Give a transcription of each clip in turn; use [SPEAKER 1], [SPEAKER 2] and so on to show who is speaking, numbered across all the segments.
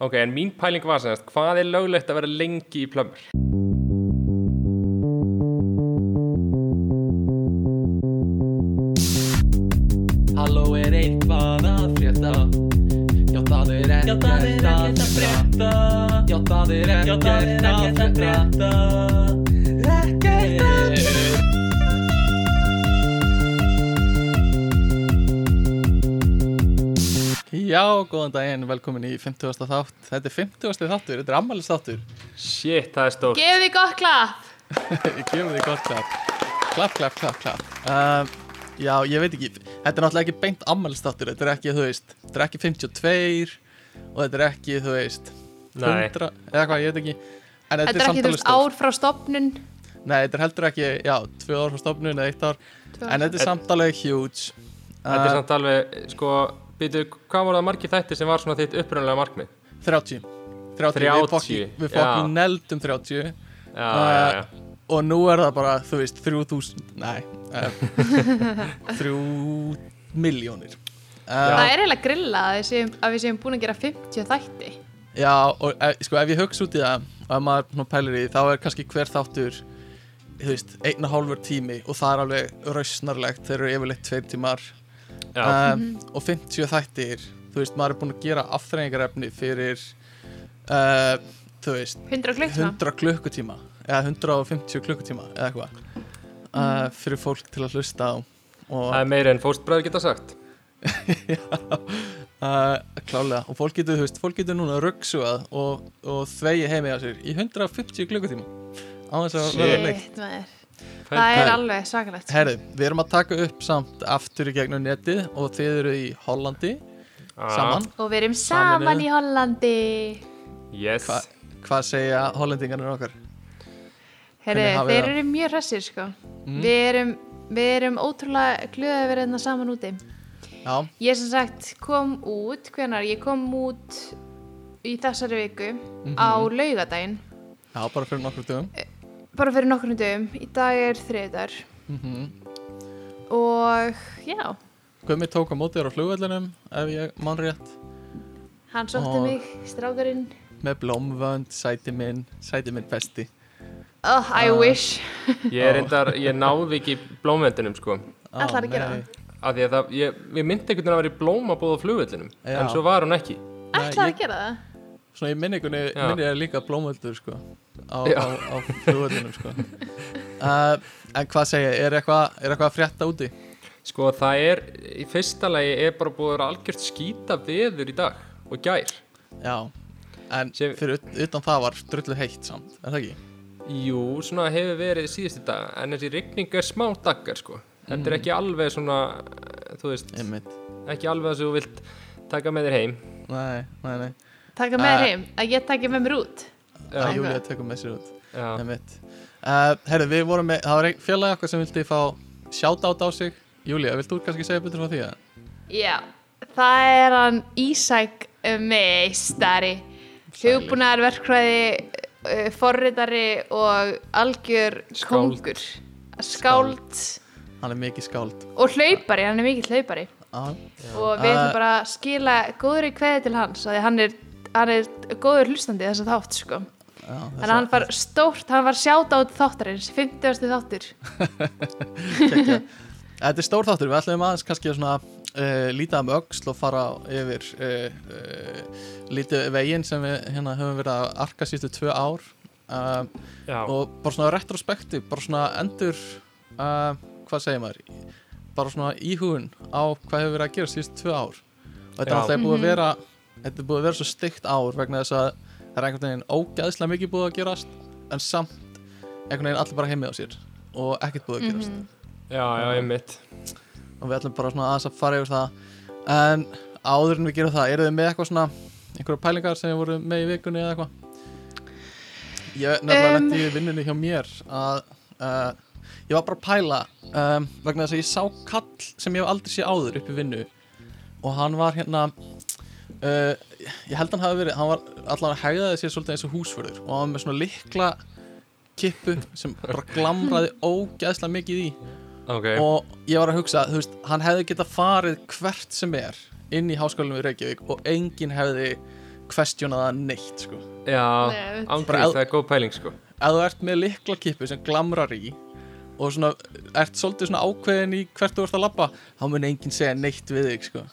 [SPEAKER 1] Ok, en mín pæling var semst, hvað er löglegt að vera lengi í plömmur?
[SPEAKER 2] Halló er eitthvað að frétta? Já það er ekkert að frétta. Já það er ekkert að frétta
[SPEAKER 3] Já, góðan daginn, velkomin í 50. þátt Þetta er 50. þáttur, þetta er ammælis þáttur
[SPEAKER 1] Shit, það er stórt.
[SPEAKER 4] Gefið þið gott klapp
[SPEAKER 3] Ég gefur því gott klapp Klapp, klapp, klapp, klapp um, Já, ég veit ekki Þetta er náttúrulega ekki beint ammælis þáttur Þetta er ekki, þú veist, þetta er ekki 52 Og þetta er ekki, þú veist
[SPEAKER 1] Nei.
[SPEAKER 3] 100, eða hvað, ég veit ekki En
[SPEAKER 4] Þetta er ekki þú veist ár frá stopnun
[SPEAKER 3] Nei, þetta er heldur ekki, já, tvö ár frá stofnun eða eitt ár. En þetta er samt alveg huge
[SPEAKER 1] Þetta er
[SPEAKER 3] Uh,
[SPEAKER 1] samt alveg, sko, býtu, hvað voru það margir þættir sem var svona þitt upprunlega markmið?
[SPEAKER 3] 30 30,
[SPEAKER 1] 30,
[SPEAKER 3] við fokki, við
[SPEAKER 1] já.
[SPEAKER 3] fokki neldum 30
[SPEAKER 1] Já,
[SPEAKER 3] Uh,
[SPEAKER 1] já, já.
[SPEAKER 3] og nú er það bara, þú veist, 3000 nei uh, 3 miljónir uh,
[SPEAKER 4] Það er eiginlega grilla að við séum, að við séum búin að gera 50 þætti
[SPEAKER 3] já, og sko ef ég hugsa út í það og ef maður pælir í því, þá er kannski hver þáttur þú veist, einn og hálfur tími og það er alveg rausnarlegt þeir eru yfirleitt tveir tímar. Um, og 50 þættir þú veist, maður er búin að gera afþreyingarefni fyrir uh, þú veist
[SPEAKER 4] 100 klukkna
[SPEAKER 3] 100 klukkutíma eða 150 klukkutíma eða eitthvað uh, fyrir fólk til að hlusta á og
[SPEAKER 1] Það er meira en fóstbræður geta sagt.
[SPEAKER 3] uh, klálega og fólk getur, þú veist, fólk getur núna ruggsuað og, og þvegi heimi á sér í 150 klukkutíma. Á þess að vera leikt
[SPEAKER 4] Það er alveg sakalegt sko.
[SPEAKER 3] Herri, við erum að taka upp samt aftur í gegnum netið og þið eru í Hollandi
[SPEAKER 1] Ah,
[SPEAKER 3] saman
[SPEAKER 4] Og við erum
[SPEAKER 3] Saminuð.
[SPEAKER 4] saman í Hollandi
[SPEAKER 1] Yes.
[SPEAKER 3] Hva, hvað segja hollendingarnir okkar?
[SPEAKER 4] Herri, þeir eru mjög hressir sko
[SPEAKER 3] Mm.
[SPEAKER 4] Við erum, við erum ótrúlega glöðið að vera hérna saman úti
[SPEAKER 3] Já,
[SPEAKER 4] Ég sem sagt kom út, hvenar, ég kom út í þessari viku
[SPEAKER 3] Mhm.
[SPEAKER 4] á laugadaginn
[SPEAKER 3] já, bara fyrir nokkur dögum
[SPEAKER 4] bara fyrir nokkurnum dögum, í dag er þriðdagur
[SPEAKER 3] mm
[SPEAKER 4] og já,
[SPEAKER 3] Gummi tók á móti þér á flugvellinum ef ég mann rétt
[SPEAKER 4] hann sótti mig, strákurinn
[SPEAKER 3] með blómvönd, sæti minn sæti minn besti
[SPEAKER 4] oh, I
[SPEAKER 3] Ah.
[SPEAKER 4] wish
[SPEAKER 1] Ég er reyndar, ég náði ekki blómvendunum, sko.
[SPEAKER 3] Á,
[SPEAKER 4] Ætlarðu að gera.
[SPEAKER 1] Af því að það, ég, við myndi einhvern veginn að vera í blómabóð á flugvellinum.
[SPEAKER 3] Já.
[SPEAKER 1] En svo var hún ekki.
[SPEAKER 3] Ég-
[SPEAKER 4] að gera það
[SPEAKER 3] Svona í minningunni
[SPEAKER 1] Já.
[SPEAKER 3] minni er líka blómvöldur sko á, á, á flugvellinum sko uh, En hvað segja, er eitthvað er eitthvað að frétta úti?
[SPEAKER 1] Sko, það er, í fyrsta lagi er bara búið að vera algjört skýta veður í dag og gær.
[SPEAKER 3] Já, en
[SPEAKER 1] Sem-
[SPEAKER 3] fyrir ut, utan það var drullu heitt samt, er það ekki?
[SPEAKER 1] Jú, svona hefur verið síðustu dag, en þessi rigning er smá daggar, sko. Þetta er ekki alveg svona, þú veist,
[SPEAKER 3] Einmitt
[SPEAKER 1] ekki alveg þess að þú vilt taka með þér heim.
[SPEAKER 3] Nei, nei, nei
[SPEAKER 4] taka með
[SPEAKER 3] Uh,
[SPEAKER 4] uh, heim, að ég taki með mér út
[SPEAKER 3] Já,
[SPEAKER 1] Já,
[SPEAKER 3] Júlía tekur með sér út. Uh, Herðu, við vorum með, það var einn félag okkar sem vildi fá sjátt á sig. Júlía, vilt þú kannski segja betur frá því að?
[SPEAKER 4] já, það er hann Ísak meistari.
[SPEAKER 3] Sælir.
[SPEAKER 4] hugbúnaðar verkfræði uh, forritari og algjör
[SPEAKER 1] Skáld.
[SPEAKER 4] kongur skáld.
[SPEAKER 3] Hann er mikið skáld.
[SPEAKER 4] Og hlaupari, hann er mikill hlaupari.
[SPEAKER 3] Ah,
[SPEAKER 4] og við ætlum
[SPEAKER 3] Uh,
[SPEAKER 4] bara að skila góðri kveði til hans af því að hann er, hann er góður hlustandi þess að þátt sko þannig að hann var stórt, hann var sjátt át þáttarins 50. þáttur.
[SPEAKER 3] Þetta er stór þáttur, við ætlum aðeins kannski að uh, líta um öxl og fara yfir uh, uh, lítið veginn sem við hérna höfum verið að arka sístu tvö ár uh, og bara svona retrospektiv, bara svona endur uh, hvað segir maður bara svona íhugun á hvað hefur verið að gera sístu tvö ár og þetta er búið að
[SPEAKER 4] Mhm.
[SPEAKER 3] vera þetta er búið að vera svo stygt ár vegna þess að það er einhvern veginn ógæðslega mikið búið að gerast en samt einhvern veginn allir bara heimið á sér og ekkert búið að gerast
[SPEAKER 4] Mhm.
[SPEAKER 1] Já, já, einmitt.
[SPEAKER 3] og við ætlum bara svona aðeins að fara yfir það en áður en við gerum það eru þið með eitthvað svona einhverja pælingar sem voru með í vikunni eða eitthvað ég nefnilega
[SPEAKER 4] Um.
[SPEAKER 3] lendi í vinnunni hjá mér að uh, ég var bara að pæla um, vegna þess að ég sá kall sem ég hef aldrei sé áður upp í vinnu og hann var hérna uh, ég held hann hafi verið hann var allavega að hegðaði sér svolítið eins og húsförður og hann var með svona likla kippu sem bara glamraði ógeðslega mikið í.
[SPEAKER 1] Ok,
[SPEAKER 3] og ég var að hugsa, þú veist, hann hefði getað farið hvert sem er inn í háskólanum í Reykjavík og enginn hefði questiona það neitt sko.
[SPEAKER 1] Já,
[SPEAKER 3] ef-
[SPEAKER 1] það er góð pæling sko.
[SPEAKER 3] Ef þú ert með liklakippu sem glamrar í og svona, ert svolítið svona ákveðin í hvert þú ert að labba þá mun enginn segja neitt við þig sko.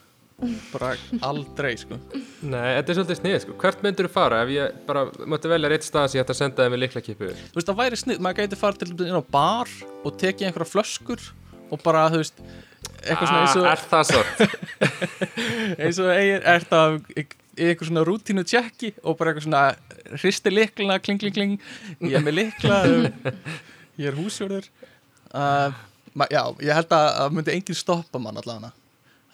[SPEAKER 3] Bara aldrei sko.
[SPEAKER 1] Nei, þetta er svolítið snið sko. Hvert myndur þú fara? Ef ég bara mátti velja rétt stað sem ég ætti að senda þið með liklakipu
[SPEAKER 3] þú veist það væri snið, maður gæti farið til dæmis inn á bar og tekið einhverja flöskur og bara, þú veist eitthvað svona eins og,
[SPEAKER 1] Ah, Er það svo?
[SPEAKER 3] eins og eigin, ert að í eitthvað svona rútínu tjekki og bara eitthvað svona hristi likluna, kling, kling, kling. Ég er með likla ég er húsjörður uh, ma- já, ég held að það myndi enginn stoppa mann allavega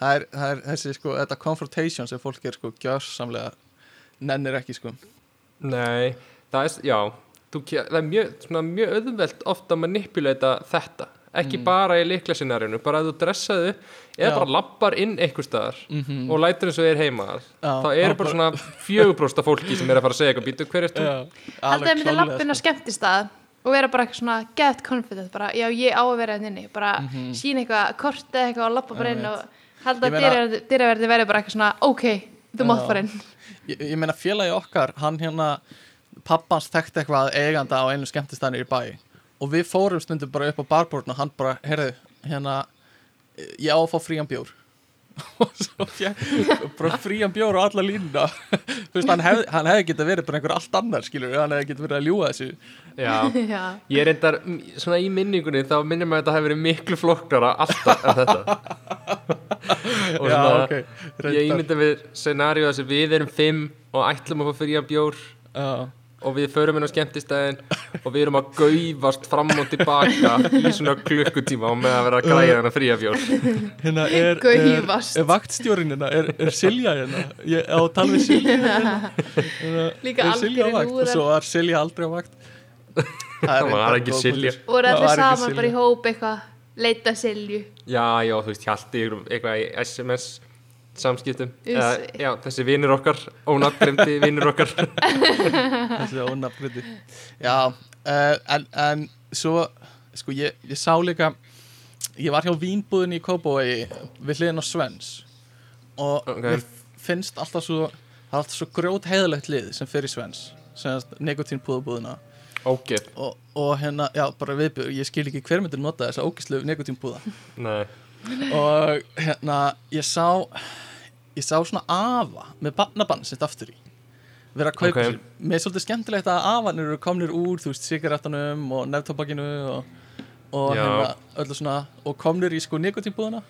[SPEAKER 3] það er, það er þessi sko, þetta confrontation sem fólk er sko gjörsamlega nennir ekki sko
[SPEAKER 1] Nei, það er, já þú, Það er mjög, svona, mjög auðvelt ofta að manipulata þetta ekki bara í liklasinarinu, bara að þú dressaðu eða
[SPEAKER 3] Já.
[SPEAKER 1] bara lappar inn einhver staðar
[SPEAKER 3] Mhm.
[SPEAKER 1] og lætur eins og er heima
[SPEAKER 3] Já,
[SPEAKER 1] þá
[SPEAKER 3] já,
[SPEAKER 1] bara svona fjöguprósta fólki sem er að fara að segja eitthvað býtu, hver er þú?
[SPEAKER 4] Haldið að
[SPEAKER 3] alveg
[SPEAKER 4] ég myndi lappin á
[SPEAKER 3] sko.
[SPEAKER 4] skemmtistað og vera bara eitthvað svona get confident bara, já ég á að vera hérna inni bara sína eitthvað kort eða eitthvað og lappa bara inn og
[SPEAKER 3] Ég
[SPEAKER 4] að dyraverði verði bara eitthvað svona ok, þú mátt fara inn.
[SPEAKER 3] Ég, ég meina félagi okkar, hann hérna pappans þekkti eitthvað eiganda á einu skemmtistæðinu í bæ. Og við fórum stundum bara upp á barborðin og hann bara, heyrðu, hérna ég á að fá frían bjór. Og svo fjæk bara frían bjór og alla línuna. Þú veist, hann hefði, hann hefði getað verið bara einhver allt annar, skilur, hann hefði getað verið að ljúga þessu
[SPEAKER 1] Já,
[SPEAKER 4] já,
[SPEAKER 1] ég er reyndar svona í minningunni þá minnir maður að þetta hefur verið miklu flokknara alltaf en þetta. Og
[SPEAKER 3] Já,
[SPEAKER 1] svona
[SPEAKER 3] ok,
[SPEAKER 1] ég
[SPEAKER 3] reyndar.
[SPEAKER 1] ímynda við scenaríu þess að við erum fimm og ætlum að fá fyrir bjór
[SPEAKER 3] Já,
[SPEAKER 1] og við förum inn á skemmtistæðin og við erum að gaufast fram og tilbaka í svona klukkutíma og með að vera að græða hana fría bjór.
[SPEAKER 3] Hérna er, er,
[SPEAKER 4] Gaufast.
[SPEAKER 3] er vaktstjórin hérna, er, er Silja hérna? Ég á að tala við Silja hérna. Hérna,
[SPEAKER 4] Líka
[SPEAKER 3] er Silja á
[SPEAKER 4] algjörir
[SPEAKER 3] vakt og svo var Silja aldrei á vakt Það
[SPEAKER 1] var ekki Silja.
[SPEAKER 4] voru
[SPEAKER 3] Það
[SPEAKER 4] allir saman bara í hóp eitthvað leita silju?
[SPEAKER 1] Já, já, þú veist, ykkur um eitthvað í SMS samskiptum. Eða, Já, þessi vinnur okkar ónafngrimdi vinnur okkar.
[SPEAKER 3] Þessi ónafngrindi já, uh, en, en svo sko ég, ég sá líka ég var hjá vínbúðinni í Kópavogi við hliðin á Svens. Og
[SPEAKER 1] Ok.
[SPEAKER 3] mér finnst alltaf svo það er alltaf svo grjót heiðalegt lið sem fer í Svens sem nekotínpúðabúðina
[SPEAKER 1] Ógeð,
[SPEAKER 3] og, og hérna, já, bara viðbjör ég skil ekki hver myndir nota þessa ógislu nekotínpúða
[SPEAKER 1] nei.
[SPEAKER 3] Og hérna, ég sá ég sá svona afa með barnabann sitt aftur í. Vera að kaupa
[SPEAKER 1] Ok.
[SPEAKER 3] sér mér er svolítið skemmtilegt að afanir eru komnir úr þú veist, sigarettanum og nefntobakinu og, og
[SPEAKER 1] Já.
[SPEAKER 3] hérna öllu svona og komnir í sko nikotínbúðuna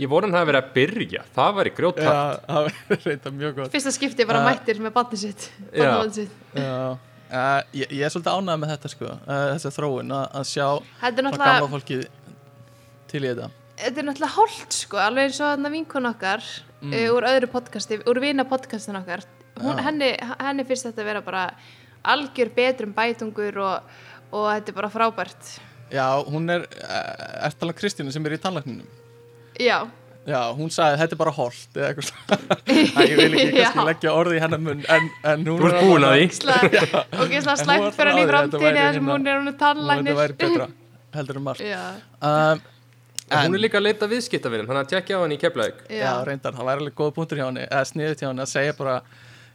[SPEAKER 1] Ég voru hann hafi verið að byrja, það væri grjótart
[SPEAKER 3] já, það er reynda mjög gott.
[SPEAKER 4] Fyrsta skipti bara
[SPEAKER 3] Uh,
[SPEAKER 4] mættir með barnið sitt
[SPEAKER 1] já.
[SPEAKER 4] sitt.
[SPEAKER 3] já, uh, ég, ég er svolítið ánægð með þetta sko uh, þessa þróun að, að sjá
[SPEAKER 4] náttúrulega
[SPEAKER 3] gamla fólkið til í þetta.
[SPEAKER 4] Þetta er náttúrulega holdt sko, alveg eins og vinkun okkar mm. úr öðru podcasti, úr vina podcastin okkar. Hún, henni, henni finnst þetta að vera bara algjör betrum bætungur og, og þetta er bara frábært.
[SPEAKER 3] Já, hún er, uh, er talað Kristínu sem er í tannlækninum.
[SPEAKER 4] Já,
[SPEAKER 3] Já, hún sagði þetta er bara holt eða eitthvað ég vil ekki kannski leggja orði í hennar munn en, en hún
[SPEAKER 1] Þú ert búin að því.
[SPEAKER 4] Og
[SPEAKER 3] var
[SPEAKER 4] slæmt fyrir henni í
[SPEAKER 3] þetta
[SPEAKER 4] sem
[SPEAKER 3] hérna-
[SPEAKER 4] hún er hún
[SPEAKER 3] Þetta
[SPEAKER 4] tannlæknir
[SPEAKER 3] væri betra heldur en margt um,
[SPEAKER 1] En hún er líka að leita viðskiptavinnum, þannig að tjekkja á hann í Keflavík.
[SPEAKER 3] Já. reyndar, það væri alveg góð punktur hjá henni eða sniðut hjá henni að segja bara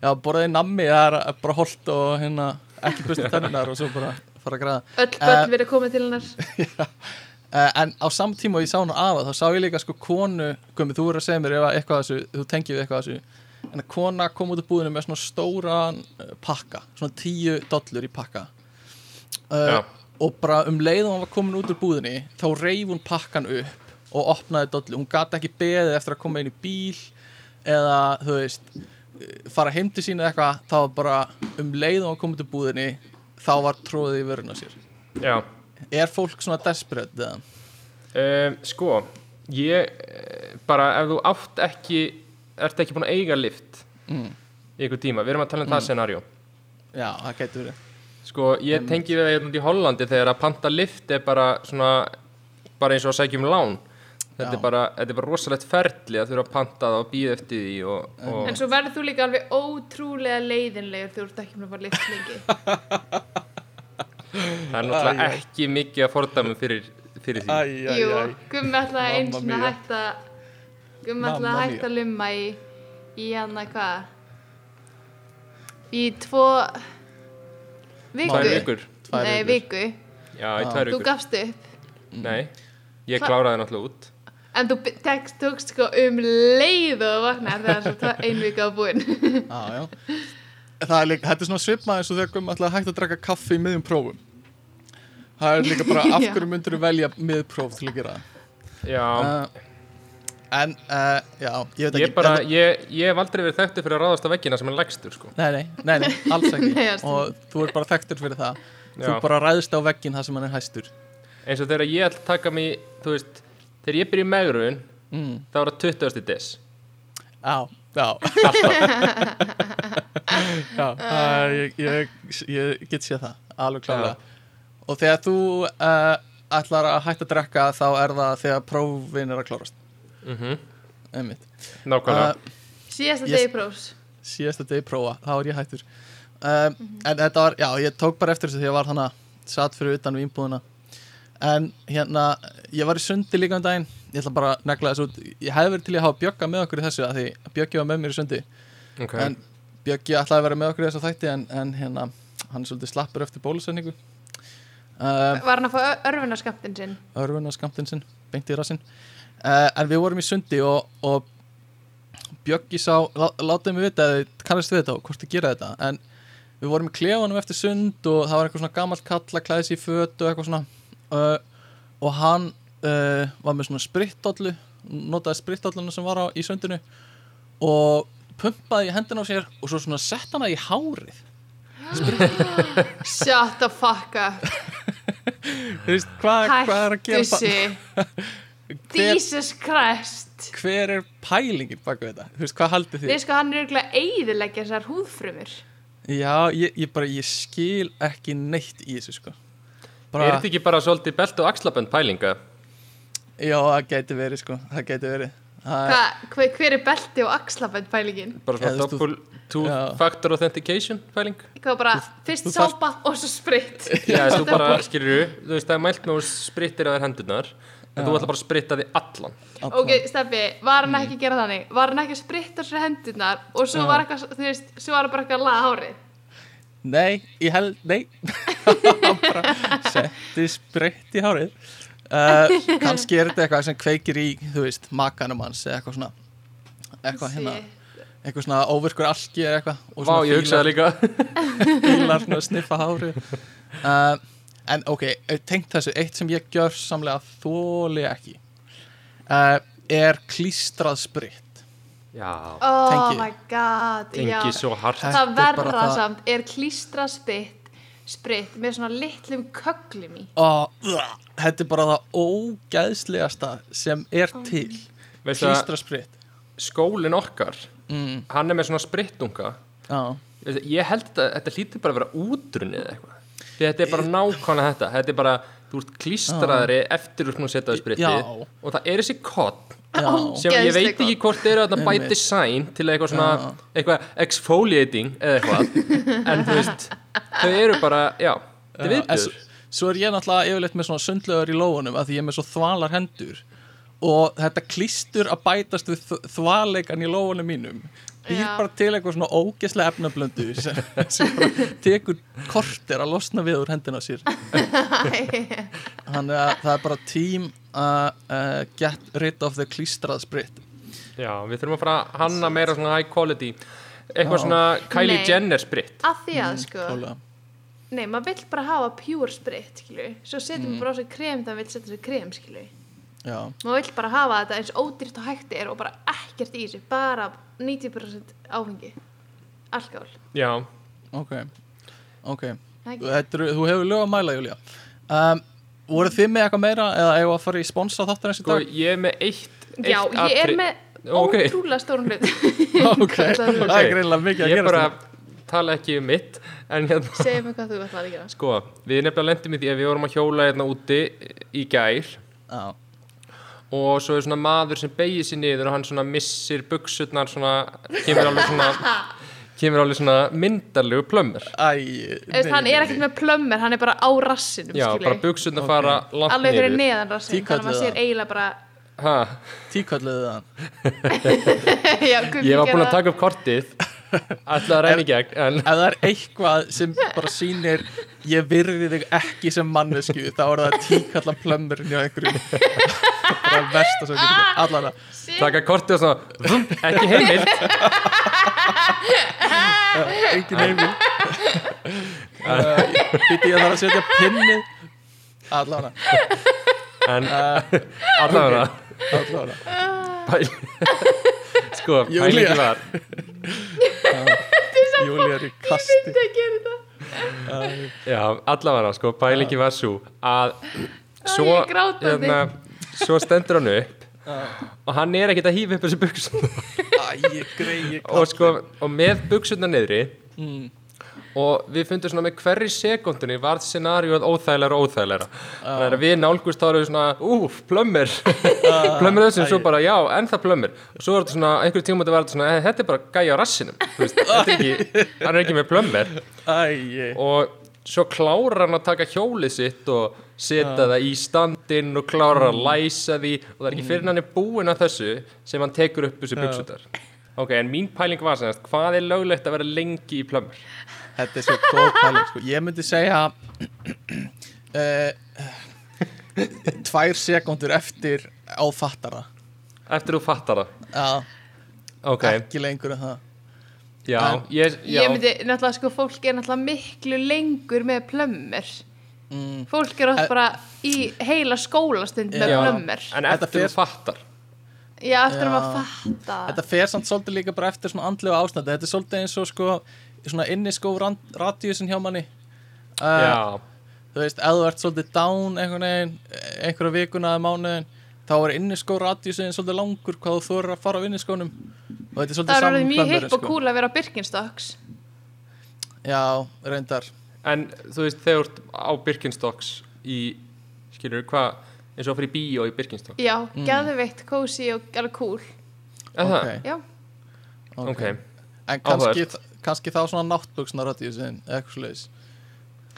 [SPEAKER 3] já, borðið nammi, það er bara holt og hérna, ekki bustu tennunar og svo bara fara að græða Eh,
[SPEAKER 4] komið
[SPEAKER 3] en á samtíma og ég sá hún afa þá sá ég líka sko konu Gumi, þú er að segja mér ef að eitthvað að þessu, þú tengið við eitthvað að þessu. En að kona kom út úr búðinu með svona stóran uh, pakka, svona tíu dollur í pakka. Uh, og bara um leið og hann var komin út úr búðinni þá reif hún pakkan upp og opnaði dollu, hún gati ekki beðið eftir að koma inn í bíl eða þú veist fara heim til sína eitthvað. Þá bara um leið og hann kom út úr búðinni þá var tróðið í vörun á sér.
[SPEAKER 1] Já,
[SPEAKER 3] er fólk svona desperate eða?
[SPEAKER 1] um, sko Ég, eh, bara ef þú átt ekki ert ekki búin að eiga lift
[SPEAKER 3] Mm.
[SPEAKER 1] í einhver tíma, við erum að tala um það scenarió
[SPEAKER 3] Já, það getur verið.
[SPEAKER 1] Sko, ég tengi við það hérna út í Hollandi þegar að panta lift er bara svona bara eins og að sækja um lán. Þetta er, bara, þetta er bara rosalegt ferli að þurfa að panta það og býða eftir því og, og
[SPEAKER 4] en svo verður þú líka alveg ótrúlega leiðinlegur þegar þú ert ekki með að fara lift lengi
[SPEAKER 1] það er náttúrulega ekki mikið að fordæmum fyrir, fyrir því.
[SPEAKER 3] Æ, æ,
[SPEAKER 4] Jú,
[SPEAKER 3] æ.
[SPEAKER 4] Gummi ætlaði eins og
[SPEAKER 3] mia.
[SPEAKER 4] hætta Gummi
[SPEAKER 3] Mamma
[SPEAKER 4] ætlaði að að lumma í í hann að hvað? Í tvo viku
[SPEAKER 1] Tvær vikur.
[SPEAKER 3] Tvær
[SPEAKER 4] Nei,
[SPEAKER 3] vikur.
[SPEAKER 4] viku. Þú gafst upp.
[SPEAKER 1] Nei, ég kláraði náttúrulega út.
[SPEAKER 4] En þú tekst, tókst sko um leið og vaknar þegar svo tva- ein vika á búin.
[SPEAKER 3] Já, já. Það er líka, þetta er svona svipmað eins og þegar gummi að hægt að drekka kaffi í miðjum prófum. Það er líka bara, af hverju myndir þú velja miðpróf til að gera?
[SPEAKER 1] Já,
[SPEAKER 3] Uh, en, uh, já, ég veit ekki.
[SPEAKER 1] ég bara,
[SPEAKER 3] en-
[SPEAKER 1] ég, ég hef aldrei verið þekktur fyrir að ráðast á veggina sem er lægstur sko
[SPEAKER 3] Nei, nei, nei, nei, alls ekki. Og þú er bara þekktur fyrir það. Þú
[SPEAKER 1] Já.
[SPEAKER 3] bara ræðist á veggin það sem hann er hæstur.
[SPEAKER 1] eins og þegar ég ætla að taka mig, þú veist þegar ég byrja í megrun,
[SPEAKER 3] Mm.
[SPEAKER 1] þá er það 20. des
[SPEAKER 3] Já, já. já, uh, ég, ég, ég get séð það, alveg klálega. Og þegar þú uh, ætlar að hætta að drekka þá er það þegar prófin er að klárast.
[SPEAKER 1] mm
[SPEAKER 3] Einmitt.
[SPEAKER 1] Nákvæmlega.
[SPEAKER 3] Uh,
[SPEAKER 4] Síðasta degi prófs.
[SPEAKER 3] síðasta degi prófa, þá er ég hættur. Um, en þetta var, já, ég tók bara eftir þessu því ég var þannig satt fyrir utan við ímbúðina en hérna ég var í sundi líka um daginn. Ég ætla bara að negla þessu út. Ég hefði verið til að hafa Bjögga með okkur í þessu að því Bjöggi var með mér í sundi.
[SPEAKER 1] Okay.
[SPEAKER 3] en Bjöggi ætlaði að vera með okkur í þessu þætti en, en hérna, hann er svolítið slappur eftir bólusetningu um,
[SPEAKER 4] Var hann að fá örfunarskamptin sinn?
[SPEAKER 3] Örfuna skamtinn sinn, beint í rassinn. Uh, en við vorum í sundi og, og Bjöggi sá, lá, látið mig vita kannast við þetta og hvort þið gera þetta en við vorum í klefanum eftir sund og það var eitthvað svona gamalt kall að klæða sér í föt og eitthvað svona. Uh, og hann uh, var með svona spritollu notaði spritolluna sem var á, í sundinu og pumpaði hendina á sér og svo svona sett hana í hárið
[SPEAKER 4] Shut the fuck up.
[SPEAKER 3] Þú veist, hvað, hvað er að gera það?
[SPEAKER 4] Jesus Christ.
[SPEAKER 3] Hver er pælingin baka þetta, þú veist, hvað haldið þið?
[SPEAKER 4] Við sko hann er auðvitað eiðilegja þessar húðfrumur.
[SPEAKER 3] Já, ég, ég bara, ég skil ekki neitt í þessu sko.
[SPEAKER 1] Er
[SPEAKER 3] bara,
[SPEAKER 1] þetta ekki bara svolítið belt og axlabönd pælinga?
[SPEAKER 3] Já, það geti verið sko, það geti verið
[SPEAKER 4] Hva, hver, hver er belti og axlabönd pælingin?
[SPEAKER 1] Bara
[SPEAKER 3] Já,
[SPEAKER 1] svona
[SPEAKER 3] þú veist,
[SPEAKER 1] double two
[SPEAKER 3] já.
[SPEAKER 1] factor authentication pæling?
[SPEAKER 4] Hvað bara, fyrst
[SPEAKER 3] þú
[SPEAKER 4] sápa og svo spritt
[SPEAKER 1] Já, þú bara, skilur þú veist, það er mælt með að þú sprittir að þér hendurnar en þú ætla bara að spritta því allan
[SPEAKER 4] Ok, Steffi, var hann ekki að gera þannig? Var hann ekki að spritta sér hendurnar og svo
[SPEAKER 3] Já.
[SPEAKER 4] var eitthvað, þú veist, svo var hann bara eitthvað að laga hárið
[SPEAKER 3] Nei, ég held, nei bara setti spreitt í hárið uh, Kannski er þetta eitthvað sem kveikir í, þú veist, makanum hans eða eitthvað svona eitthvað hérna, eitthvað svona óvirkur alki eða eitthvað og
[SPEAKER 1] Vá, ég hugsaði líka.
[SPEAKER 3] fílar svona að sniffa hárið. Uh, En ok, tengt þessu eitt sem ég gjör samlega þóli ekki uh, er klístrað spritt
[SPEAKER 1] Já,
[SPEAKER 4] Oh
[SPEAKER 3] Tengi.
[SPEAKER 4] my god, já.
[SPEAKER 1] tengi svo hart.
[SPEAKER 3] Þetta
[SPEAKER 4] Það
[SPEAKER 3] er bara
[SPEAKER 4] verra
[SPEAKER 3] það-
[SPEAKER 4] samt er klístra spitt spritt með svona litlum köglum í.
[SPEAKER 3] Og uh, þetta er bara það ógæðslegasta sem er til.
[SPEAKER 1] að
[SPEAKER 3] klístra spritt
[SPEAKER 1] skólinn okkar
[SPEAKER 3] mm,
[SPEAKER 1] hann er með svona sprittunga.
[SPEAKER 3] Já,
[SPEAKER 1] ég held að þetta hlýtur bara að vera útrunnið eða eitthvað. Því þetta er bara nákvæmlega þetta. Þetta er bara, þú ert klístraðri eftir þú ert nú setjaði spritið
[SPEAKER 3] Já.
[SPEAKER 1] og það er þessi kott sem ég veit ekki hvort er þetta by design til eitthvað svona eitthvað exfoliating eða eitthvað. En þú veist, þau eru bara já,
[SPEAKER 3] en
[SPEAKER 1] viðbjör
[SPEAKER 3] svo, svo er ég náttúrulega yfirleitt með svona sundlegar í lófunum að því ég er með svo þvalar hendur. Og þetta klístur að bætast við þ- þvaleikan í lófunum mínum býr
[SPEAKER 4] Já.
[SPEAKER 3] bara til eitthvað svona ógeslega efnablöndu sem, sem bara tekur kortir að losna við úr hendina sér þannig að það er bara tím að uh, get rid of the klístrað spritt
[SPEAKER 1] já, við þurfum að fara að hanna meira svona high quality eitthvað
[SPEAKER 3] Já.
[SPEAKER 1] svona Kylie
[SPEAKER 4] Nei.
[SPEAKER 1] Jenner sprit
[SPEAKER 4] að því að sko
[SPEAKER 3] klálega.
[SPEAKER 4] Nei, maður vill bara hafa pure spritt, skilju Svo setjum
[SPEAKER 3] Mm.
[SPEAKER 4] við bara á sig krem maður vill setja sig krem, skilju
[SPEAKER 3] Já,
[SPEAKER 4] Maður vill bara hafa þetta eins ódýrt og hægt er og bara ekkert í þessu, bara 90% áfengi. Alkohol,
[SPEAKER 1] já,
[SPEAKER 3] ok. Ok,
[SPEAKER 4] það ekki?
[SPEAKER 3] Þetta þú hefur lög að mæla Júlía. Um, voru þið með eitthvað meira eða eigum við að fara í sponsa þáttur eins í
[SPEAKER 1] sko
[SPEAKER 3] dag?
[SPEAKER 1] ég er með eitt, eitt
[SPEAKER 4] Já, ég er með
[SPEAKER 1] Ok.
[SPEAKER 4] ótrúlega stórun hlut.
[SPEAKER 3] Ok, það er greinlega mikið að
[SPEAKER 1] ég
[SPEAKER 3] gera
[SPEAKER 1] bara tala ekki um mitt en hérna
[SPEAKER 4] Segðu mig hvað þú ætlaði að gera.
[SPEAKER 1] Sko, við nefnilega lendum í því að við vorum að hjóla hérna úti í gær.
[SPEAKER 3] Já,
[SPEAKER 1] og svo er svona maður sem beigir sér niður og hann svona missir buksutnar svona, kemur alveg svona kemur alveg svona myndarlegu plömmur.
[SPEAKER 3] Æ
[SPEAKER 4] Hann er ekkert með plömmur, hann er bara á rassinum
[SPEAKER 1] Já,
[SPEAKER 4] skilju.
[SPEAKER 1] bara buksutnar fara langt
[SPEAKER 4] Alveg fyrir
[SPEAKER 1] niður.
[SPEAKER 4] neðan rassin Þannig að
[SPEAKER 3] Tíkalluðu
[SPEAKER 4] maður sér
[SPEAKER 3] það.
[SPEAKER 4] eiginlega bara
[SPEAKER 1] ha.
[SPEAKER 3] Tíkalluðu það
[SPEAKER 4] Já, Guggi
[SPEAKER 1] Ég var búin
[SPEAKER 4] gerði
[SPEAKER 1] að taka upp kortið ætla að reyna í gegn en
[SPEAKER 3] ef það er eitthvað sem bara sýnir ég virði þig ekki sem mannesku þá er það tíkallan plömmurinn hjá einhverjum. Bara versta sem getur allan að.
[SPEAKER 1] Taka kortið og svona vum, ekki heimild.
[SPEAKER 3] Engin heimil býtti ég þarf að setja pinnið. Allan að. Allan að
[SPEAKER 1] pæl sko, pælingi var.
[SPEAKER 3] Júlía er í kasti.
[SPEAKER 4] Myndi að gera þetta
[SPEAKER 1] já, allavega sko, pælingi var svo að svo,
[SPEAKER 4] ég grátandi.
[SPEAKER 1] svo stendur hann upp og hann er ekkert að hýfa upp þessu
[SPEAKER 3] grei
[SPEAKER 1] og sko, og með buksurnar niðri
[SPEAKER 3] Mm.
[SPEAKER 1] Og við fundum svona með hverri sekundinni varð scenaríuð óþægilega og óþægilega þannig að við nálgust þá erum við svona úf, plömmir. Plömmir þessum, svo bara já, ennþá plömmir. Og svo er þetta svona, einhverjum tímum þetta var þetta svona "Eh, þetta er bara gæja á rassinum. Hann er ekki með plömmir. Og svo klárar hann að taka hjólið sitt og setja það í standinn og klárar að læsa því. Og það er ekki fyrir hann er búinn að þessu sem hann tekur upp þessu buksutar ok, en mín pæling var sem sagt, hvað er löglegt að vera lengi í plömmur?
[SPEAKER 3] Þetta er svo góð pæling sko. ég myndi segja uh, tvær sekundur eftir áfattara
[SPEAKER 1] Eftir þú fattar það
[SPEAKER 3] Já,
[SPEAKER 1] Ok,
[SPEAKER 3] ekki lengur en það.
[SPEAKER 1] Já,
[SPEAKER 3] En-
[SPEAKER 1] ég, já.
[SPEAKER 4] Ég myndi, náttúrulega sko, fólk er náttúrulega miklu lengur með plömmur.
[SPEAKER 3] Mm.
[SPEAKER 4] Fólk er oft bara í heila skólastund með
[SPEAKER 1] já,
[SPEAKER 4] plömmur.
[SPEAKER 1] En
[SPEAKER 3] Þetta
[SPEAKER 1] eftir
[SPEAKER 3] fer-
[SPEAKER 1] þú fattar.
[SPEAKER 4] Já, eftir að maður fatta
[SPEAKER 3] Þetta fer samt svolítið líka bara eftir svona andlegu ástandi. Þetta er svolítið eins og sko svona inniskó radíusin hjá manni. Uh,
[SPEAKER 1] Já,
[SPEAKER 3] Þú veist, ef þú ert svolítið down einhvern veginn, einhverja vikuna eða mánuðin þá er inniskó radíusin svolítið langur hvað þú þorir að fara á inniskónum og þetta er
[SPEAKER 4] Það
[SPEAKER 3] svolítið
[SPEAKER 4] er orðið
[SPEAKER 3] saman
[SPEAKER 4] mjög hipp og cool að vera Birkenstocks.
[SPEAKER 3] Já, reyndar.
[SPEAKER 1] En þú veist þegar þú ert á Birkenstocks í, skilur hvað eins og fyrir bíó í Birkenstocks.
[SPEAKER 4] Já,
[SPEAKER 3] Mm.
[SPEAKER 4] geðveikt, cozy og alveg cool
[SPEAKER 1] Er það?
[SPEAKER 4] Já,
[SPEAKER 1] Ok,
[SPEAKER 3] En kannski, kannski þá svona náttbuksna radíusin eða eitthvað sluðis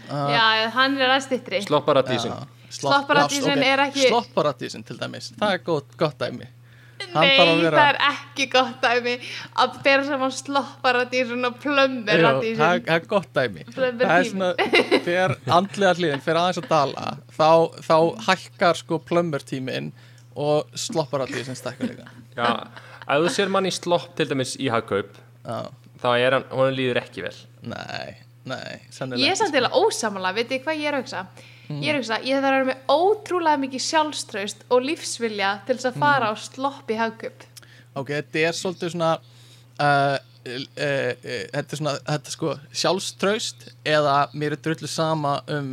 [SPEAKER 3] uh,
[SPEAKER 4] já, hann er aðeins styttri.
[SPEAKER 1] Slopparadísin
[SPEAKER 4] Slopparadísin er ekki-
[SPEAKER 3] Slopparadísin til dæmis, það er gott, gott dæmi.
[SPEAKER 4] Nei,
[SPEAKER 3] að vera-
[SPEAKER 4] það er ekki gott dæmi. Að bera saman slopparadísin og
[SPEAKER 3] Jú, það það er gott dæmi. Það er svona, þegar andlega hliðin fyrir aðeins að dala þá, þá hækkar sko plömmurtímin og slopparadísin stækkar líka.
[SPEAKER 1] Já, ef þú sér mann í slopp til dæmis í hagkaup
[SPEAKER 3] Já,
[SPEAKER 1] þá er hann, hún líður ekki vel.
[SPEAKER 3] Nei, nei, sennilega
[SPEAKER 4] Ég er samt eða ósamanlega, veit ég hvað ég er að hugsa? Ég er að hugsa, ég þarf að vera með ótrúlega mikið sjálfströst og lífsvilja til þess að fara á slopp í hagkup
[SPEAKER 3] Ok, þetta er svolítið svona uh, uh, uh, uh, þetta er svona, þetta er sko sjálfstraust eða mér er drullu sama um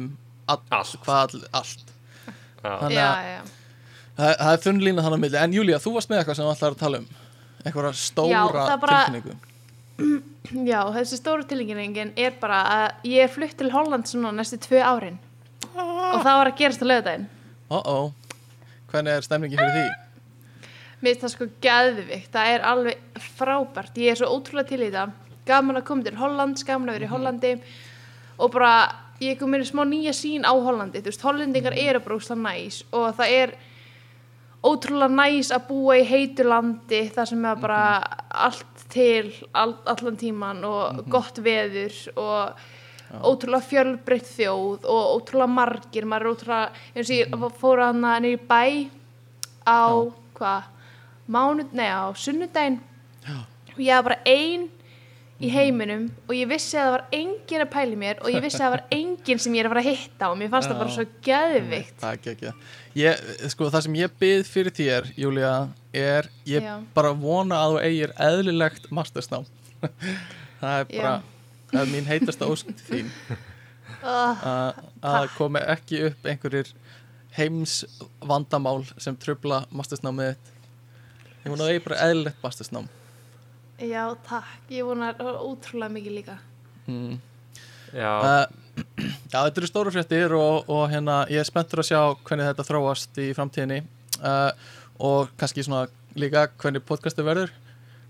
[SPEAKER 3] all,
[SPEAKER 1] Allt.
[SPEAKER 3] hvað all, allt.
[SPEAKER 1] Já,
[SPEAKER 3] Þannig
[SPEAKER 4] Já,
[SPEAKER 3] að-
[SPEAKER 4] já.
[SPEAKER 3] það, það er þunn lína þannig að milli. En Júlía, þú varst með eitthvað sem þú ætlar að tala um. Eitthvað stóra
[SPEAKER 4] Já, bara-
[SPEAKER 3] tilfinningu
[SPEAKER 4] Já, þessi stóru tilengingin er bara að ég er flutt til Holland svona næstu tvö árin. Og það var að gerast á lögudaginn
[SPEAKER 3] Ó, ó, hvernig er stemningi fyrir því?
[SPEAKER 4] Mér finnst það sko geðvikt, það er alveg frábært, ég er svo ótrúlega til í það. Gaman að koma til Holland, gaman að vera í Hollandi. Og bara ég kom í smá nýja sín á Hollandi. Þú veist, hollendingar eru bara úsla næs. Og það er ótrúlega næs að búa í heitu landi þar sem er bara allt til all, allan tíman og gott veður og ótrúlega fjölbreytt þjóð og ótrúlega margir. Maður er ótrúlega, eins og ég fór hann að niður í bæ á hvað, mánud, nei á sunnudaginn. Og ég var bara ein í heiminum og ég vissi að það var enginn að pæli mér og ég vissi að það var enginn sem ég er að fara að hitta og mér fannst það bara svo geðvikt
[SPEAKER 3] Það er ekki ekki ég, sko, Það sem ég byrð fyrir þér, Júlía er, ég
[SPEAKER 4] Já.
[SPEAKER 3] bara vona að þú eigir eðlilegt mastersnám. Það er bara það er mín heitasta ósk til þín
[SPEAKER 4] uh,
[SPEAKER 3] að að komi ekki upp einhverjir heims vandamál sem trubla mastersnámið þitt. Ég vona að þú eigir bara eðlilegt mastersnám
[SPEAKER 4] já takk, ég vonar ótrúlega mikið líka.
[SPEAKER 3] Mm.
[SPEAKER 1] já,
[SPEAKER 3] Uh, já, þetta eru stóru fréttir og, og hérna, ég er spenntur að sjá hvernig þetta þróast í framtíðinni uh, og kannski svona líka hvernig podcastið verður.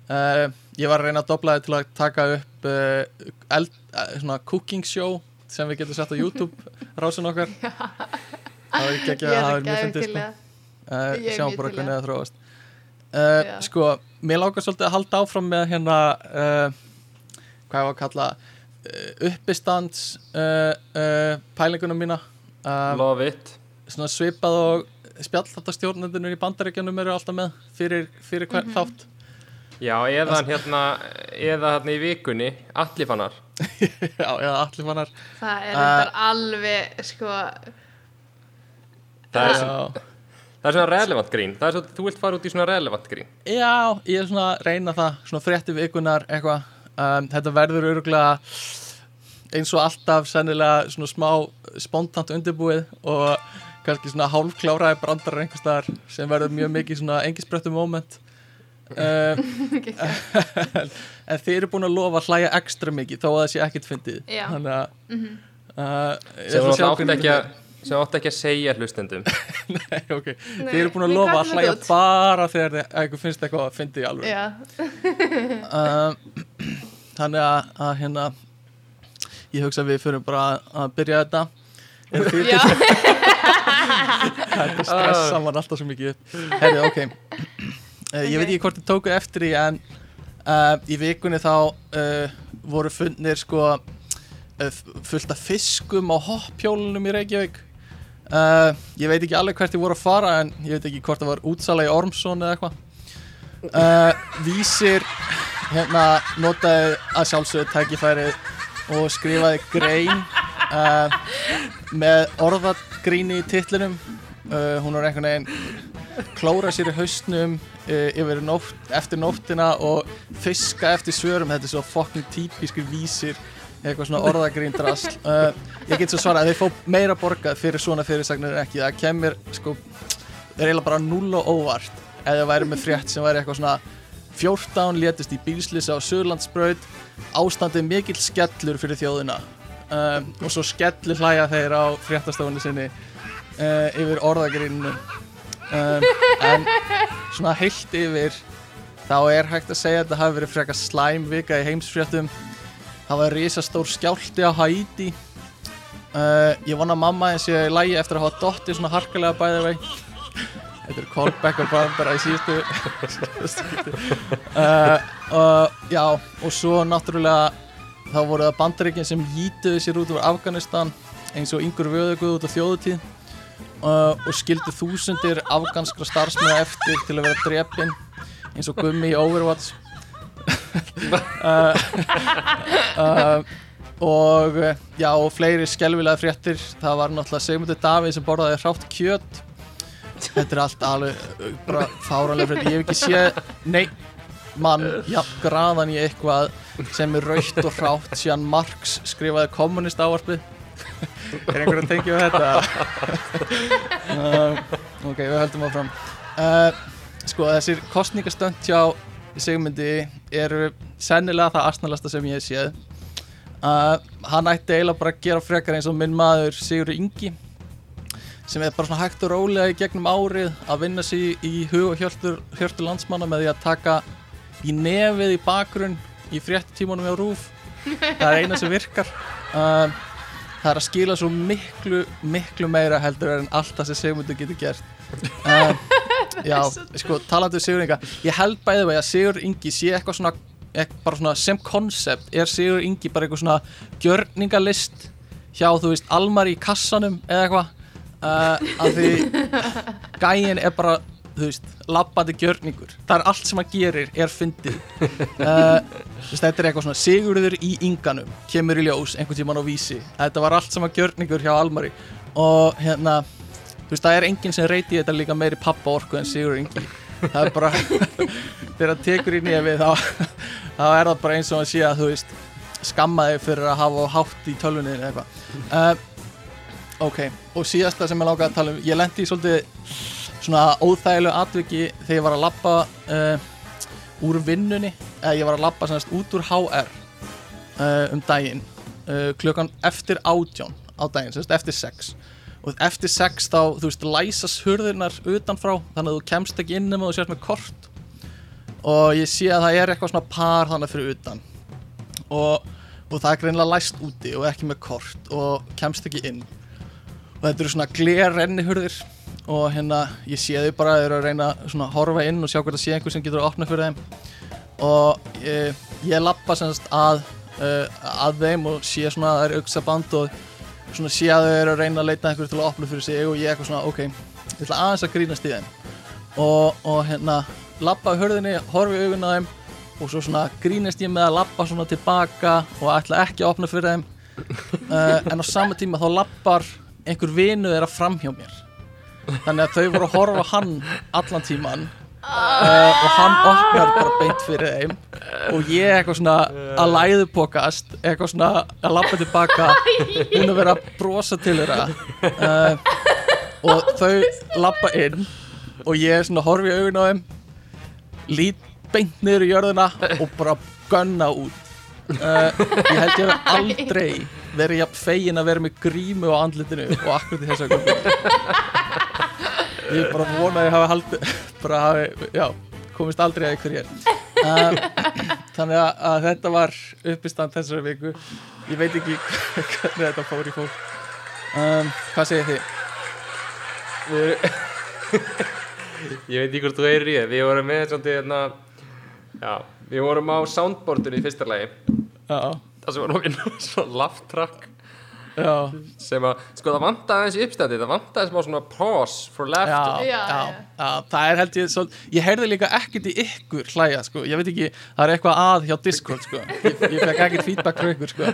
[SPEAKER 3] Uh, ég var að reyna að dobla þetta til að taka upp uh, eld, uh, svona cooking show sem við getum sett á YouTube rásin okkar. Það er ekki ekki að það
[SPEAKER 4] er
[SPEAKER 3] mjög sko.
[SPEAKER 4] er mjög
[SPEAKER 3] bara
[SPEAKER 4] til í
[SPEAKER 3] hvernig
[SPEAKER 4] það.
[SPEAKER 3] það þróast uh, sko, mér lákar svolítið að halda áfram með hérna uh, hvað ég var að kalla uh, uppistands uh, uh, pælingunum mína. Uh,
[SPEAKER 1] Love it.
[SPEAKER 3] svona svipað og spjallþáttastjórnendunir í bandaríkjunum eru alltaf með fyrir, fyrir hver þátt.
[SPEAKER 1] Já, eða hérna eða hérna í vikunni, allir fannar.
[SPEAKER 3] Já, já, allir fannar.
[SPEAKER 4] Það er alveg sko
[SPEAKER 1] Það er,
[SPEAKER 3] já,
[SPEAKER 1] það er svona relevant grín. Það er svo, þú vilt fara út í svona relevant grín.
[SPEAKER 3] Já, ég er svona að reyna það svona frétti vikunar eitthvað. Um, þetta verður öruglega eins og alltaf sennilega svona smá spontant undirbúið og kannski svona hálfkláraði brandar einhvers staðar sem verður mjög mikið svona engisbröttu moment. Um, en þið eru búin að lofa að hlæja ekstra mikið þó að það sé ekkert fyndið.
[SPEAKER 4] Já.
[SPEAKER 3] þannig að uh, ég
[SPEAKER 1] sem
[SPEAKER 3] ætla að sjá
[SPEAKER 1] átti átti
[SPEAKER 3] hvernig
[SPEAKER 1] ekki, að- sem átti ekki að segja hlustendum.
[SPEAKER 3] Nei, ok,
[SPEAKER 4] Nei,
[SPEAKER 3] þið eru búin að lofa að hlæja bara þegar þið- eitthvað finnst eitthvað að fyndið í alveg
[SPEAKER 4] já,
[SPEAKER 3] um, þannig að, að hérna ég hugsa að við fyrir bara að- að byrja þetta. Er þið
[SPEAKER 4] já.
[SPEAKER 3] þetta stressa mann alltaf svo mikið upp. Herrið, ok. Uh, ég veit ekki hvort þið tóku eftir því en uh, í vikunni þá uh, voru fundnir sko uh, fullt af fiskum á hoppjólunum í Reykjavík uh, ég veit ekki alveg hvert þið voru að fara en ég veit ekki hvort það var útsala í Ormsson eða eitthvað. Uh, vísir hérna notaði að sjálfsögðu tækifærið og skrifaði grein uh, með orðagríni í titlinum. Hún var einhvern veginn klóra sér í hausnum yfir nótt, eftir nóttina og fiska eftir svörum. Þetta er svo fucking típiskur vísir eitthvað svona orðagrín drasl. Uh, ég get svo svarað að þeir fá meira borgað fyrir svona fyrirsagnir en ekki. Það kemur sko er eiginlega bara null og óvart ef það væri með frétt sem væri eitthvað svona 14 létist í bílslýsa á Suðlandsbraut ástandið mikill skellur fyrir þjóðina. Um, og svo skellir hlæja þeir á fréttastofunni sinni uh, yfir orðagríninu en svona heilt yfir þá er hægt að segja að þetta hafi verið frekar slæm vika í heimsfréttum það var risastór skjálti á Haiti. Uh, ég vona mamma eins ég lægi eftir að hafa dotti svona harkalega bæði vei þetta er callback og bara, í síðustu uh, uh, já og svo náttúrulega þá voru það bandaríkinn sem hýtuðu sér út úr Afganistan eins og yngur vöðuguð út á þjóðutíð uh, og skildu þúsundir afganskra starfsmæða eftir til að vera drepin eins og gummi í Overwatch uh, uh, og uh, já og fleiri skelvilega fréttir. Það var náttúrulega Sigmundur Davíð sem borðaði hrátt kjöt. Þetta er allt alveg uh, bara fáranlega fréttir ég hef ekki séð nei mann jafn graðan í eitthvað sem er raukt og hrátt síðan Marx skrifaði kommunist ávarpið. Er einhver að tengja við þetta? Um, ok, við höldum áfram. Uh, sko þessir kostningastönd hjá Sigmundi eru sennilega það arsnalasta sem ég hef séð. Uh, hann ætti eiginlega bara að gera frekar eins og minn maður Sigur Ingi sem er bara svona hægt og rólega í gegnum árið að vinna sig í hug og hjörtur, hjörtur landsmanna með því að taka í nefið í bakgrunn í fréttímanum hjá Rúf það er eina sem virkar. Uh, það er að skila svo miklu miklu meira heldur en allt það sem Sigmundur getur gert. Uh, já, sko, talandi um Sigur Inga ég held bæði vegi að Sigur Ingi sé eitthvað svona, eitthvað svona sem konsept er Sigur Ingi bara eitthvað svona gjörningalist hjá, þú veist, Almar í kassanum eða eitthvað? Uh, að því gæin er bara þú veist, labbandi gjörningur. Það er allt sem hann gerir, er fyndið. Uh, þetta er eitthvað svona Sigurður í ynganum, kemur í ljós einhvern tímann á vísi, þetta var allt sem hann gjörningur hjá Almari. Og hérna þú veist, það er enginn sem reyti þetta líka meiri pappa orku en Sigurður yngi það er bara, þegar hann tekur í nefið þá, þá er það bara eins og hann sé að þú veist, skammaði fyrir að hafa hátt í tölvunni eða eitthvað. Uh, ok, og síðasta sem ég lákaði að tala um ég lendi í svolítið svona óþægilegu atviki þegar ég var að labba uh, úr vinnunni eða ég var að labba semast út úr HR uh, um daginn klukkan eftir átján á daginn, semast eftir sex og eftir sex þá, þú veist, læsast hurðirnar utanfrá, þannig að þú kemst ekki inn nema þú sért með kort. Og ég sé að það er eitthvað svona par þannig fyrir utan. Og, og það er greinlega læst úti og ekki með kort og kemst ekki inn. Og þetta eru svona glerrenni hurðir og hérna ég sé þau bara þeir eru að reyna svona að horfa inn og sjá hvort það sé einhver sem getur að opna fyrir þeim. Og ég, ég lappa semst að uh, að þeim og sé svona að það er auksa band og svona sé að þau eru að reyna að leita einhverju til að opna fyrir sig og ég eitthvað svona ok, ég ætla aðeins að grínast í þeim. Og, og hérna lappa á hörðinni, horfi augun á þeim og svo svona grínast ég með að lappa svona tilbaka og ætla ekki að opna fyrir þeim. Uh, en á sama tíma þá lappar einhver vinu þeirra fram hjá mér. Þannig að þau voru að horfa á hann allan tíman uh, og hann opnar bara beint fyrir þeim. Og ég eitthvað svona að læðupokast eitthvað svona að lappa tilbaka hún að vera að brosa til þeirra. Uh, og þau lappa inn. Og ég svona horfi í augun á þeim lít beint niður í jörðina og bara gunna út. Uh, ég held ég hef aldrei verið jafn fegin að vera með grímu á andlitinu og akkurat í þessu augnablik. Ég bara vona að ég hafi haldið bara hafi, já, komist aldrei að ykkur hér uh, þannig að, að þetta var uppistand þessari viku. Ég veit ekki hvernig þetta fór í fólk. Um, hvað segir þið?
[SPEAKER 1] Ég veit ekki hvort þú heyrir í það, við vorum með svona, hérna, já, við vorum á soundboardinu í fyrsta lagi,
[SPEAKER 3] Já,
[SPEAKER 1] það sem var laugh track.
[SPEAKER 3] já,
[SPEAKER 1] sem að, sko það vantaði aðeins í uppstandi, það vantaði smá svona pause for
[SPEAKER 3] já,
[SPEAKER 1] laughter.
[SPEAKER 3] já,
[SPEAKER 4] Já,
[SPEAKER 3] já, það er held ég svo, ég heyrði líka ekkert í ykkur hlæja, sko, ég veit ekki það er eitthvað að hjá Discord, sko. Ég, ég fekk ekkert feedback frá ykkur, sko.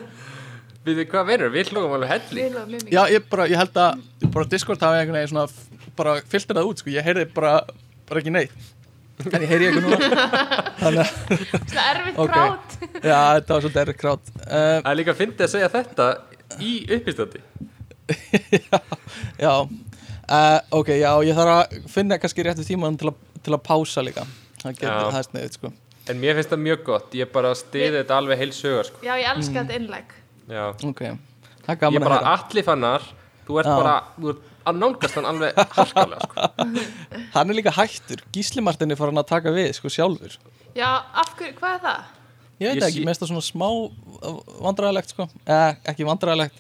[SPEAKER 1] Við þið hvað verður, við hlugum alveg helli.
[SPEAKER 4] Við lofum mjög mikið.
[SPEAKER 3] Já, ég bara, ég held að bara Discord hafi einhvern veginn svona bara filter það út, sko, ég heyrði bara bara ekki neitt. En ég heyri ykkur núna. Þannig að,
[SPEAKER 4] Svona erfitt krát
[SPEAKER 3] já, þetta var svolítið errið krát uh,
[SPEAKER 1] Það er líka að fyndi að segja þetta í uppstandi.
[SPEAKER 3] Já, uh, ok, já, ég þarf að finna kannski réttu tíman til, að- til að pása líka það getur,
[SPEAKER 1] Já.
[SPEAKER 3] það sniðið, sko
[SPEAKER 1] En mér finnst það mjög gott, ég bara stiði þetta alveg heil sögur, sko.
[SPEAKER 4] Já, ég elska þetta innleg
[SPEAKER 1] Já.
[SPEAKER 3] ok, það er
[SPEAKER 1] Ég
[SPEAKER 3] gaman að
[SPEAKER 1] bara, allir fannar, þú ert
[SPEAKER 3] Já.
[SPEAKER 1] bara, þú ert að nálgast hann alveg harkalega, sko.
[SPEAKER 3] hann er líka hættur, Gísli Martin er farin að taka við, sko, sjálfur
[SPEAKER 4] Já, af hverju, hvað er það?
[SPEAKER 3] Ég veit
[SPEAKER 1] Ég
[SPEAKER 3] ekki,
[SPEAKER 1] sé-
[SPEAKER 3] mér finnst það svona smá vandræðilegt, sko, eh, ekki vandræðilegt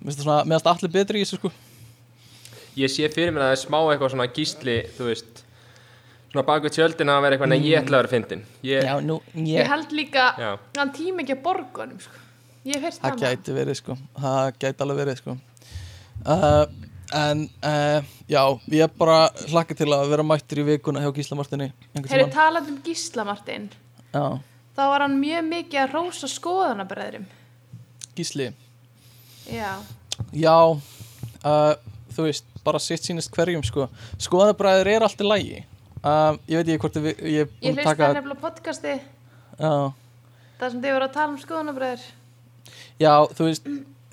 [SPEAKER 3] mér finnst það svona, mér finnst allir betri í þessu, sko.
[SPEAKER 1] Ég sé fyrir mér að það er smá eitthvað svona gísli, þú veist, svona bak við tjöldina að vera eitthvað, nei, ég ætla að vera fyndin. Ég,
[SPEAKER 3] já, nú,
[SPEAKER 4] Ég
[SPEAKER 3] ég,
[SPEAKER 4] held líka
[SPEAKER 1] Já.
[SPEAKER 4] hann tíma ekki að borga honum sko. Ég hef heyrst
[SPEAKER 3] það
[SPEAKER 4] það
[SPEAKER 3] gæti verið, sko. Það gæti alveg verið, sko. Uh, en, uh, já ég bara hlakka til að vera mættur í vikuna hjá Gísla Martini einhvern
[SPEAKER 4] Hefur
[SPEAKER 3] tímann.
[SPEAKER 4] talað um Gísla Martin.
[SPEAKER 3] Já,
[SPEAKER 4] þá var hann mjög mikið að rósa skoðanabræðurum
[SPEAKER 3] Gísli.
[SPEAKER 4] Já,
[SPEAKER 3] Já, uh, þú veist, bara sitt sínist hverjum sko. Skoðanabræður er allt í lægi uh, Ég veit ekki hvort við, ég er
[SPEAKER 4] ég hlusta
[SPEAKER 3] taka
[SPEAKER 4] nefnilega podcasti
[SPEAKER 3] já,
[SPEAKER 4] þar sem þið voru að tala um skoðanabræður.
[SPEAKER 3] Já, þú veist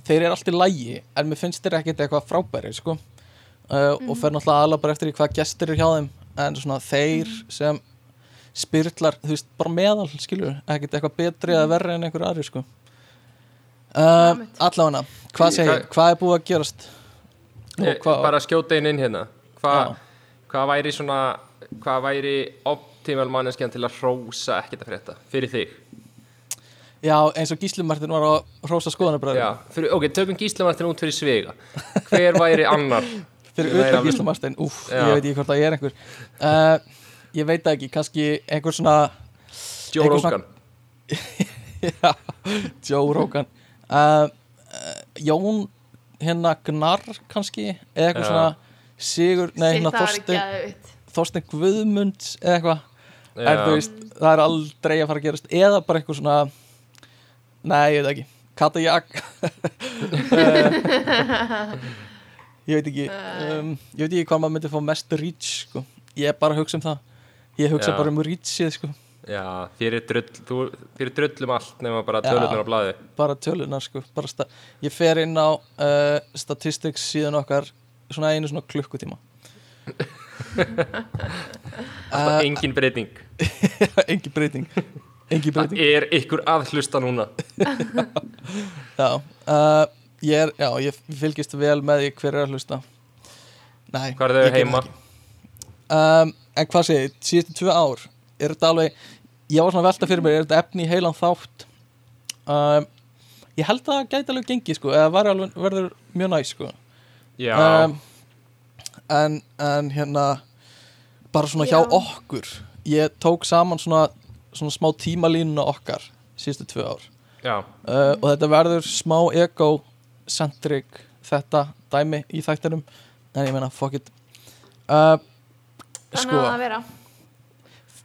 [SPEAKER 3] Þeir eru allt í lægi En mér finnst þeir ekkert eitthvað frábæri sko. uh, Og fer náttúrulega aðla bara eftir hvað gestir eru hjá þeim En svona þeir sem spyrlar, þú veist, bara meðal skilur, ekkert eitthvað betri eða verri en einhver aðri sko. uh. Allavega, hvað segir,
[SPEAKER 1] Hvað-
[SPEAKER 3] hvað er búið að gerast? Nú,
[SPEAKER 1] ég,
[SPEAKER 3] hvað-
[SPEAKER 1] bara skjóta inn inn hérna. Hva, hvað væri svona, hvað væri optimal manneskjan til að hrósa ekkert að frétta fyrir þig?
[SPEAKER 3] Já, eins og Gísli Martin var að hrósa skoðanabræður
[SPEAKER 1] ok, tökum Gíslamartin út fyrir svega. Hver væri annar?
[SPEAKER 3] fyrir
[SPEAKER 1] Nei,
[SPEAKER 3] utan
[SPEAKER 1] alveg-
[SPEAKER 3] Gísla Martin, úff,
[SPEAKER 1] Já.
[SPEAKER 3] ég veit ekki hvort það er einhver uh, ég veit ekki, kannski einhver svona
[SPEAKER 1] Joe
[SPEAKER 3] Eitthvað svona-
[SPEAKER 1] Rogan.
[SPEAKER 3] já, Joe Rogan. Uh, uh, Jón hérna Gnar kannski eða eitthvað svona Sigur, nei hérna
[SPEAKER 4] geðvitt
[SPEAKER 3] Þorstein Guðmunds eða eitthvað. Er það er aldrei að fara að gerast. Eða bara eitthvað svona nei, ég veit ekki, Kata Jak ég veit ekki um, ég veit ekki hvað maður myndi fá mest reach sko. ég er bara að hugsa um það ég hugsa
[SPEAKER 1] Já.
[SPEAKER 3] bara um reachið sko.
[SPEAKER 1] Já, þér er drull, þú, þér er drull um allt nema bara tölunar á blaði.
[SPEAKER 3] bara tölunar sko. bara sta- ég fer inn á uh, statistics síðan okkar svona einu svona klukkutíma
[SPEAKER 1] Alltaf engin breyting.
[SPEAKER 3] engin breyting engin
[SPEAKER 1] Það
[SPEAKER 3] breyting
[SPEAKER 1] er ykkur að hlusta núna.
[SPEAKER 3] já, uh, ég, er, já, ég fylgist vel með því hver er að hlusta Nei,
[SPEAKER 1] Hvað er þau heima?
[SPEAKER 3] það ekki. Um, en hvað segir, síðustu tvö ár er þetta alveg, ég var svona velta fyrir mér er þetta efni í heilan þátt? Um, ég held að það gæti alveg gengið sko, eða var alveg, verður mjög næs sko.
[SPEAKER 1] Já,
[SPEAKER 3] um, en, en hérna bara svona hjá
[SPEAKER 4] Já.
[SPEAKER 3] okkur ég tók saman svona, svona smá tímalínuna okkar síðustu tvö ár.
[SPEAKER 1] Já,
[SPEAKER 3] uh, og þetta verður smá egocentric þetta dæmi í þættinum. En ég meina fuck it. Uh,
[SPEAKER 4] Þannig
[SPEAKER 3] sko,
[SPEAKER 4] að það vera.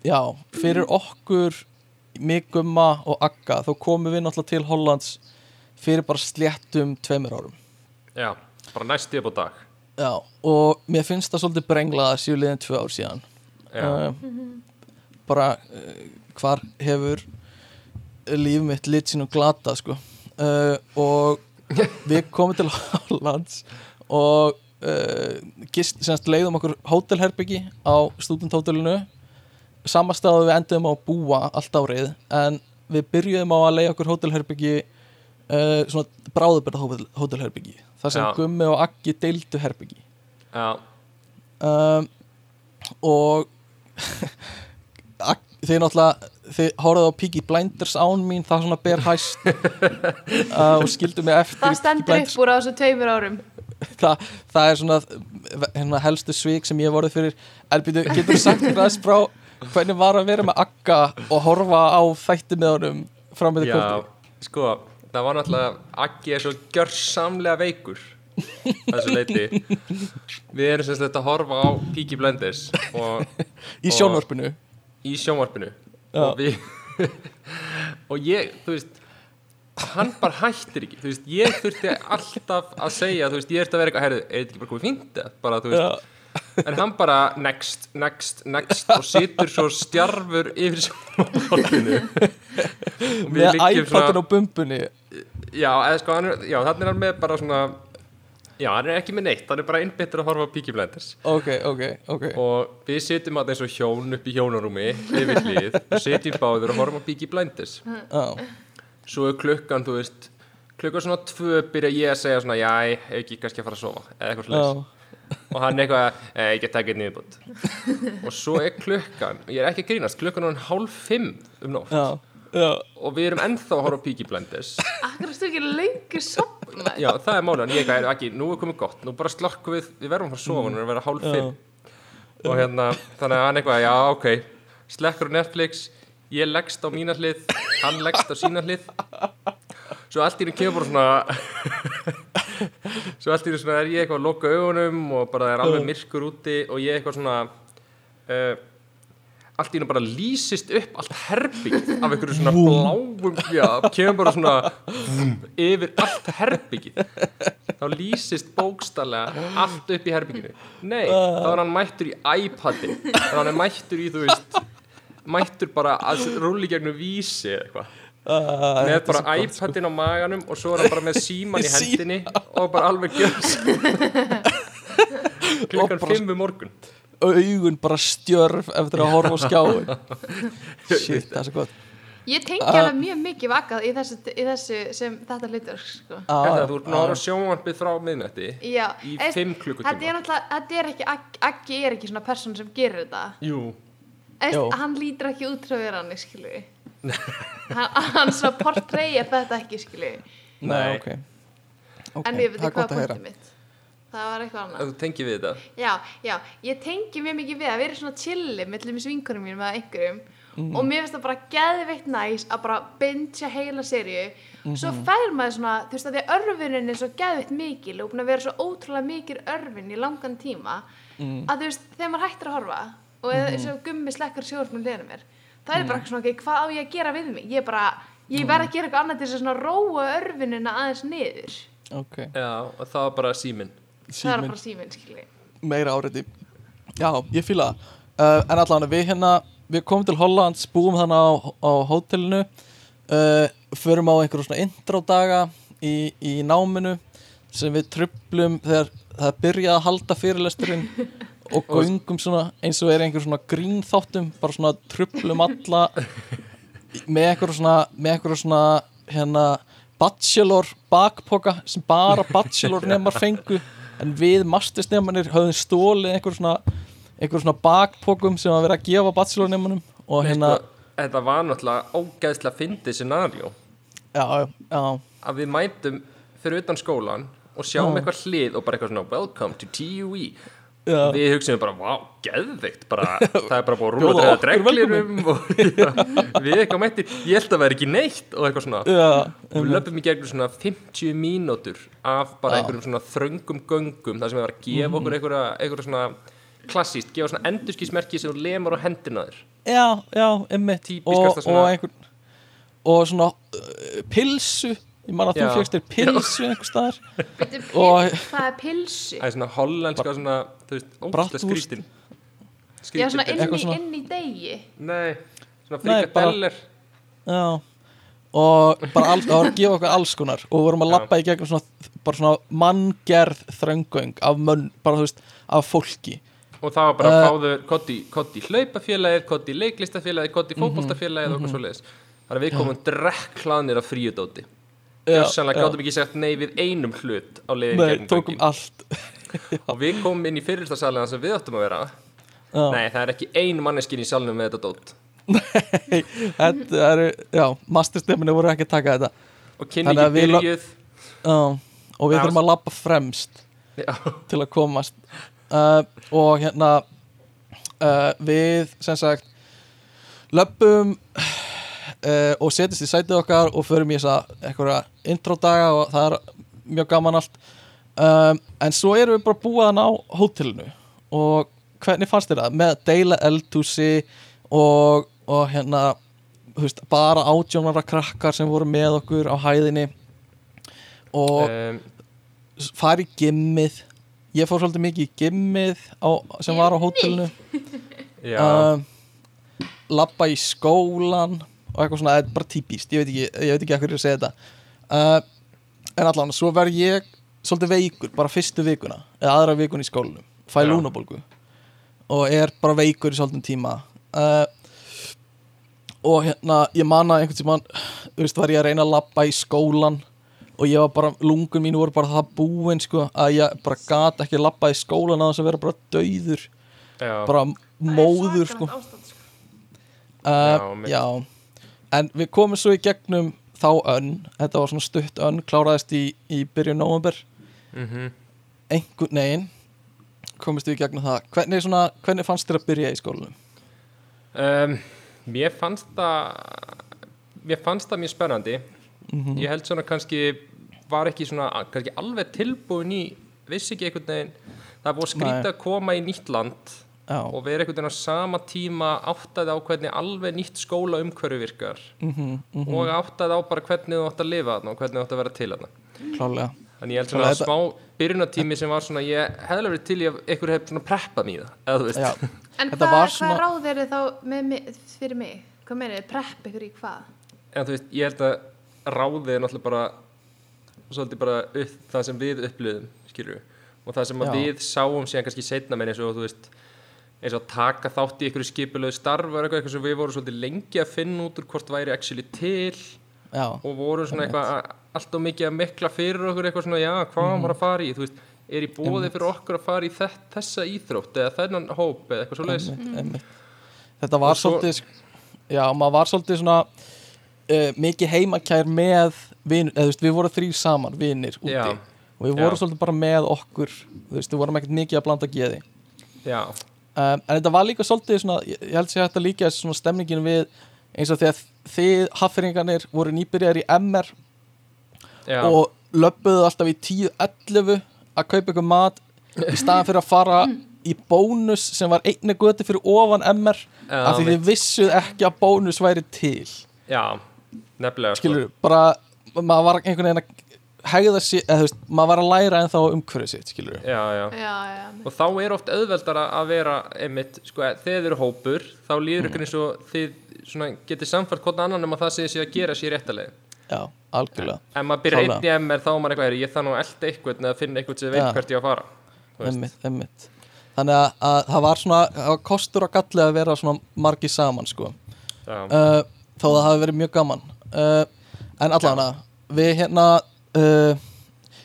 [SPEAKER 3] já, fyrir okkur mig gumma og Agga þá komum við náttúrulega til Hollands fyrir bara sléttum tveimur árum.
[SPEAKER 1] Já, bara næst upp á dag.
[SPEAKER 3] Já, og mér finnst það svolítið brenglað að séu liðin tvö ár síðan.
[SPEAKER 1] Já,
[SPEAKER 3] uh, bara uh, hvar hefur líf mitt lit sínum glata sko. Uh, og við komum til Hollands og uh, gist, semst leiðum okkur hótelherbyggi á stúdenthótelinu. Sama staðu við endum á að búa allt árið en við byrjuðum á að leiða okkur hótelherbyggi uh, svona bráðubyrða hótelherbyggi þar sem
[SPEAKER 1] Já.
[SPEAKER 3] Gummi og Aggi deildu herbyggi.
[SPEAKER 1] Já,
[SPEAKER 3] um, og þið náttúrulega þið horfðu á Piggy Blinders án mín það svona ber hæst uh, og skildu mig eftir
[SPEAKER 4] Það stendur upp úr á þessu tveimur árum
[SPEAKER 3] það, það er svona hérna, helstu svik sem ég hef vorið fyrir. Elbítu, getur þú sagt aðeins frá hvernig var að vera með Agga og horfa á þætti með honum fram með því
[SPEAKER 1] já
[SPEAKER 3] kvöldi
[SPEAKER 1] Sko, það var náttúrulega Aggi er svo gjörsamlega veikur þessu leiti Við erum sem sagt að horfa á Peaky Blinders og
[SPEAKER 3] í sjónvarpinu.
[SPEAKER 1] Í sjónvarpinu.
[SPEAKER 3] Já.
[SPEAKER 1] og við og ég, þú veist hann bara hættir ekki, þú veist, ég þurfti alltaf að segja, þú veist, ég ert að vera eitthvað herðu, er þetta ekki bara komið fínt bara, þú veist,
[SPEAKER 3] Já.
[SPEAKER 1] en hann bara next, next, next og situr svo stjarfur yfir sjónvarpinu Og við
[SPEAKER 3] með iPadin á bumbunni
[SPEAKER 1] já, eða sko, hann er, já, þannig er hann með bara svona já, hann er ekki með neitt, hann er bara innbyttur að horfa á Peaky Blinders.
[SPEAKER 3] Ok, ok, ok.
[SPEAKER 1] Og við sitjum að eins og hjón upp í hjónarúmi yfir hlið, og sitjum báður og horfum á Peaky Blinders.
[SPEAKER 3] Já.
[SPEAKER 1] Svo er klukkan, þú veist klukkan svona tvö byrja ég að segja svona já, ég hef ekki kannski að fara að sofa eða eitthvað slags og hann eitthvað, eh, ég get takið niðurbútt og svo er klukkan ég er ekki að grínast, klukkan er hann hálf fimm um nótt.
[SPEAKER 3] Já. Já.
[SPEAKER 1] og við erum ennþá að horfa Blinders.
[SPEAKER 4] Akkur stu ekki lengur sopna
[SPEAKER 1] já, það er málið, en ég eitthvað, ekki, nú er komið gott nú bara slokkum við, við verðum að fara að sofa nú er að vera hálf fimm. Og hérna, þannig að hann eitthvað, já, ok. Slekkur á Netflix, ég leggst á mína hlið, hann leggst á sína hlið. Svo allt í henni kemur bara svona svo allt í henni svona er ég eitthvað að loka augunum og bara það er alveg myrkur úti og ég eitthvað svona uh, allt í henni bara lýsist upp allt herbyggið af einhverju svona bláum já, kemur bara svona yfir allt herbyggið þá lýsist bókstallega allt upp í herbygginu nei, þá er hann mættur í iPadin þá er hann mættur í, þú veist mættur bara að rúli gegnum vísi eða eitthvað.
[SPEAKER 3] Uh,
[SPEAKER 1] með
[SPEAKER 3] er
[SPEAKER 1] bara
[SPEAKER 3] sko.
[SPEAKER 1] iPadin á maganum og svo er hann bara með síman í hendinni og bara alveg gjörs klukkan
[SPEAKER 3] Og bara-
[SPEAKER 1] 5 um morgun.
[SPEAKER 3] augun bara stjörf eftir að horfa á skjáin shit, það er svo gott.
[SPEAKER 4] Ég tengi alveg mjög mikið vakað í þessu, í þessu sem þetta hlutur sko.
[SPEAKER 1] Þetta, þú ert búin að horfa á sjónvarpið frá miðnætti í
[SPEAKER 4] eða,
[SPEAKER 1] 5
[SPEAKER 4] Þetta er
[SPEAKER 1] klukkutíma
[SPEAKER 4] þetta er ekki Aggi- Aggi er ekki svona person sem gerir þetta.
[SPEAKER 1] Jú,
[SPEAKER 3] Jó.
[SPEAKER 4] Hann lítur ekki út frá vera hann, skilu hann, svo portreyjar þetta ekki, skilu
[SPEAKER 3] Nei,
[SPEAKER 1] Nei.
[SPEAKER 3] ok, okay
[SPEAKER 4] En ég veit
[SPEAKER 3] það
[SPEAKER 4] ekki hvað punktið mitt Það var eitthvað annað
[SPEAKER 1] að þú tengir við þetta
[SPEAKER 4] Já, já, ég tengi mjög mikið við að vera svona chilli mellum í svinkunum mínum eða einhverjum
[SPEAKER 3] Mm.
[SPEAKER 4] og mér finnst það bara geðveikt næs að bara bingja heila serju svo
[SPEAKER 3] Mhm.
[SPEAKER 4] fær maður svona, þú veist að því að örfunin er svo geðveikt mikil og búin að vera svo ótrúlega mikil örfin í langan tíma
[SPEAKER 3] Mm.
[SPEAKER 4] að þú veist, þegar maður hættir að horfa og eða
[SPEAKER 3] Mhm.
[SPEAKER 4] eins og gummi slekkar sjóðsmjöl liðinu mér. Það er bara eitthvað svona, ok, hvað á ég að gera við mig? Ég bara, ég verð að gera eitthvað annað til þess að svona róa örfinina aðeins niður.
[SPEAKER 3] Ok,
[SPEAKER 1] Já, og það var bara síminn.
[SPEAKER 4] Það
[SPEAKER 3] síminn,
[SPEAKER 4] bara síminn, skilji.
[SPEAKER 3] Meira áriði já, ég fýla það. Uh, en allan við hérna, við komum til Hollands búum þannig á, á hótelinu. Uh, förum á einhverjum svona intro daga í, í náminu sem við trublum þegar það byrjaði að halda fyrirlesturinn og göngum svona eins og er einhver svona grínþáttum bara svona trublum alla með einhverjum svona með einhverjum svona hérna bachelor bakpoka sem bara bachelor nefnar fengu. En við mastersnefnarnir höfðum stólið einhverjum svona einhverjum svona bakpokum sem að vera að gefa bachelor nefnarnum og hérna
[SPEAKER 1] Þetta var náttúrulega ógeðslega fyndið scenarió
[SPEAKER 3] já, já,
[SPEAKER 1] að við mætum fyrir utan skólan og sjáum
[SPEAKER 3] Já.
[SPEAKER 1] eitthvað hlið og bara eitthvað svona welcome to TUE
[SPEAKER 3] Já.
[SPEAKER 1] við hugsaum bara, vá, geðveikt bara, það er bara búið að rúla
[SPEAKER 3] okkur
[SPEAKER 1] dreglinum og já, við eitthvað mætti, ég held að vera ekki neitt og eitthvað svona.
[SPEAKER 3] Já,
[SPEAKER 1] við löpum í gegnum svona 50 mínútur af bara einhverjum svona þröngum göngum þar sem varum að gefa okkur einhverja, einhverja svona klassíst, gefa svona endurskísmerki sem þú lemur á hendina þér.
[SPEAKER 3] Já, já,
[SPEAKER 1] Típiskasta
[SPEAKER 3] og, og einhvern og svona uh, pilsu ég man að þú fjöxt þér pilsu einhver staðar. Og-
[SPEAKER 4] Það er pilsu
[SPEAKER 1] það er svona hollenska svona, þú veist, ógæslega skrítin
[SPEAKER 4] Já, svona inn
[SPEAKER 3] Eitthvað
[SPEAKER 4] í,
[SPEAKER 3] svona-
[SPEAKER 4] inn í degi.
[SPEAKER 1] Nei, svona frikadeller.
[SPEAKER 3] Já. Og bara alls, það var að gefa okkur alls konar. Og við vorum að lappa í gegnum svona, bara svona manngerð þröngöng af mönn, bara þú veist, af fólki.
[SPEAKER 1] Og það var bara
[SPEAKER 3] Uh,
[SPEAKER 1] uh, fáður kotti, kotti hlaupafélagið, kotti leiklistafélagið kotti
[SPEAKER 3] Mhm,
[SPEAKER 1] fótboltafélagið og eitthvað svo leiðis þannig að við komum drekklaðnir af fríudóti
[SPEAKER 3] Já.
[SPEAKER 1] gátum ekki sagt nei við einum hlut á leiðin
[SPEAKER 3] Nei, tókum
[SPEAKER 1] göngin.
[SPEAKER 3] allt.
[SPEAKER 1] Og við komum inn í fyrirstasalina sem við áttum að vera.
[SPEAKER 3] Já.
[SPEAKER 1] nei það er ekki ein manneskin í salnum með þetta dót.
[SPEAKER 3] Þetta eru, já, masterstemminu voru ekki að taka þetta.
[SPEAKER 1] Og
[SPEAKER 3] við la-
[SPEAKER 1] byrjuð.
[SPEAKER 3] Já, og við þurfum að lappa fremst
[SPEAKER 1] já,
[SPEAKER 3] til að komast. Uh, og hérna uh, við sem sagt löpum uh, og setjast í sætið okkar og förum í þessa eitthvað introdaga og það er mjög gaman allt. Um, en svo erum við bara búin á hótelinu. Og hvernig fannst þér það? Með að deila eldhúsi og, og hérna veist, bara átjónara krakkar sem voru með okkur á hæðinni. Og
[SPEAKER 1] um,
[SPEAKER 3] fara í gimmið. Ég fór svolítið mikið í gimmið á, sem var á hótelinu. Um, labba í skólan og eitthvað svona, þetta er bara típist ég veit ekki, ég veit ekki að hverju að segja þetta. Uh, en allan, svo verð ég svolítið veikur, bara fyrstu vikuna eða aðra vikun í skólanum, fæ
[SPEAKER 1] Já.
[SPEAKER 3] lúnabólgu og er bara veikur í svolítið tíma. Uh, og hérna, ég man að einhvern tímann, þú veist, var ég að reyna að labba í skólan og ég var bara, lungun mínu voru bara það búin sko, að ég bara gat ekki að labba í skólan að þess að vera bara dauður
[SPEAKER 1] já,
[SPEAKER 3] bara móður sko.
[SPEAKER 4] ástand, sko.
[SPEAKER 3] uh,
[SPEAKER 1] Já,
[SPEAKER 3] já, en við komum svo í gegnum þá önn. Þetta var svona stutt önn, kláraðist í, í byrjun november
[SPEAKER 1] mhm.
[SPEAKER 3] Einhvern negin komist við í gegnum það. Hvernig, svona, hvernig fannst þér að byrja í skólanum?
[SPEAKER 1] um, mér fannst það mér fannst það mjög spennandi.
[SPEAKER 3] Mhm.
[SPEAKER 1] ég held svona kannski var ekki svona kannski alveg tilbúin í vissi ekki einhvern veginn. Það skrýta
[SPEAKER 3] Nei.
[SPEAKER 1] að koma í nýtt land
[SPEAKER 3] Já,
[SPEAKER 1] og vera einhvern veginn á sama tíma áttaði á hvernig alveg nýtt skóla umhverju virkar.
[SPEAKER 3] Mm -hmm,
[SPEAKER 1] og áttaði á bara hvernig þú átt að lifa þarna og hvernig þú átt að vera til þarna.
[SPEAKER 3] Klálega
[SPEAKER 1] þannig ég held svona að smá byrjunatími sem var svona ég hefði verið til í að einhver hefði svona preppað mér það eða þú veist.
[SPEAKER 3] Já,
[SPEAKER 4] En
[SPEAKER 3] Þetta
[SPEAKER 4] hvað,
[SPEAKER 3] var
[SPEAKER 4] hvað
[SPEAKER 3] svona-
[SPEAKER 4] ráð eru þá með, fyrir mig? Hvað meina þið? Prepp ykkur í hvað?
[SPEAKER 1] en þú veist, ég held að ráðið er náttúrulega bara svolítið bara upp, það sem við upplöðum og það sem við sáum síðan kannski setna með eins og þú veist eins og taka þátt í einhverju skipulegu starfa eitthvað, eitthvað sem við vorum svolítið lengi að finna út úr hvort væri actually til
[SPEAKER 3] já,
[SPEAKER 1] og vorum svona eitthvað að- allt og mikið að mikla fyrir okkur eitthvað svona já, hvað mm. var að fara í, þú veist er í bóði fyrir okkur að fara í þess, þessa íþrótt eða þennan hóp eða eitthvað svo leiðis
[SPEAKER 3] einmitt, einmitt. Þetta var
[SPEAKER 1] svo-
[SPEAKER 3] svolítið Já, maður var svolítið svona uh, mikið heimakær með vin, eða, þú veist, við vorum þrý saman, vinir úti.
[SPEAKER 1] Já.
[SPEAKER 3] og við vorum svolítið bara með okkur þú veist, við vorum ekkert mikið að blanda geði.
[SPEAKER 1] Já,
[SPEAKER 3] um, en þetta var líka svolítið svona, ég ég held sér þetta líka svona stemningin við eins og þegar þið hafferingarnir voru nýbyrjar í MR
[SPEAKER 1] já,
[SPEAKER 3] og löppuðu alltaf í 10-11 að kaupa ykkur mat í staðan fyrir að fara í bónus sem var einni göti fyrir ofan MR
[SPEAKER 1] Já,
[SPEAKER 3] af því þið vissuð ekki að bónus væri til.
[SPEAKER 1] Já nefnilega sko.
[SPEAKER 3] skilur, bara maður var einhvern veginn að hegða sér, eða þú veist, maður var að læra en þá umhverfið sitt, skilur
[SPEAKER 1] já, já.
[SPEAKER 4] Já, já.
[SPEAKER 1] og þá er oft auðveldara að vera einmitt, sko, þegar þið eru hópur þá líður ykkur eins og þið svona, getið samfært hvort annan um að það sé sér að gera sér réttalega
[SPEAKER 3] já, algjörlega.
[SPEAKER 1] Ef maður byrjar
[SPEAKER 3] Klálega.
[SPEAKER 1] einn í MR þá er maður eitthvað "Heyrðu, ég nú að elda eitthvað eða finna eitthvað sem veit hvert ég að fara.
[SPEAKER 3] Einmitt, einmitt. Þannig að, að það var svona það var kostur og galli að vera svona margi saman sko.
[SPEAKER 1] Já,
[SPEAKER 3] uh, þó það hafi verið mjög gaman. Uh, en allavega við hérna uh,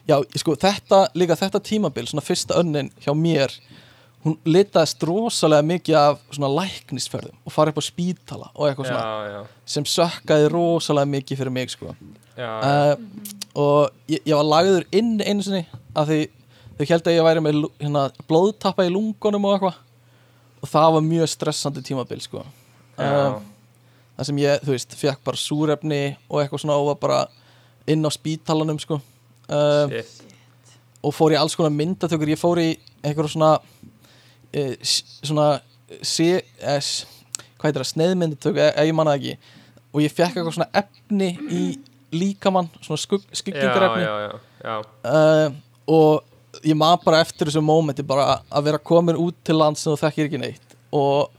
[SPEAKER 3] já, sko, þetta líka þetta tímabil, svona fyrsta önnin hjá mér hún litaðist rosalega mikið af svona læknisferðum og fara upp á spítala og eitthvað svona
[SPEAKER 1] já, já,
[SPEAKER 3] sem sökkaði rosalega mikið fyrir mig sko
[SPEAKER 1] já,
[SPEAKER 3] uh, og ég, ég var lagður inn einu sinni af því þau held að ég væri með hérna, blóðtappa í lungunum og eitthvað og það var mjög stressandi tímabil sko.
[SPEAKER 1] Já.
[SPEAKER 3] um, það sem ég, þú veist, fekk bara súrefni og eitthvað svona og var bara inn á spítalanum sko.
[SPEAKER 1] Shit.
[SPEAKER 3] og fór í alls konar myndatökur. Ég fór í einhverjum svona s- svona CS, hvað heitir það, sneiðmyndatöku ef ég manna ekki. Og ég fekk eitthvað svona efni í líkamann, svona skuggingarefni uh, og ég man bara eftir þessu mómenti bara að vera komin út til land sem þú þekkir ekki neitt. Og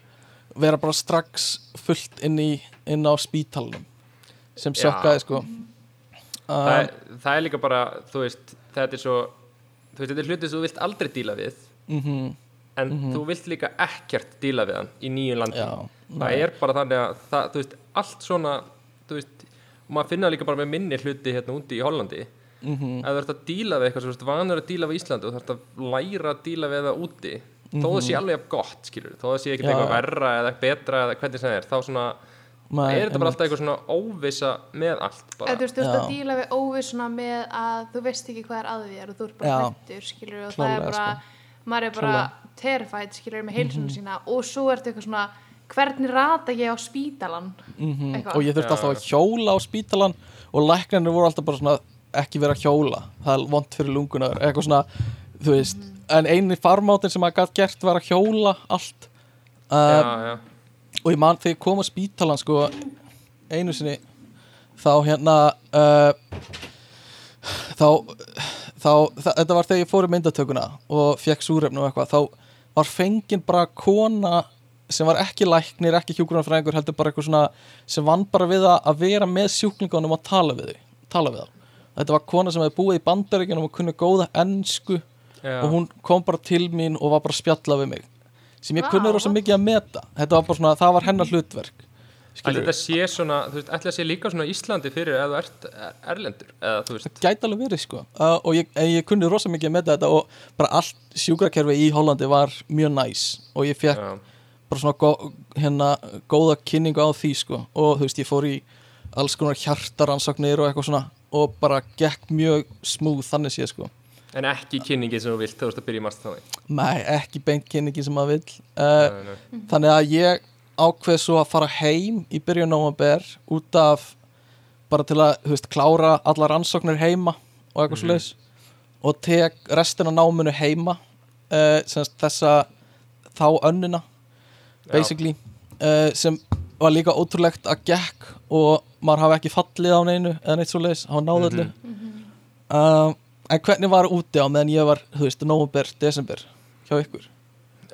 [SPEAKER 3] vera bara strax fullt inn, í, inn á spítalunum sem
[SPEAKER 1] Já.
[SPEAKER 3] sjökkaði sko
[SPEAKER 1] það, er, það er líka bara, þú veist, þetta er svo þú veist, þetta er hluti sem þú vilt aldrei díla við
[SPEAKER 3] mm
[SPEAKER 1] en þú vilt líka ekkert díla við hann í nýjum landi.
[SPEAKER 3] Já,
[SPEAKER 1] það er bara þannig að það, þú veist, allt svona þú veist, maður finna líka bara með minni hluti hérna úti í Hollandi.
[SPEAKER 3] Mm
[SPEAKER 1] ef þú ert að díla við eitthvað sem þú ert vanur að díla við Íslandi og þú ert að læra að díla við það úti. Þó það sé alveg gott, skilur þó það sé ekkert eitthvað verra eða betra eða hvernig sem það er þá svona, er þetta bara alltaf eitthvað svona óvissa með allt bara,
[SPEAKER 4] Eða, þú veist, að díla við óvissuna með að þú veist ekki hvað er að þér og þú ert bara skilur og það er bara, maður er bara terrified, skilur með heilsunum
[SPEAKER 3] Mhm.
[SPEAKER 4] sína og svo ertu eitthvað svona hvernig rata ég á spítalan
[SPEAKER 3] Mhm. Og ég þurfti alltaf að hjóla á spítalan og læknarnir voru alltaf bara svona ekki vera að hjóla, það er vond fyrir lungunar eitthvað svona, þú veist. En eini farmátin sem maður gætt gert var að hjóla allt. Uh,
[SPEAKER 1] já, já,
[SPEAKER 3] og ég man þegar ég kom á spítalan sko, einu sinni þá hérna uh, þá, þá það, þetta var þegar ég fór í myndatökuna og fekk súrefn og eitthvað þá var fengin bara kona sem var ekki læknir, ekki hjúgrunarfræðingur heldur bara eitthvað svona sem vann bara við að, vera með sjúklingunum og tala við þau tala við þá. Þetta var kona sem hefði búið í bandaríkjunum og kunni góða ensku
[SPEAKER 1] já.
[SPEAKER 3] og hún kom bara til mín og var bara að spjalla við mig sem ég
[SPEAKER 4] Vá.
[SPEAKER 3] kunni rosa mikið að meta. Þetta var bara svona, það var hennar hlutverk skilur
[SPEAKER 1] þetta sé svona, þú veist, ætli það sé líka svona Íslandi fyrir ef þú ert erlendur eða þú veist,
[SPEAKER 3] gæti alveg verið sko. Uh, og ég, ég kunni rosa mikið að meta þetta og bara allt sjúkrakerfi í Hollandi var mjög næs og ég fekk
[SPEAKER 1] já,
[SPEAKER 3] bara svona gó, hérna, góða kynningu á því sko. Og þú veist ég fór í alls konar hjartaransóknir og eitthvað svona og bara gekk mjög smúð þannig séð sko
[SPEAKER 1] en ekki kynningi sem þú vilt þú veist að byrja í mast þannig
[SPEAKER 3] Nei, ekki beint kynningi sem maður vill. Uh,
[SPEAKER 1] Nei, nei.
[SPEAKER 3] Þannig að ég ákveð svo að fara heim í byrjun nómabær út af bara til að, þú veist, klára allar rannsóknir heima og eitthvað
[SPEAKER 1] Mhm.
[SPEAKER 3] mm og tek restina náminu heima uh, semst þessa þá önnina basically uh, sem var líka ótrúlegt að gekk og maður hafi ekki fallið á neinu eða neitt svo leiðis, hafa náðu öllu. Uh, en hvernig var úti á meðan ég var, þú veist, nómabær, desember hjá ykkur?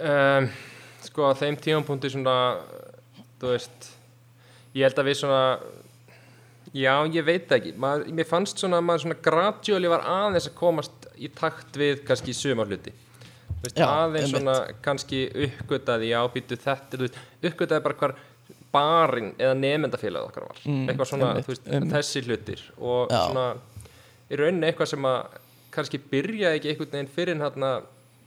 [SPEAKER 1] um, sko á þeim tímapunkti svona þú veist ég held að við svona já ég veit ekki maður, mér fannst svona að maður svona gradually var aðeins að komast í takt við kannski suma hluti Þú veist,
[SPEAKER 3] Já,
[SPEAKER 1] aðeins
[SPEAKER 3] einmitt.
[SPEAKER 1] svona kannski uppgötaði já býtu þetta þú veist, uppgötaði bara hvar barinn eða nefndafélag okkar var
[SPEAKER 3] Mm,
[SPEAKER 1] eitthvað svona
[SPEAKER 3] einmitt,
[SPEAKER 1] veist, þessi hlutir og
[SPEAKER 3] Já.
[SPEAKER 1] svona í rauninni eitthvað sem að kannski byrjaði ekki einhvern veginn fyrir hérna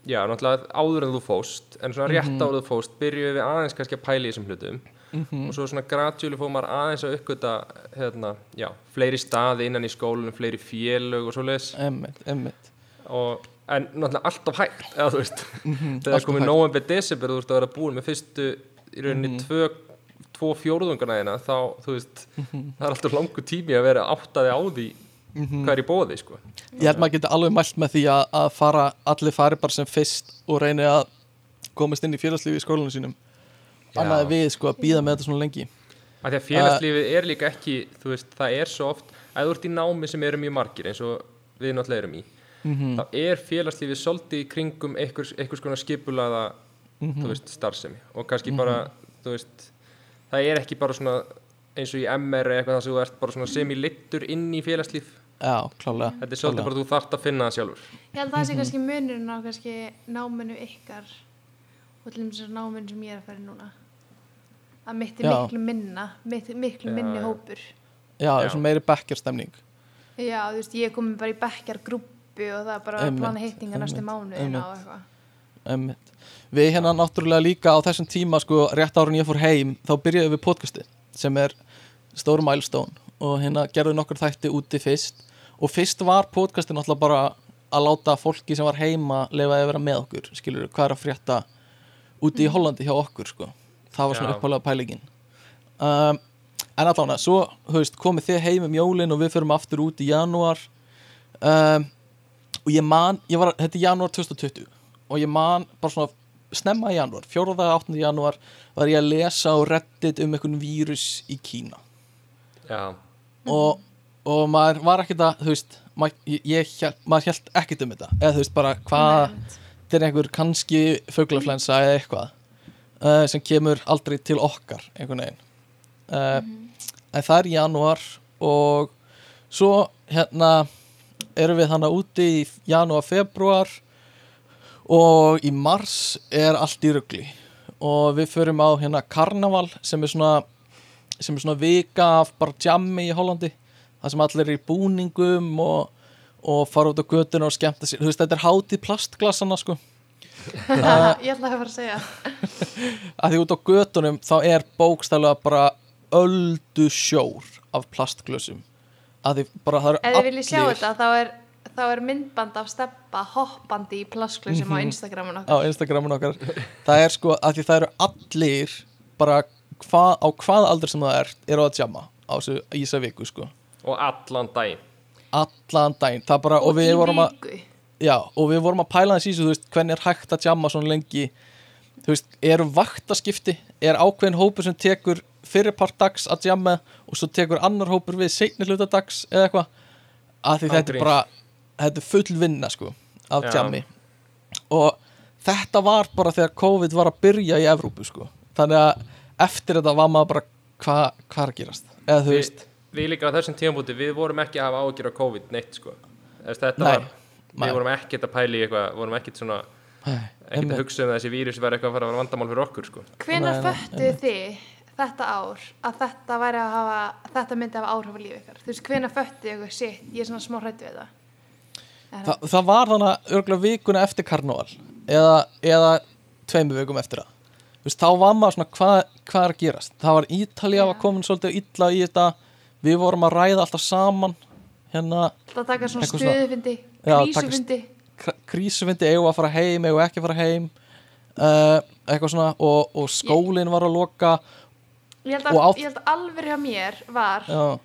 [SPEAKER 1] já, náttúrulega áður en þú fóst en svona
[SPEAKER 3] Mhm.
[SPEAKER 1] rétt áður en þú fóst byrjuðum við aðeins kannski að pæla í þessum hlutum
[SPEAKER 3] Mhm.
[SPEAKER 1] og svo svona gratjúli fóð maður aðeins að uppgöta hérna, já, fleiri staði innan í skólunum, fleiri félög og svo leis
[SPEAKER 3] Emmitt, emmitt
[SPEAKER 1] og, en náttúrulega alltaf hægt eða þú veist,
[SPEAKER 3] Mhm,
[SPEAKER 1] þegar
[SPEAKER 3] alltaf
[SPEAKER 1] komið november, desember, þú veist að vera búin með fyrstu í rauninni
[SPEAKER 3] Mhm.
[SPEAKER 1] tvö, tvo fjórðungana þeina þá, þú veist það er alltaf langur tími að vera áttaði á því
[SPEAKER 3] Mhm.
[SPEAKER 1] hvað er í bóði, sko
[SPEAKER 3] Ég held maður geti alveg mælt með því að, að fara allir fari bara sem fyrst og reyni að komast inn í félagslífi í skólanum sínum
[SPEAKER 1] Já.
[SPEAKER 3] annað er við sko að býða með þetta svona lengi
[SPEAKER 1] að því að félagslífið er líka ekki þú veist, það er svo oft að þú ert í námi sem eru mjög margir eins og við náttúrulega erum í
[SPEAKER 3] Mhm.
[SPEAKER 1] þá er félagslífið svolítið í kringum einhvers, einhvers konar skipulaða
[SPEAKER 3] Mhm.
[SPEAKER 1] þú veist, starfsemi og kannski bara, þú veist það er ekki bara svona eins og í MR eða eitthvað þar sem þú ert bara svona semi-littur inn í félagslíf
[SPEAKER 3] Já, klálega
[SPEAKER 1] þetta er svolítið bara þú þarft að finna það sjálfur
[SPEAKER 4] Ég held að það
[SPEAKER 3] Mhm.
[SPEAKER 4] sé kannski munurinn á kannski náminu ykkar og til þess að náminu sem ég er að fara í núna að mitt er
[SPEAKER 3] Já.
[SPEAKER 4] miklu minna mitt, miklu
[SPEAKER 1] Já,
[SPEAKER 4] minni
[SPEAKER 1] já.
[SPEAKER 4] hópur
[SPEAKER 3] Já,
[SPEAKER 1] Já.
[SPEAKER 3] svona meiri bekkjarstemning
[SPEAKER 4] Já, þú veist, ég er komin bara í bekkjar grúppu og það er bara að
[SPEAKER 3] Einmitt,
[SPEAKER 4] plana hittinga næstu
[SPEAKER 3] einmitt,
[SPEAKER 4] mánuðina og
[SPEAKER 3] einmitt.
[SPEAKER 4] eitthvað
[SPEAKER 3] Emmitt Við hérna náttúrulega líka á þessum tíma sko rétt árun ég fór heim þá byrjaði við podcasti sem er stór milestone og hérna gerðu nokkur þætti úti fyrst og fyrst var podcasti náttúrulega bara að láta fólki sem var heima lefa að vera með okkur, skilur hvað er að frétta úti í Hollandi hjá okkur sko. það var svona
[SPEAKER 1] Já.
[SPEAKER 3] uppálega pælingin um, en allavega svo veist, komið þið heim um jólin og við förum aftur út í janúar um, og ég man ég var, þetta er janúar 2020 og ég man bara svona snemma í janúar 4. 8. janúar var ég að lesa á reddit um einhvern vírus í Kína og, og maður var ekkert að þú veist, maður, ég, maður held ekkert um þetta, eða þú veist bara hvað þetta er einhver kannski fuglaflensa eða eitthvað uh, sem kemur aldrei til okkar einhvern veginn. Uh, en það er í janúar og svo hérna erum við þannig úti í janúar, februar og í mars er allt í rugli. Og við förum á hérna karnaval sem er svona sem er svona vika af bara jammi í Hollandi það sem allir er í búningum og, og fara út á götuna og skemmta sér. Þú veist þetta er hátíð plastglasana sko.
[SPEAKER 4] Ég ætla að fara að segja.
[SPEAKER 3] Að því út á götunum þá er bókstæðlega bara öldu sjór af plastglösum að því bara það
[SPEAKER 4] ef
[SPEAKER 3] eru
[SPEAKER 4] þið viljið sjá þetta þá er, þá er myndband af steppa hoppandi í plasklusum á Instagramun
[SPEAKER 3] á
[SPEAKER 4] okkar.
[SPEAKER 3] Instagramun okkar. Það er sko að því það eru allir bara hva, á hvað aldur sem það er eru að jamma á þessu ísa viku sko.
[SPEAKER 1] Og allan daginn.
[SPEAKER 3] Allan daginn. Það bara og,
[SPEAKER 4] og
[SPEAKER 3] við að Já, og við vorum að pæla þess í þessu, þú veist, hvernig er hægt að jamma svona lengi? Þú veist, eru vaktaskipti er ákveðin hópur sem tekur fyrirpart dags að jamma og svo tekur annar hópur við seinni hluta dags eða eitthvað, að því þetta er bara þetta er full vinna, sko af jammi. Og þetta var bara þegar COVID var að byrja í Evrópu, sko, þannig að eftir þetta var maður bara, hvað hva er að gerast, eða þú
[SPEAKER 1] við,
[SPEAKER 3] veist
[SPEAKER 1] við líka á þessum tímabúti, við vorum ekki að hafa ágjör á COVID neitt sko. Þetta
[SPEAKER 3] Nei,
[SPEAKER 1] var,
[SPEAKER 3] nei.
[SPEAKER 1] við vorum ekkert að pæla í eitthvað vorum ekkert svona, ekkert að hugsa um að þessi vírus væri eitthvað að fara að vera vandamál fyrir okkur sko.
[SPEAKER 3] Nei,
[SPEAKER 4] föttuðu þið þetta ár að þetta væri að hafa þetta myndi að hafa áhrif á líf ykkar? Þú veist, hvenær föttuðu ykkur shit, ég er svona smá hrættu við Er
[SPEAKER 3] Þa, það var þannig örgulega vikuna eftir karnóval eða, eða tveimu vikum eftir það veist, þá var maður svona hvað hva er að gerast? Það var Ítalía
[SPEAKER 4] Já.
[SPEAKER 3] var komin svolítið illa í þetta. Við vorum að ræða alltaf saman hérna
[SPEAKER 4] það taka svona
[SPEAKER 3] Eitthvað svona-
[SPEAKER 4] stuðufundi
[SPEAKER 3] Já, taka
[SPEAKER 4] krísufundi
[SPEAKER 3] kr- krísuvindi eigum að fara heim eigum ekki að fara heim. Uh, eitthvað svona og, og skólinn var að loka.
[SPEAKER 4] Ég held
[SPEAKER 3] Og
[SPEAKER 4] að,
[SPEAKER 3] á-
[SPEAKER 4] ég held alveg hjá mér var
[SPEAKER 3] já,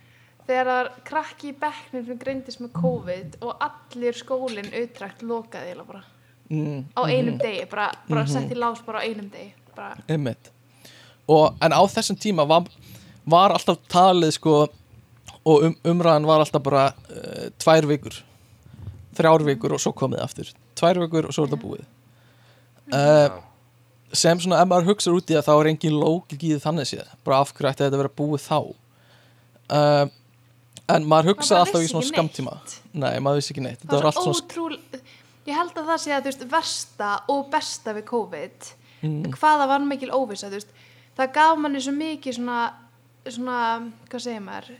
[SPEAKER 4] þegar það var krakki í bekknum sem greindist með COVID og allir skólinn auðtrækt lokaði
[SPEAKER 3] mm,
[SPEAKER 4] á einum degi, bara, bara sett í lás bara á einum degi
[SPEAKER 3] og, en á þessum tíma var, var alltaf talið sko og um, umræðan var alltaf bara uh, tvær vikur. Þrjár vikur og svo komið aftur. Tvær vikur og svo er þetta búið. Uh, sem svona ef maður hugsa út í það þá er engin lókik í þannig séð. Bara af hverju ætti þetta að vera búið þá? Uh, en maður hugsaði alltaf í svona skamtíma nei, maður vissi ekki neitt. Þetta
[SPEAKER 4] það
[SPEAKER 3] allt
[SPEAKER 4] svo
[SPEAKER 3] svona
[SPEAKER 4] ótrúl ég held að það sé að þú veist versta og besta við COVID
[SPEAKER 3] Mm.
[SPEAKER 4] hvaða var mikil óvisa veist það gaf manni svo mikið svona svona, hvað segir maður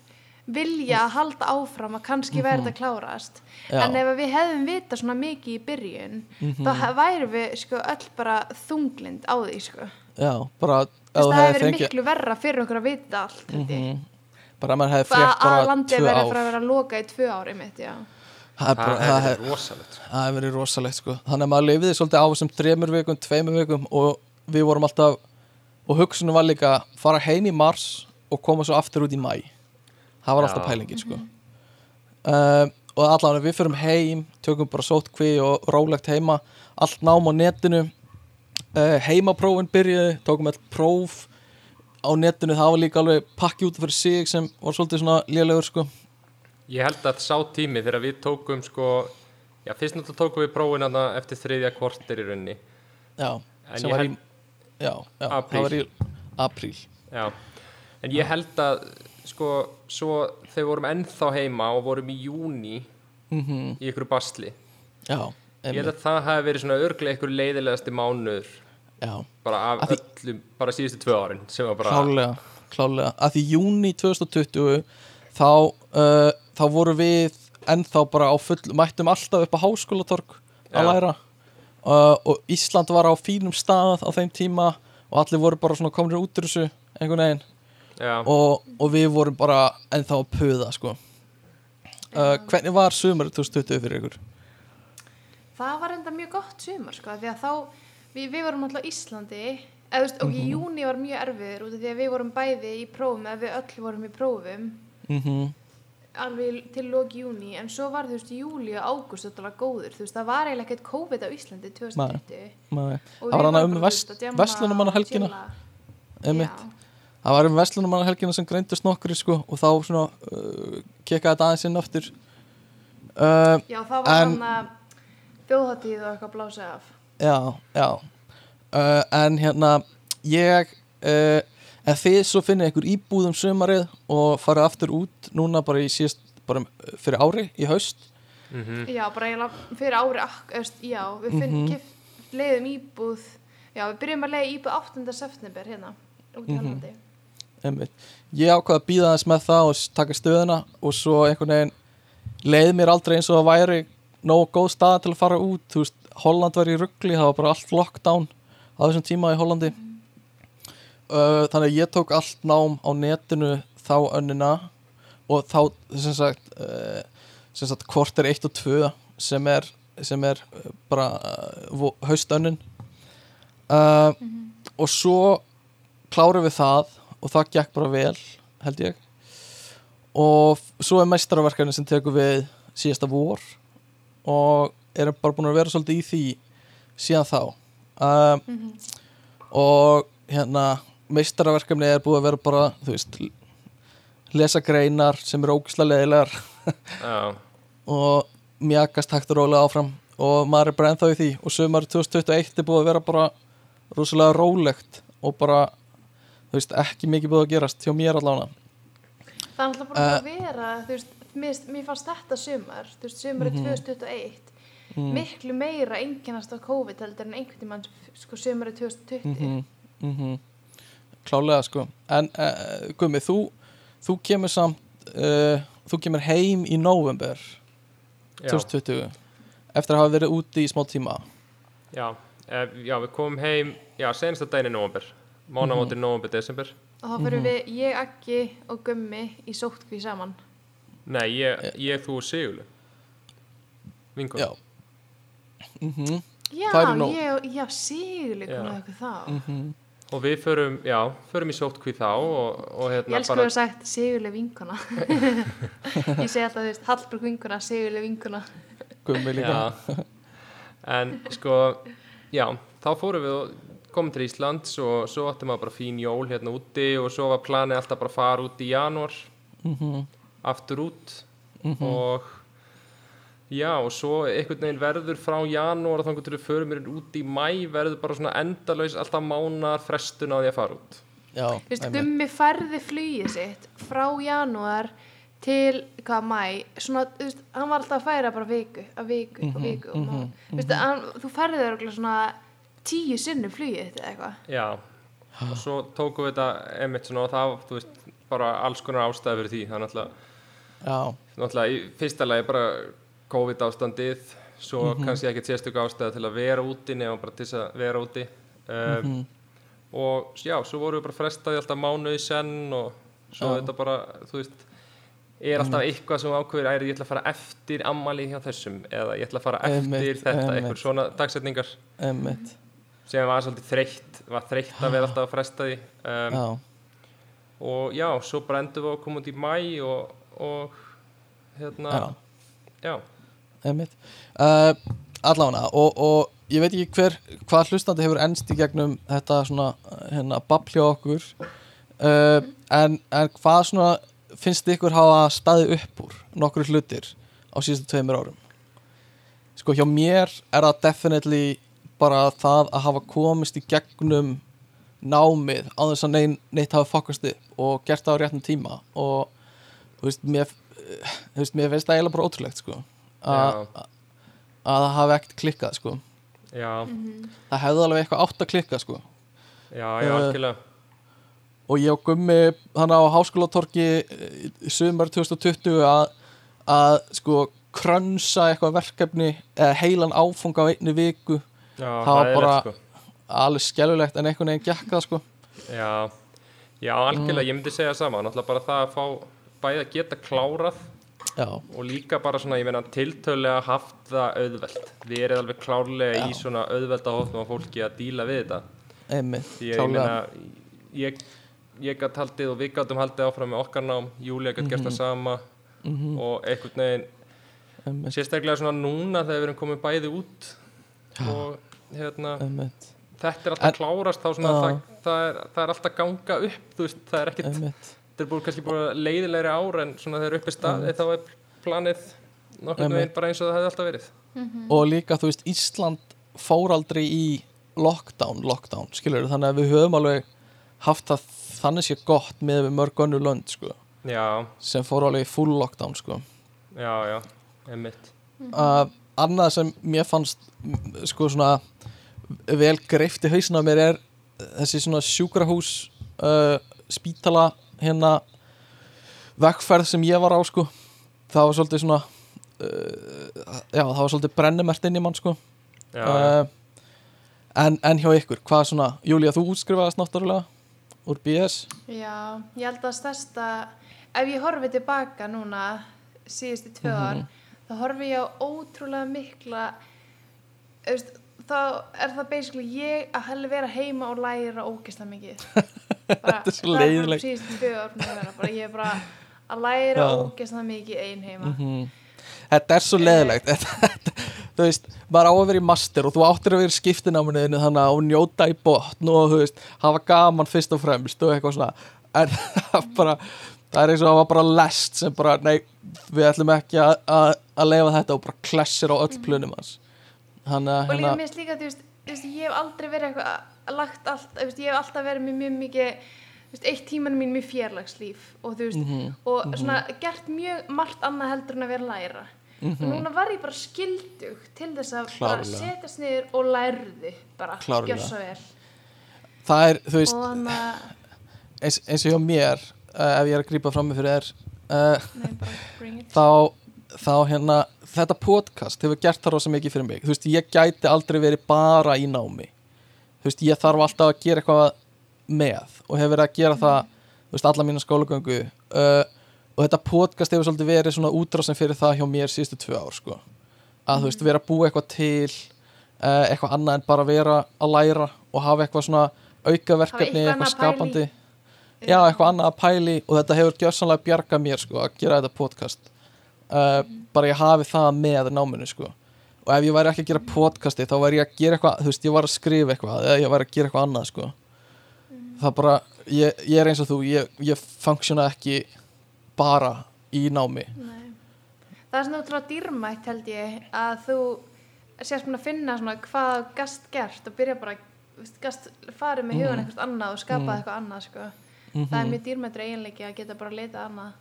[SPEAKER 4] vilja að halda áfram að kannski
[SPEAKER 3] Mhm.
[SPEAKER 4] verða að klárast
[SPEAKER 3] Já.
[SPEAKER 4] en ef við hefðum vita svona mikið í byrjun
[SPEAKER 3] Mhm.
[SPEAKER 4] þá he- værum við sko öll bara þunglind á því sko
[SPEAKER 3] já, bara
[SPEAKER 4] Þess, það hefði verið miklu verra fyrir okkur að vita allt mm
[SPEAKER 3] Mhm. bara ef maður hefði frétt
[SPEAKER 4] að
[SPEAKER 3] bara
[SPEAKER 4] landið
[SPEAKER 3] tvö
[SPEAKER 4] verið
[SPEAKER 3] ár
[SPEAKER 4] að fara að vera að loka í tvö ári mitt, já
[SPEAKER 3] það bara,
[SPEAKER 1] það
[SPEAKER 3] það
[SPEAKER 1] hefði
[SPEAKER 3] hef-
[SPEAKER 1] verið rosalegt sko.
[SPEAKER 3] Það hefur verið rosalegt sko. Þannig að maður lifiði svolítið á þessum þremur vikum, tveimur vikum og við vorum alltaf og hugsunum var líka að fara heim í mars og koma svo aftur út í mæ Það var alltaf pælingin sko. Um, og allavega við förum heim tökum bara sótkví og rólegt heima. Allt nám á netinu. Uh, heimaprófin byrjuði tókum all próf. Á netinu það var líka alveg pakki út fyrir sig sem var svolítið svona lélegur sko
[SPEAKER 1] ég held að sá tími þegar við tókum sko já, fyrst náttúrulega tókum við prófin hana eftir þriðja kortir í raunni
[SPEAKER 3] Já,
[SPEAKER 1] En
[SPEAKER 3] sem
[SPEAKER 1] ég
[SPEAKER 3] var í
[SPEAKER 1] held-
[SPEAKER 3] Já, já
[SPEAKER 1] Apríl.
[SPEAKER 3] það var í apríl.
[SPEAKER 1] Já, en ég held að sko, svo þegar vorum ennþá heima og vorum í júni
[SPEAKER 3] mm
[SPEAKER 1] í ykkur basli.
[SPEAKER 3] Já,
[SPEAKER 1] ég held að það hafi verið svona örglega ykkur leiðilegasti mánuður
[SPEAKER 3] já,
[SPEAKER 1] bara af
[SPEAKER 3] því-
[SPEAKER 1] öllum, bara síðustu tvö árin sem var bara,
[SPEAKER 3] klálega, klálega að því júni 2020 þá, uh, þá voru við ennþá bara á full, mættum alltaf upp á háskólatorg að læra. Uh, og Ísland var á fínum stað á þeim tíma og allir voru bara svona komnir út úr þessu einhvern veginn.
[SPEAKER 1] Já,
[SPEAKER 3] og, og við vorum bara ennþá að puða sko. Uh, hvernig var sumar 2020 fyrir ykkur?
[SPEAKER 4] það var enda mjög gott sumar sko, því að þá, við, við vorum alltaf Íslandi, eða þú veist, og í júni var mjög erfiður út af því að við vorum bæði í prófum, eða við öll vorum í prófum,
[SPEAKER 3] mm
[SPEAKER 4] alveg til loki júni, en svo var þú veist, júli og ágúst var góður, þú veist, það var eiginlega ekkert COVID á Íslandi 2020.
[SPEAKER 3] Nei.
[SPEAKER 4] og
[SPEAKER 3] Það var
[SPEAKER 4] vorum
[SPEAKER 3] um
[SPEAKER 4] bara,
[SPEAKER 3] vest-
[SPEAKER 4] þú veist, að djamma
[SPEAKER 3] verslunarmanna
[SPEAKER 4] og
[SPEAKER 3] helgina.
[SPEAKER 4] chilla.
[SPEAKER 3] Einmitt.
[SPEAKER 4] Já.
[SPEAKER 3] Það var um Veslunumanna helgina sem greindust nokkri sko og þá svona uh, kekkaði þetta aðeins inn aftur uh,
[SPEAKER 4] Já, það var
[SPEAKER 3] En-
[SPEAKER 4] hann að þjóðhattíð og eitthvað blásið af.
[SPEAKER 3] Já, já uh, En hérna ég uh, en þið svo finnið ykkur íbúðum sömarið og farið aftur út núna bara í síðast bara uh, fyrir ári í haust
[SPEAKER 1] Mhm.
[SPEAKER 4] Já, bara eiginlega fyrir ári, öst, já, við finnum,
[SPEAKER 3] Mhm.
[SPEAKER 4] mm leiðum íbúð, já, við byrjum að leiða íbúð 8. september hérna, út í
[SPEAKER 3] Mhm.
[SPEAKER 4] Hollandi.
[SPEAKER 3] Einmitt. Ég ákvað að býða aðeins með það og taka stöðuna og svo einhvern veginn leið mér aldrei eins og það væri nógu góð staða til að fara út þú veist, Holland var í ruggli, það var bara allt lockdown á þessum tíma í Hollandi uh, þannig að ég tók allt nám á netinu þá önnina og þá sem sagt, uh, sem sagt kvorter 1 og 2 sem er, sem er uh, bara uh, haustönnin uh, og svo klárum við það og það gekk bara vel held ég. Og svo er meistaraverkefni sem tekur við síðasta vor og erum bara búin að vera svolítið í því síðan þá. Um, og hérna meistaraverkefni er búið að vera bara þú veist lesa greinar sem eru ógislega leðilegar
[SPEAKER 1] Já,
[SPEAKER 3] og mjakast hægt og rólega áfram. Og maður er bara ennþá í því. Og sömur 2021 er búið að vera bara rosalega rólegt og bara þú veist ekki mikið búið að gerast hjá mér allavega.
[SPEAKER 4] Það er alltaf bara uh, að vera, þú veist, mér, mér fannst þetta sumar, þú veist, sumar
[SPEAKER 3] Mhm.
[SPEAKER 4] er 2021, miklu meira einkennast á COVID heldur en einhvern tímann, sko, sumar er 2020.
[SPEAKER 3] mm -hmm. Klálega sko en uh, Gummi, þú, þú kemur samt uh, þú kemur heim í november
[SPEAKER 1] já,
[SPEAKER 3] 2020 eftir að hafa verið úti í smá tíma
[SPEAKER 1] já, eh, já, við komum heim, já, senasta daginn í november, mánamóti november, desember.
[SPEAKER 4] Og þá fyrir við, ég, Aggi og Gummi í sótkví saman.
[SPEAKER 1] Nei, ég, ég þú og Sigurlu. Vinkon.
[SPEAKER 3] já mm
[SPEAKER 4] Já,
[SPEAKER 3] er nóg.
[SPEAKER 4] ég, já, sigurleik
[SPEAKER 1] Já.
[SPEAKER 4] hún eitthvað þá.
[SPEAKER 3] Mhm.
[SPEAKER 1] Og við förum, já, förum í sótkví þá og, og
[SPEAKER 4] Ég
[SPEAKER 1] hérna
[SPEAKER 4] elsku að hafa sagt sigurleik vinkona. ég segi alltaf, þú veist, Hallberg vinkona, sigurleik vinkona.
[SPEAKER 3] Gummi líka
[SPEAKER 1] en sko, já, þá fórum við og komum til Íslands og svo áttum maður bara fín jól hérna úti og svo var planið alltaf bara að fara út í janúar,
[SPEAKER 3] Mhm.
[SPEAKER 1] aftur út og já, og svo einhvern veginn verður frá janúar og þannig að við förum mér út í mæ verður bara svona endalaus alltaf mánar frestun á því að fara út.
[SPEAKER 3] já,
[SPEAKER 4] Þú veist. Gummi færði flugið sitt frá janúar til, hvað, mæ, svona, þú veist, hann var alltaf að færa bara viku, að viku,
[SPEAKER 3] Mhm,
[SPEAKER 4] og viku, og má, þú veist, hann, þú færði þér okkur svona tíu sinnum flugið þitt eða eitthvað.
[SPEAKER 1] Já, og svo tókum við þetta einmitt svona og það, þú veist, bara alls konar ástæði fyrir því, það er náttúrulega
[SPEAKER 3] já,
[SPEAKER 1] náttúrulega í fyrsta lagi bara COVID ástandið svo
[SPEAKER 3] Mhm.
[SPEAKER 1] kannski ekkert sérstök ástæða til að vera úti nema bara til þess að vera úti. Um,
[SPEAKER 3] Mhm.
[SPEAKER 1] og já, svo vorum við bara frestaði alltaf mánuði senn og svo
[SPEAKER 3] Já.
[SPEAKER 1] þetta bara, þú veist er alltaf eitthvað sem ákveður æri ég ætla að fara eftir ammali hjá þessum eða ég ætla að fara eftir þetta,
[SPEAKER 3] einmitt.
[SPEAKER 1] eitthvað svona dagsetningar.
[SPEAKER 3] Einmitt.
[SPEAKER 1] Sem var svolítið þreytt var þreytt að vera alltaf að fresta því um, og já, svo bara endum við að koma út í mæ og, og hérna,
[SPEAKER 3] já.
[SPEAKER 1] já,
[SPEAKER 3] einmitt. Uh, allavega og, og ég veit ekki hver hvað hlustandi hefur ennst í gegnum þetta svona hérna hjá okkur. Uh, en, en hvað svona finnst ykkur hafa staðið upp úr nokkru hlutir á síðustu tveimur árum? Sko hjá mér er það definitely bara það að hafa komist í gegnum námið á þess að neinn, neitt hafa fokast upp og gert það á réttum tíma og þú veist, mér þú veist, mér finnst það eiginlega bara ótrúlegt sko að það hafi ekkert klikkað sko.
[SPEAKER 1] Já,
[SPEAKER 3] það hefði alveg eitthvað átt að klikka sko.
[SPEAKER 1] Já, já,
[SPEAKER 3] Eh,
[SPEAKER 1] algjörlega.
[SPEAKER 3] og ég og Gummi hann á háskólatorki eh, í sumar 2020 að, að sko krönsa eitthvað verkefni eða heilan áfanga á einni viku.
[SPEAKER 1] Já,
[SPEAKER 3] það var bara-
[SPEAKER 1] sko.
[SPEAKER 3] alveg skelulegt en einhvern veginn gekk það sko.
[SPEAKER 1] Já, já, algjörlega, ég myndi segja sama. Náttúrulega bara það að fá bæði að geta klárað
[SPEAKER 3] já,
[SPEAKER 1] og líka bara svona, ég meina, tiltölulega haft það auðvelt. Við erum alveg klárlega í
[SPEAKER 3] Já.
[SPEAKER 1] svona auðvelda hóttum á fólki að díla við þetta.
[SPEAKER 3] einmitt
[SPEAKER 1] Því að ég meina, ég, ég gætt haldið og við gætum haldið áfram með okkar nám, Júlia gætt gert það sama.
[SPEAKER 3] Mhm,
[SPEAKER 1] og einhvern veginn,
[SPEAKER 3] einmitt,
[SPEAKER 1] sérstaklega svona núna þegar við erum komið bæði út og hérna,
[SPEAKER 3] einmitt,
[SPEAKER 1] þetta er alltaf klárast þá svona, það, það, er, það er alltaf ganga upp, þú veist, það er ekkert, þetta er búin kannski búin leiðilegri ár en svona þegar upp er staðið þá er planið
[SPEAKER 3] Einmitt.
[SPEAKER 1] veginn bara eins og það hefði alltaf verið.
[SPEAKER 3] og líka þú veist Ísland fór aldrei í lockdown, lockdown, skilur þannig að við höfum alveg haft það þannig sé gott með við mörg önnu lönd sko,
[SPEAKER 1] Já,
[SPEAKER 3] sem fór alveg í full lockdown sko.
[SPEAKER 1] já, já, einmitt.
[SPEAKER 3] uh, annað sem mér fannst mm, sko svona vel greift í hausina mér er þessi svona sjúkrahús uh, spítala hérna vegferð sem ég var á sko. Það var svolítið svona uh, já það var svolítið brennumert inn í mann sko.
[SPEAKER 1] Já,
[SPEAKER 3] uh, en, en hjá ykkur, hvað svona Júlía, þú útskrifaðast náttúrulega úr BS
[SPEAKER 4] Já, ég held að stærsta ef ég horfi tilbaka núna síðustu tvö ár þá horfi ég á ótrúlega mikla veist, þá er það basically ég að helli vera heima og læra ógeðslega mikið. bara,
[SPEAKER 3] Þetta er svo
[SPEAKER 4] það
[SPEAKER 3] leiðilegt.
[SPEAKER 4] ég er bara að læra
[SPEAKER 3] Já.
[SPEAKER 4] ógeðslega mikið ein heima.
[SPEAKER 3] Mhm. Þetta er svo leðilegt Þú veist, maður á að vera í master og þú áttir að vera í skiptináminuðinu þannig að njóta í botn og þú veist, hafa gaman fyrst og fremst og eitthvað svona. En það bara, það er eins og að hafa bara lest sem bara, nei, við ætlum ekki að, leifa þetta og bara klessir á öll plunum hans. Þannig að
[SPEAKER 4] og líka
[SPEAKER 3] hérna,
[SPEAKER 4] mér líka, þú veist, veist, ég hef aldrei verið eitthvað að- lagt allt, veist, ég hef alltaf verið með mjög mikið, eitt tíman mín mjög fjarlagslíf og veist,
[SPEAKER 3] Mhm,
[SPEAKER 4] og svona gert mjög margt annað heldur en að vera læra. Og núna var ég bara skildug til þess að bara
[SPEAKER 3] Mhm.
[SPEAKER 4] Setjast niður og lærði bara, gjör svo vel.
[SPEAKER 3] Það er, þú veist,
[SPEAKER 4] og að,
[SPEAKER 3] eins, eins og hjá mér uh, ef ég er að grípa fram með fyrir þér uh, þá, þá hérna þetta podcast hefur gert það rosa mikið fyrir mig. Þú veist, ég gæti aldrei verið bara í námi. Þú veist, ég þarf alltaf að gera eitthvað með og hefur verið að gera það þú veist, alla mína skólagöngu. Uh, og þetta podcast hefur svolítið verið svona útrásin fyrir það hjá mér síðustu tvö ár sko. að þú veist, vera að búa eitthvað til uh, eitthvað annað en bara vera að læra og hafa eitthvað svona aukaverkefni,
[SPEAKER 4] eitthvað
[SPEAKER 3] skapandi. Já, eitthvað annað að pæli og þetta hefur gjörsanlega bjargað mér sko, að gera þetta podcast uh, bara ég hafi það með náminu sko. og ef ég væri ekki að gera podcasti þá væri ég að gera eitthvað, þú veist, ég var að skrifa eitthvað eða ég væri að gera eitthvað annað sko. það bara, ég, ég er eins og þú ég, ég funksiona ekki bara í námi
[SPEAKER 4] Nei. Það er svona útrúlega dýrmætt held ég að þú sést búin að finna svona hvað gast gert og byrja bara gast farið með hugan eitthvað annað og skapað eitthvað annað sko. það er mjög dýrmættur eiginleiki að geta bara leitað annað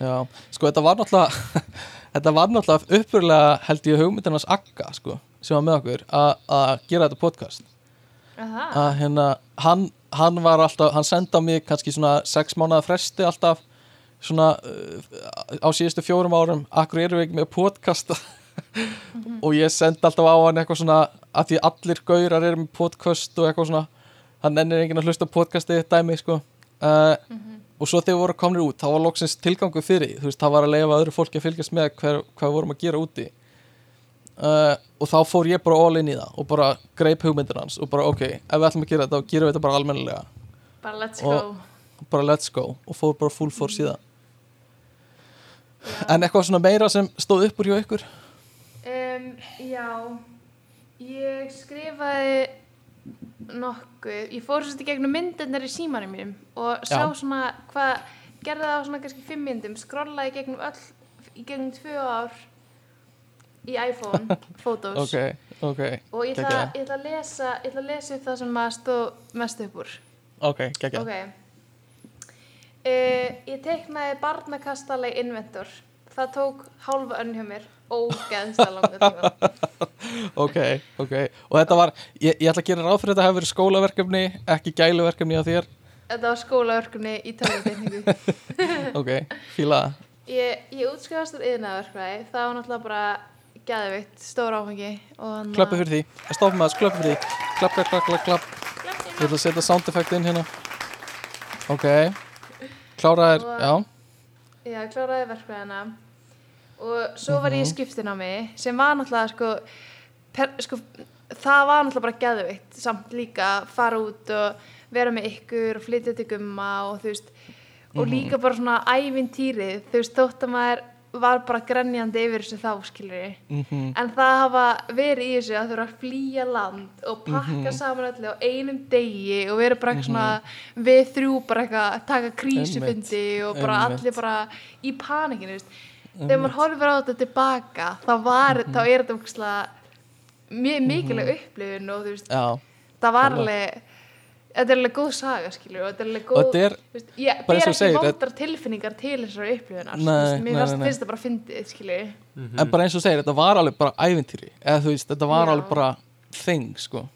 [SPEAKER 3] Já, sko þetta var náttúrulega þetta var náttúrulega uppurlega held ég hugmyndin hans Akka sko, sem var með okkur að- gera þetta podcast. Að hérna, hann, hann var alltaf hann senda mig kannski svona sex mánuða fresti alltaf svona uh, á síðustu fjórum árum akkur erum við ekki með podcast? Og ég sendi alltaf á hann eitthvað svona að því allir gaurar eru með podcast og eitthvað svona hann ennir enginn að hlusta á podcastið dæmi sko. Uh, og svo þegar við vorum komnir út þá var loksins tilgangu fyrir þú veist, það var að leifa öðru fólki að fylgjast með hver, hvað við vorum að gera úti. Uh, og þá fór ég bara all in í það og bara greip hugmyndir hans og bara ok, ef við ætlum að gera þetta þá gerum við þetta bara almennilega.
[SPEAKER 4] Bara let's
[SPEAKER 3] Og-
[SPEAKER 4] go.
[SPEAKER 3] bara let's go og fór bara full force í það. En eitthvað svona meira sem stóð upp úr hjá ykkur?
[SPEAKER 4] Um, já. Ég skrifaði nokkuð. Ég fór svolítið gegnum myndirnar í símanum mínum og sá
[SPEAKER 3] Já.
[SPEAKER 4] svona hvað gerði það á svona kannski fimm myndum skrollaði gegnum öll í gegnum tvö ár í iPhone Photos.
[SPEAKER 3] Ok, ok,
[SPEAKER 4] og ég ætla, ég ætla að lesa ég ætla að lesa upp það sem maður stóð mest upp úr.
[SPEAKER 3] Ok, geggja
[SPEAKER 4] ok. Uh, ég teiknaði barnakastaleg inventor. Það tók hálfa önn hjá mér ógeðslega langa tíma.
[SPEAKER 3] Ok, ok. Og þetta var, ég, ég ætla að gera ráð fyrir þetta hefur verið skólaverkefni, ekki gæluverkefni á þér.
[SPEAKER 4] Þetta var skólaverkunni í tölvutekningu.
[SPEAKER 3] Ok, fíla
[SPEAKER 4] ég, ég útskrifast úr yðnaverkvæði það var náttúrulega bara geðvikt stór hann
[SPEAKER 3] klappa fyrir því, stofum með þess, klappa fyrir því. Klapp, klapp, klapp, klapp, klapp. Ég ætla að setja sound effect inn hérna. Ok. Kláraðir, já.
[SPEAKER 4] Já, kláraði verkfræðina. Og svo var ég í skiptinámi sem var náttúrulega sko, per, sko það var náttúrulega bara geðveikt samt líka fara út og vera með ykkur og flytja til gumma og þú veist og líka bara svona ævintýrið þú veist þótt að maður var bara grenjandi yfir þessu þá skilur
[SPEAKER 3] Mhm.
[SPEAKER 4] en það hafa verið í þessu að þurfa að flýja land og pakka
[SPEAKER 3] Mhm.
[SPEAKER 4] saman öllu á einum degi og vera bara eitthvað svona við þrjú bara eitthvað að taka krísufundi og bara
[SPEAKER 3] Einmitt.
[SPEAKER 4] allir bara í panikinu veist. Þegar maður horfir á þetta tilbaka þá, var,
[SPEAKER 3] Mhm.
[SPEAKER 4] þá er þetta ógeðslega mjög mikilvæg upplifun og þú veist,
[SPEAKER 3] Já,
[SPEAKER 4] það var alveg þetta er alveg góð saga skilur og þetta er alveg góð
[SPEAKER 3] þetta er
[SPEAKER 4] veist, ég
[SPEAKER 3] og
[SPEAKER 4] ekki
[SPEAKER 3] segir,
[SPEAKER 4] vondar tilfinningar til þessar Þú veist, mér fannst
[SPEAKER 3] nei, nei.
[SPEAKER 4] finnst þetta bara fyndið skilur
[SPEAKER 3] en bara eins og segir, þetta var alveg bara ævintýri eða þú veist, þetta var
[SPEAKER 4] Já.
[SPEAKER 3] alveg bara þing, sko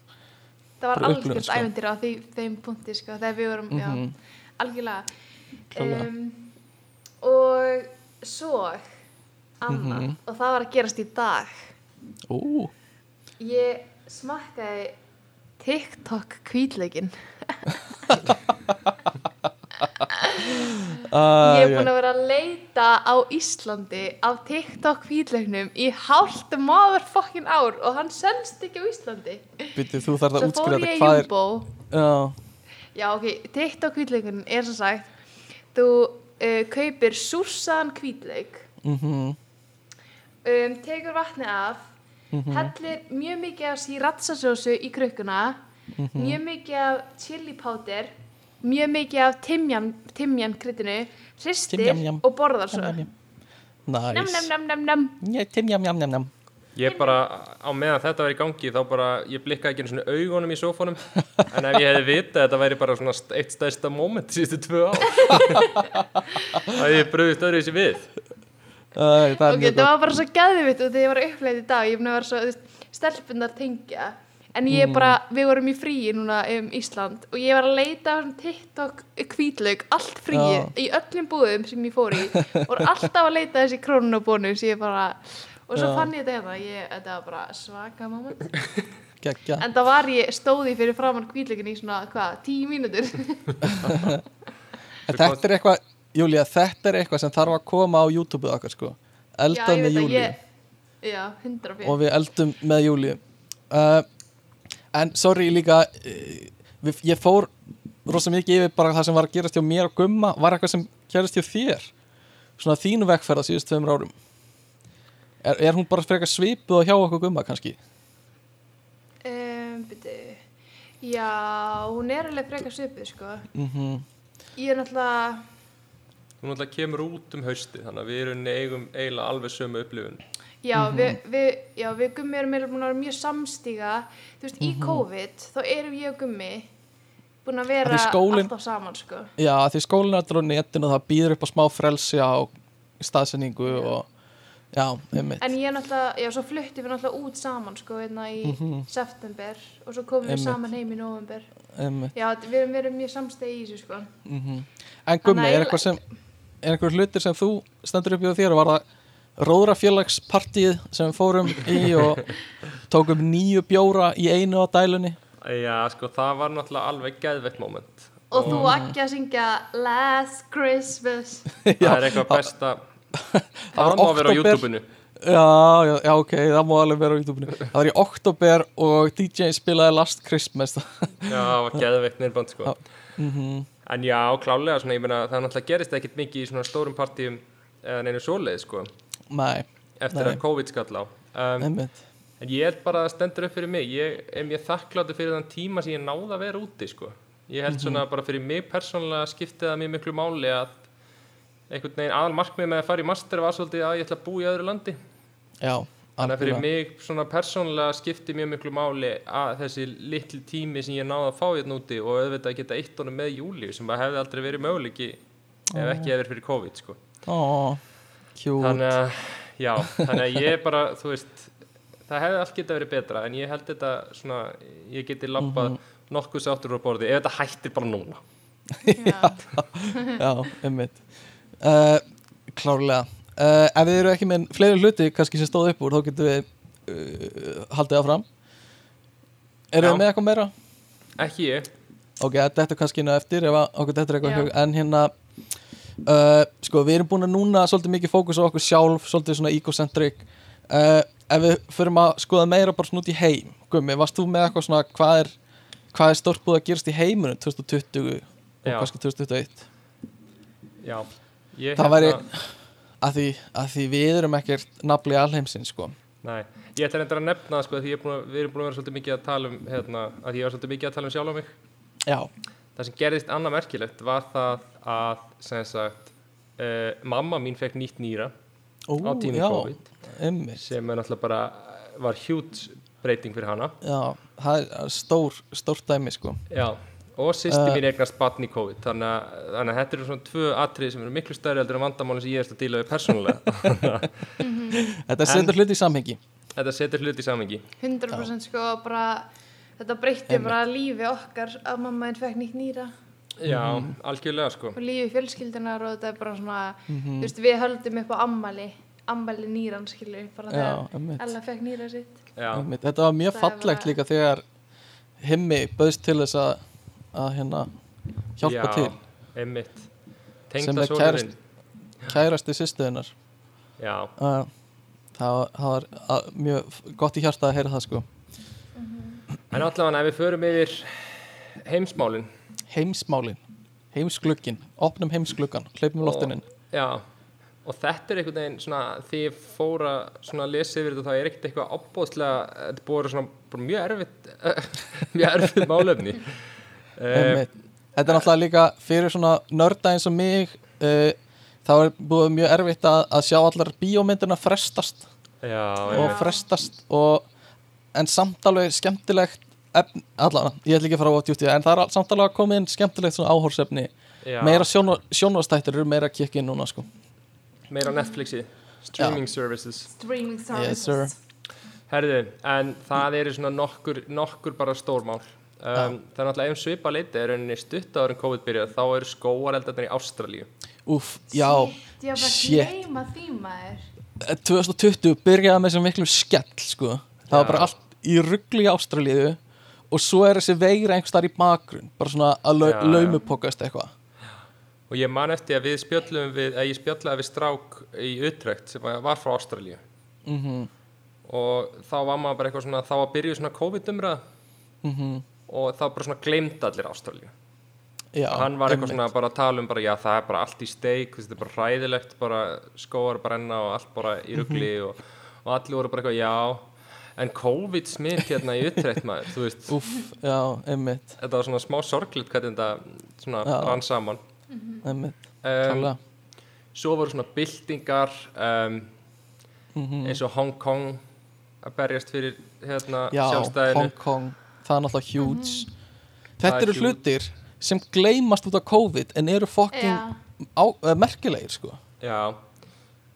[SPEAKER 4] það var algjörð
[SPEAKER 3] sko.
[SPEAKER 4] æventyr á því, þeim punkti sko, þegar við vorum,
[SPEAKER 3] Mhm.
[SPEAKER 4] já, algjörlega um, og svo annað,
[SPEAKER 3] Mhm.
[SPEAKER 4] og það var að gerast í dag.
[SPEAKER 3] Ú,
[SPEAKER 4] ég smakkaði TikTok kvítleikin
[SPEAKER 3] uh,
[SPEAKER 4] ég er búin að vera að leita á Íslandi af TikTok kvítleiknum í hálft motherfucking ár og hann selst ekki á Íslandi.
[SPEAKER 3] Býttu, þú þarf að
[SPEAKER 4] svo
[SPEAKER 3] útskýra
[SPEAKER 4] fór
[SPEAKER 3] þetta. Hvað er Já,
[SPEAKER 4] Já, ok, TikTok hvítleikurinn er sem sagt þú uh, kaupir súrsaðan hvítleik.
[SPEAKER 3] Mhm,
[SPEAKER 4] um, tekur vatni af
[SPEAKER 3] Mhm.
[SPEAKER 4] hellir mjög mikið af sriracha-sósu í krukkuna
[SPEAKER 3] Mhm.
[SPEAKER 4] mjög mikið af chili powder mjög mikið af timjan, timjan kryddinu hristir og borðar svo.
[SPEAKER 3] Jam, jam,
[SPEAKER 4] nam,
[SPEAKER 3] Ég,
[SPEAKER 1] bara, á meðan þetta var í gangi þá bara, ég blikkaði ekki einu svona augunum í sófónum en ef ég hefði vitað að þetta væri bara svona eitt stærsta moment síðustu tvö ár þá hefði ég bröðist öðru þessi við.
[SPEAKER 3] Æ, Það
[SPEAKER 4] ok,
[SPEAKER 3] mjög
[SPEAKER 4] það
[SPEAKER 3] gott.
[SPEAKER 4] var bara svo gæðvitt og þegar ég var uppleið í dag, ég að vera svo stelpunar tengja. En ég
[SPEAKER 3] Mm.
[SPEAKER 4] bara, við vorum í fríi núna um Ísland og ég var að leita á TikTok hvítlaug, allt fríi
[SPEAKER 3] Já.
[SPEAKER 4] í öllum búðum sem ég fór í og alltaf að leita þessi krónunabónu sem ég bara, og svo
[SPEAKER 3] Já.
[SPEAKER 4] fann ég þetta hérna ég, þetta var bara svaka moment.
[SPEAKER 3] Gekkja
[SPEAKER 4] en það var ég, stóði fyrir framann hvítlaugin í svona, hvað, tíu mínútur.
[SPEAKER 3] En Þetta er eitthvað, Júlía, þetta er eitthvað sem þarf að koma á YouTube okkar, sko. Eldað með
[SPEAKER 4] að
[SPEAKER 3] Júlíu.
[SPEAKER 4] ég, já, hundra fyrir
[SPEAKER 3] og við eldum með Júlíu. Uh, En sorry líka uh, við, Ég fór rosa mikið yfir bara það sem var að gerast hjá mér og Gumma var eitthvað sem gerast hjá þér? Svona þínu vekkferða síðust tveimur árum Er, er hún bara frekar svipuð og hjá okkur Gumma kannski?
[SPEAKER 4] um, byrju, já, hún er alveg frekar svipið, sko.
[SPEAKER 3] Mm
[SPEAKER 4] ég er náttúrulega
[SPEAKER 1] Hún náttúrulega kemur út um hausti þannig að við erum eigum eiginlega alveg sömu upplifun.
[SPEAKER 4] Já,
[SPEAKER 3] Mhm.
[SPEAKER 4] við, við, já, við gummi erum að vera mjög samstíga. Þú veist,
[SPEAKER 3] Mhm.
[SPEAKER 4] í COVID þá erum ég og gummi búin að vera
[SPEAKER 3] Af því skólinn-
[SPEAKER 4] alltaf saman, sko.
[SPEAKER 3] Já, því skólinn er allir á netinu og það býður upp á smá frelsi á staðsendingu og já,
[SPEAKER 4] En ég er náttúrulega, já, svo flutti við náttúrulega út saman, sko, hérna í september og svo komum við.
[SPEAKER 3] Einmitt.
[SPEAKER 4] saman heim í november
[SPEAKER 3] einmitt.
[SPEAKER 4] Já, við erum verið mjög samstegi í þessu, sko.
[SPEAKER 3] Mm En Gummi, er eitthvað sem er eitthvað hlutir sem þú stendur upp í þér og var það róðrafélagspartíð sem við fórum í og tókum nýju bjóra í einu á dælunni?
[SPEAKER 1] Já, sko, það var náttúrulega alveg geðveitt moment.
[SPEAKER 4] Og þú ekki að syngja Last Christmas.
[SPEAKER 1] Það er eitthvað besta Það má vera á
[SPEAKER 3] október.
[SPEAKER 1] YouTube-unu
[SPEAKER 3] Já, já, já, ok, það má alveg vera á YouTube Það var í oktober og DJ spilaði Last Christmas
[SPEAKER 1] Já, það var geðveikt nýrband sko
[SPEAKER 3] Já. Mhm.
[SPEAKER 1] En já, klálega, svona, meina, það náttúrulega gerist ekkit mikið í svona stórum partíum eða neinu svoleið, sko,
[SPEAKER 3] Nei,
[SPEAKER 1] eftir
[SPEAKER 3] Nei.
[SPEAKER 1] að COVID skall á. Um, en ég er bara að stendur upp fyrir mig, ég er mjög þakkláttur fyrir þann tíma sem ég náði að vera úti, sko. Ég held svona bara fyrir mig persónulega skiptið það mjög miklu máli að einhvern veginn aðal markmið með að fara í master var svolítið að ég ætla að búa í öðru landi.
[SPEAKER 3] Já,
[SPEAKER 1] Þannig að fyrir mig svona persónulega skipti mjög miklu máli að þessi litli tími sem ég náði að fá hérna úti og auðvitað að geta eitt honum með júli sem bara hefði aldrei verið möguleiki ef ekki verið fyrir COVID sko.
[SPEAKER 3] Cute
[SPEAKER 1] Þannig að, já, þannig að ég bara, þú veist, það hefði allt geta verið betra en ég held þetta svona, ég geti labbað nokkuð sáttur á borði ef þetta hættir bara núna.
[SPEAKER 4] Já,
[SPEAKER 3] Já, einmitt uh, Klárlega. Uh, Ef við eru ekki með fleiri hluti kannski sem stóð upp úr þá getum við uh, haldið áfram. Erum
[SPEAKER 1] Já.
[SPEAKER 3] við með eitthvað meira?
[SPEAKER 1] Ekki ég.
[SPEAKER 3] Ok, þetta er kannski inn á eftir ef að okkur þetta er eitthvað en hérna uh, sko við erum búin að núna svolítið mikið fókus á okkur sjálf svolítið svona egocentric. Uh, ef við förum að skoða meira bara svona út í heim. Gummi, varst þú með eitthvað svona hvað er, hvað er stórt búið að gerast í heiminum 2020 og kannski 2021
[SPEAKER 1] Já, ég
[SPEAKER 3] Það væri-
[SPEAKER 1] hérna-
[SPEAKER 3] að því, að því við erum ekkert nafli alheimsinn sko.
[SPEAKER 1] Nei, ég ætla reyndar að nefna sko, því er að, við erum búin að vera svolítið mikið að tala um hérna, að ég var svolítið mikið að tala um sjálf á mig.
[SPEAKER 3] Já,
[SPEAKER 1] Það sem gerðist annað merkilegt var það að sem sagt, uh, mamma mín fekk nýtt nýra
[SPEAKER 3] Ó,
[SPEAKER 1] á tími
[SPEAKER 3] já,
[SPEAKER 1] COVID
[SPEAKER 3] einmitt.
[SPEAKER 1] sem er náttúrulega bara var hjút breyting fyrir hana.
[SPEAKER 3] Já, það er stór, stórt dæmi sko.
[SPEAKER 1] Já, og sýsti
[SPEAKER 3] Uh,
[SPEAKER 1] mín eignast batn í COVID þannig að, þannig að þetta eru svona tvö atrið sem eru miklu stærri heldur en vandamáli sem ég erst að díla við persónulega.
[SPEAKER 3] Þetta setur hluti í samhengi.
[SPEAKER 1] Þetta setur hluti í samengi
[SPEAKER 4] 100% sko bara þetta breytti bara lífi okkar að mamma einn fekk nýtt nýra.
[SPEAKER 1] Já,
[SPEAKER 3] Mhm.
[SPEAKER 1] algjörlega sko.
[SPEAKER 4] Og lífi fjölskyldunar og þetta er bara svona
[SPEAKER 3] Mhm.
[SPEAKER 4] þú veist við höldum upp á ammali ammali nýran skilur bara
[SPEAKER 3] Já,
[SPEAKER 4] þegar. Ella fekk nýra sitt.
[SPEAKER 1] Já,
[SPEAKER 3] Einmitt, Þetta var mjög fallegt líka þegar himmi bauðst til þess að, að hérna hjálpa
[SPEAKER 1] já,
[SPEAKER 3] til.
[SPEAKER 1] einmitt.
[SPEAKER 3] Sem er
[SPEAKER 1] sonurinn
[SPEAKER 3] kærasti sýstuðunar það, það var að, mjög gott í hjarta að heyra það sko.
[SPEAKER 1] En allavega ef við förum yfir heimsmálin.
[SPEAKER 3] Heimsmálin, heimsglugkin opnum heimsgluggan, hleypum loftinin
[SPEAKER 1] Já, og þetta er einhvern veginn svona, því ég fór að lesa yfir þetta þá er ekkert eitthvað ábúðslega, þetta búið að vera svona mjög erfitt mjög erfitt málefni uh,
[SPEAKER 3] þetta er náttúrulega líka fyrir svona nörda eins og mig uh, þá er búið mjög erfitt að, að sjá allar bíómyndina frestast.
[SPEAKER 1] Já,
[SPEAKER 3] og frestast og, en samt alveg skemmtilegt efn, allan, ég ætla ekki að fara á djúti en það er al- samt alveg að koma inn skemmtilegt svona áhórsefni
[SPEAKER 1] Já,
[SPEAKER 3] meira sjónvastættir eru meira kikkin núna sko.
[SPEAKER 1] Meira Netflixi. Streaming services.
[SPEAKER 4] Streaming
[SPEAKER 3] Yes, sir.
[SPEAKER 1] Herðu, en það eru svona nokkur, nokkur bara stórmál um, það er náttúrulega ef svipa leiti er rauninni stutt áður en COVID byrjað þá eru skóareldarnir í Ástralíu.
[SPEAKER 3] Úf, já,
[SPEAKER 4] Shit, ég var bara
[SPEAKER 3] shit.
[SPEAKER 4] að gleyma því maður.
[SPEAKER 3] 2020 byrjaði með þessum miklu skell sko. það var
[SPEAKER 1] Já.
[SPEAKER 3] bara allt í ruggli í Ástralíu og svo er þessi veira einhvers þar í bakgrunn bara svona að lau laumupokast eitthvað.
[SPEAKER 1] Og ég man eftir að við spjöllum við, að ég spjallaði við strák í Utrecht sem var frá Ástralíu.
[SPEAKER 3] Mm
[SPEAKER 1] og þá var maður bara eitthvað svona þá var byrjuð svona COVID-umræð
[SPEAKER 3] -hmm.
[SPEAKER 1] Og þá bara svona gleymd allir Ástralíu.
[SPEAKER 3] Já,
[SPEAKER 1] hann var eitthvað svona bara að tala um bara já það er bara allt í steik þetta er bara hræðilegt bara skóar brenna og allt bara í rugli
[SPEAKER 3] Mhm.
[SPEAKER 1] og, og allir voru bara eitthvað já. En COVID smitt hérna í Utrecht maður þú veist.
[SPEAKER 3] Úf, já, einmitt,
[SPEAKER 1] þetta var svona smá sorglit hvernig þetta svona
[SPEAKER 3] Já.
[SPEAKER 1] rann saman.
[SPEAKER 3] Einmitt
[SPEAKER 1] um,
[SPEAKER 3] klálega.
[SPEAKER 1] svo voru svona byltingar um,
[SPEAKER 3] mm
[SPEAKER 1] eins og Hong Kong að berjast fyrir hérna
[SPEAKER 3] Já,
[SPEAKER 1] sjálfstæðinu.
[SPEAKER 3] Hong Kong, það er náttúrulega huge.
[SPEAKER 1] Það
[SPEAKER 3] Þetta
[SPEAKER 1] er
[SPEAKER 3] eru
[SPEAKER 1] huge.
[SPEAKER 3] hlutir sem gleymast út af COVID en eru á, uh, merkilegir sko.
[SPEAKER 1] Já,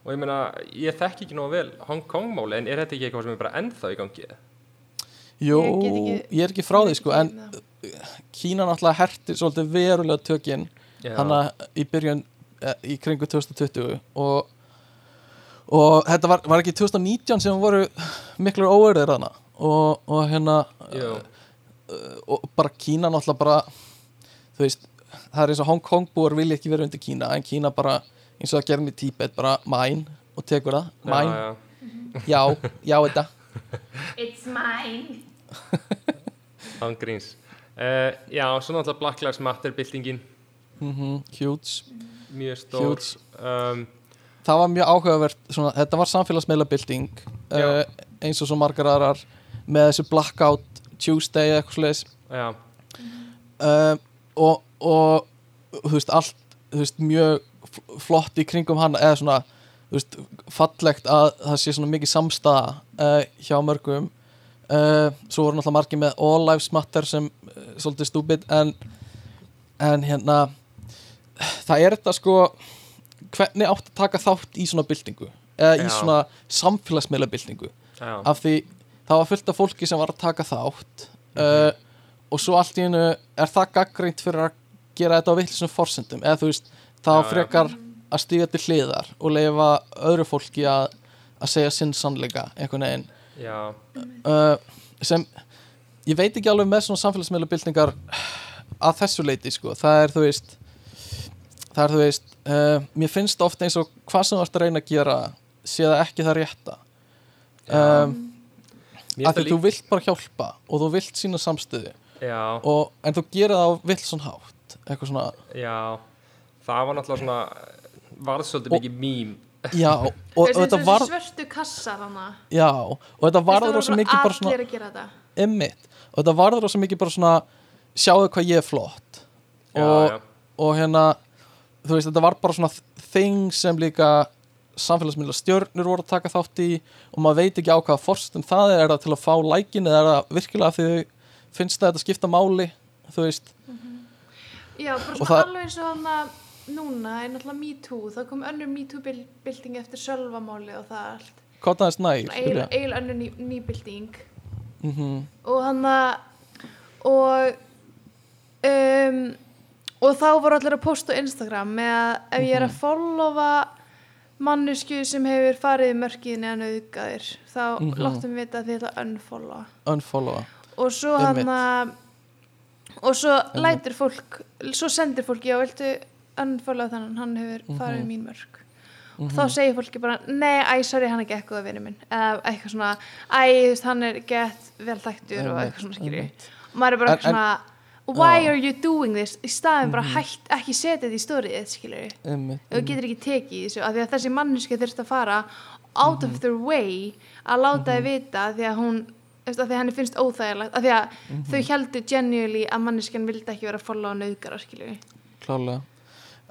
[SPEAKER 1] og ég meina, ég þekki ekki nógu vel Hong Kong máli, en er þetta ekki eitthvað sem er bara ennþá í gangi?
[SPEAKER 3] Jú,
[SPEAKER 4] Ég
[SPEAKER 3] ég er ekki frá því sko en Kína náttúrulega herti svolítið verulega tökinn
[SPEAKER 1] Já,
[SPEAKER 3] hana í byrjun eh, í kringu 2020 og og þetta var, var ekki 2019 sem voru miklu óverðir hana og, og hérna
[SPEAKER 1] Jú,
[SPEAKER 3] og bara Kína náttúrulega bara þú veist, það er eins og Hong Kong búar vilja ekki vera undir Kína en Kína bara eins og það gerði með Tíbet bara mæn og tekur það, mæn,
[SPEAKER 1] já,
[SPEAKER 3] já, já þetta
[SPEAKER 4] It's mine.
[SPEAKER 1] Án gríns. Uh, Já, svo náttúrulega Black Lives Matter byltingin,
[SPEAKER 3] mm huge,
[SPEAKER 1] mjög stór
[SPEAKER 3] huge.
[SPEAKER 1] um,
[SPEAKER 3] það var mjög áhugavert svona, þetta var samfélagsmeila bylting
[SPEAKER 1] Já.
[SPEAKER 3] uh, eins og svo margar aðrar með þessu blackout Tuesday eða eitthvað sliðis
[SPEAKER 1] Já,
[SPEAKER 3] uh, og, og þú veist allt þú veist, mjög flott í kringum hann eða svona þú veist, fallegt að það sé svona mikið samstaða uh, hjá mörgum. Uh, svo voru náttúrulega margir með All Lives Matter sem uh, svolítið stúbid en, en hérna það er þetta sko hvernig átt að taka þátt í svona byltingu? Eða í svona samfélagsmeila byltingu af því það var fullt af fólki sem var að taka þátt uh, og svo allt í hennu er það gaggreint fyrir að gera þetta á vittlisum forsendum. Eða þú veist, það var
[SPEAKER 1] já.
[SPEAKER 3] frekar að stíga til hliðar og leifa öðru fólki að, að segja sinn sannleika einhvern veginn.
[SPEAKER 1] Já,
[SPEAKER 3] uh, sem ég veit ekki alveg með svona samfélagsmeila byltingar að þessu leiti sko, það er þú veist það er þú veist uh, mér finnst ofta eins og hvað sem þú ert að reyna að gera sé það ekki það rétta. Um, af því
[SPEAKER 1] það
[SPEAKER 3] þú vilt bara hjálpa og þú vilt sína samstöðu.
[SPEAKER 1] Já,
[SPEAKER 3] og, en þú gerir það á vilt svona hátt eitthvað svona,
[SPEAKER 1] já. Það var náttúrulega svona varð svolítið
[SPEAKER 3] Og-
[SPEAKER 1] mikið mím.
[SPEAKER 3] Já og, og
[SPEAKER 4] Þessi,
[SPEAKER 3] þetta var,
[SPEAKER 4] svörtu kassar hana
[SPEAKER 3] já og þetta varður rosa mikið bara svona
[SPEAKER 4] gera
[SPEAKER 3] emmitt og þetta varður rosa mikið bara svona sjáðu hvað ég er flott.
[SPEAKER 1] Já,
[SPEAKER 3] og,
[SPEAKER 1] já.
[SPEAKER 3] og hérna þú veist þetta var bara svona þing sem líka samfélagsmiðla stjörnur voru að taka þátt í og maður veit ekki á hvaða forstum það er, er það til að fá lækin eða er það virkilega því þau finnst það að þetta skipta máli þú veist,
[SPEAKER 4] Já, bara svona
[SPEAKER 3] það-
[SPEAKER 4] alveg eins og hana núna er náttúrulega Me Too það kom önnur Me Too bil- bylting eftir sölvamáli og það allt
[SPEAKER 3] er snæg
[SPEAKER 4] eil, önnur ný, ný bylting.
[SPEAKER 3] Mm
[SPEAKER 4] og hann að og um, og þá voru allir að posta á Instagram með að ef ég er að followa mannesku sem hefur farið í mörkiðin eða nauðgæðir þá
[SPEAKER 3] Mhm.
[SPEAKER 4] láttum við vita að að unfollowa.
[SPEAKER 3] Unfollowa.
[SPEAKER 4] Og svo hann að og svo lætur fólk svo sendir fólk, já, viltu unfollowa þannig, hann hefur
[SPEAKER 3] Mhm.
[SPEAKER 4] farið í mín mörk. Og þá segir fólki bara nei, æ, sorry, hann er ekki eitthvað vinnu minn. Eða eitthvað svona, æ, hann er gett vel þættur og eitthvað svona skilji og maður er bara eitthvað svona why are you doing this? Í staðin bara hætt, ekki setja þetta í stórið ef þú getur ekki tekið þessu af því að þessi manneski þurft að fara out of their way að láta þið vita því að hún af því að henni finnst óþægilegt af því að þau heldur genuinely að manneskjan vildi ekki vera að followa skilju
[SPEAKER 3] klálega.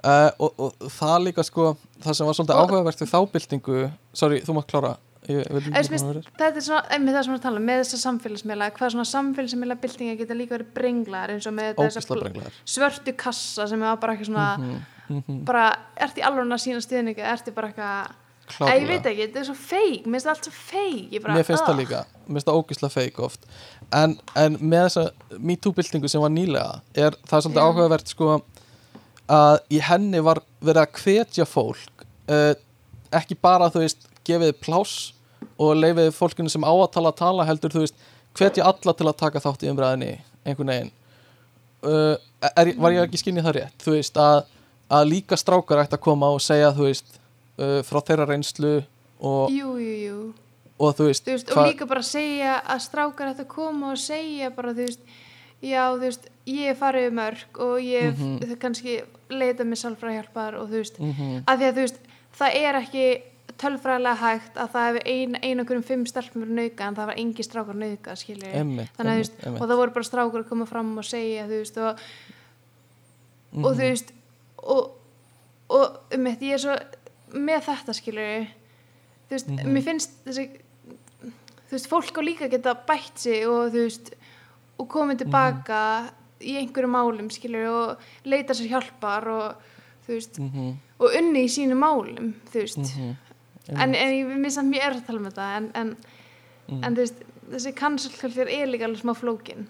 [SPEAKER 3] Uh, og, og það líka sko það sem var svolítið áhugavert við þá byltingu sorry, þú mátt klára
[SPEAKER 4] þetta er svona, einmitt það sem við tala um, með þessa samfélagsmiðla. Hvað svona samfélagsmiðla byltinga geta líka verið brenglar eins og með þetta
[SPEAKER 3] ógisla
[SPEAKER 4] þessa
[SPEAKER 3] brenglar
[SPEAKER 4] svörtu kassa sem er bara eitthvað svona
[SPEAKER 3] Mhm,
[SPEAKER 4] bara, ertu í alveg að sína stuðningu ertu bara eitthvað, Æ, ég veit ekki, þetta er svo feik mér finnst það allt svo feik bara,
[SPEAKER 3] mér finnst það líka, mér finnst það ógisla feik oft. En, en með þessa MeToo-byltingu sem var nýlega er það er svolítið
[SPEAKER 4] Já.
[SPEAKER 3] áhugavert sko að í henni var verið að hvetja fólk uh, ekki bara þú veist gefið pláss og leifið fólkinu sem á að tala að tala heldur þú veist hvetja alla til að taka þátt í umræðinni einhvern veginn uh, er, var ég ekki skinnið það rétt þú veist að, að líka strákar ætti að koma og segja þú veist uh, frá þeirra reynslu og,
[SPEAKER 4] jú, jú, jú
[SPEAKER 3] og þú veist,
[SPEAKER 4] þú veist, og líka bara segja að strákar ætti að koma og segja bara, þú veist, já, þú veist ég farið um mörg og ég mm. -hmm. kannski leita mér sálfræðhjálpar og þú veist,
[SPEAKER 3] Mhm.
[SPEAKER 4] af því að þú veist það er ekki tölfræðilega hægt að það hefur ein, ein okkur um fimm stelpum verið nauka en það var engi strákar nauka
[SPEAKER 3] einmitt.
[SPEAKER 4] og það voru bara strákar að koma fram og segja þú veist, og,
[SPEAKER 3] Mhm.
[SPEAKER 4] og þú veist og, og um þetta, ég er svo með þetta skilju þú veist,
[SPEAKER 3] Mhm.
[SPEAKER 4] mér finnst þessi þú veist, fólk á líka geta bætt sig og þú veist og komið tilbaka í einhverju málum skilur og leita sér hjálpar og þú veist
[SPEAKER 3] Mhm,
[SPEAKER 4] og unni í sínu málum þú veist
[SPEAKER 3] mhm.
[SPEAKER 4] En, en ég minnst að mér er að tala um þetta en, en,
[SPEAKER 3] Mhm.
[SPEAKER 4] en veist þessi culture er líka alveg smá flókin.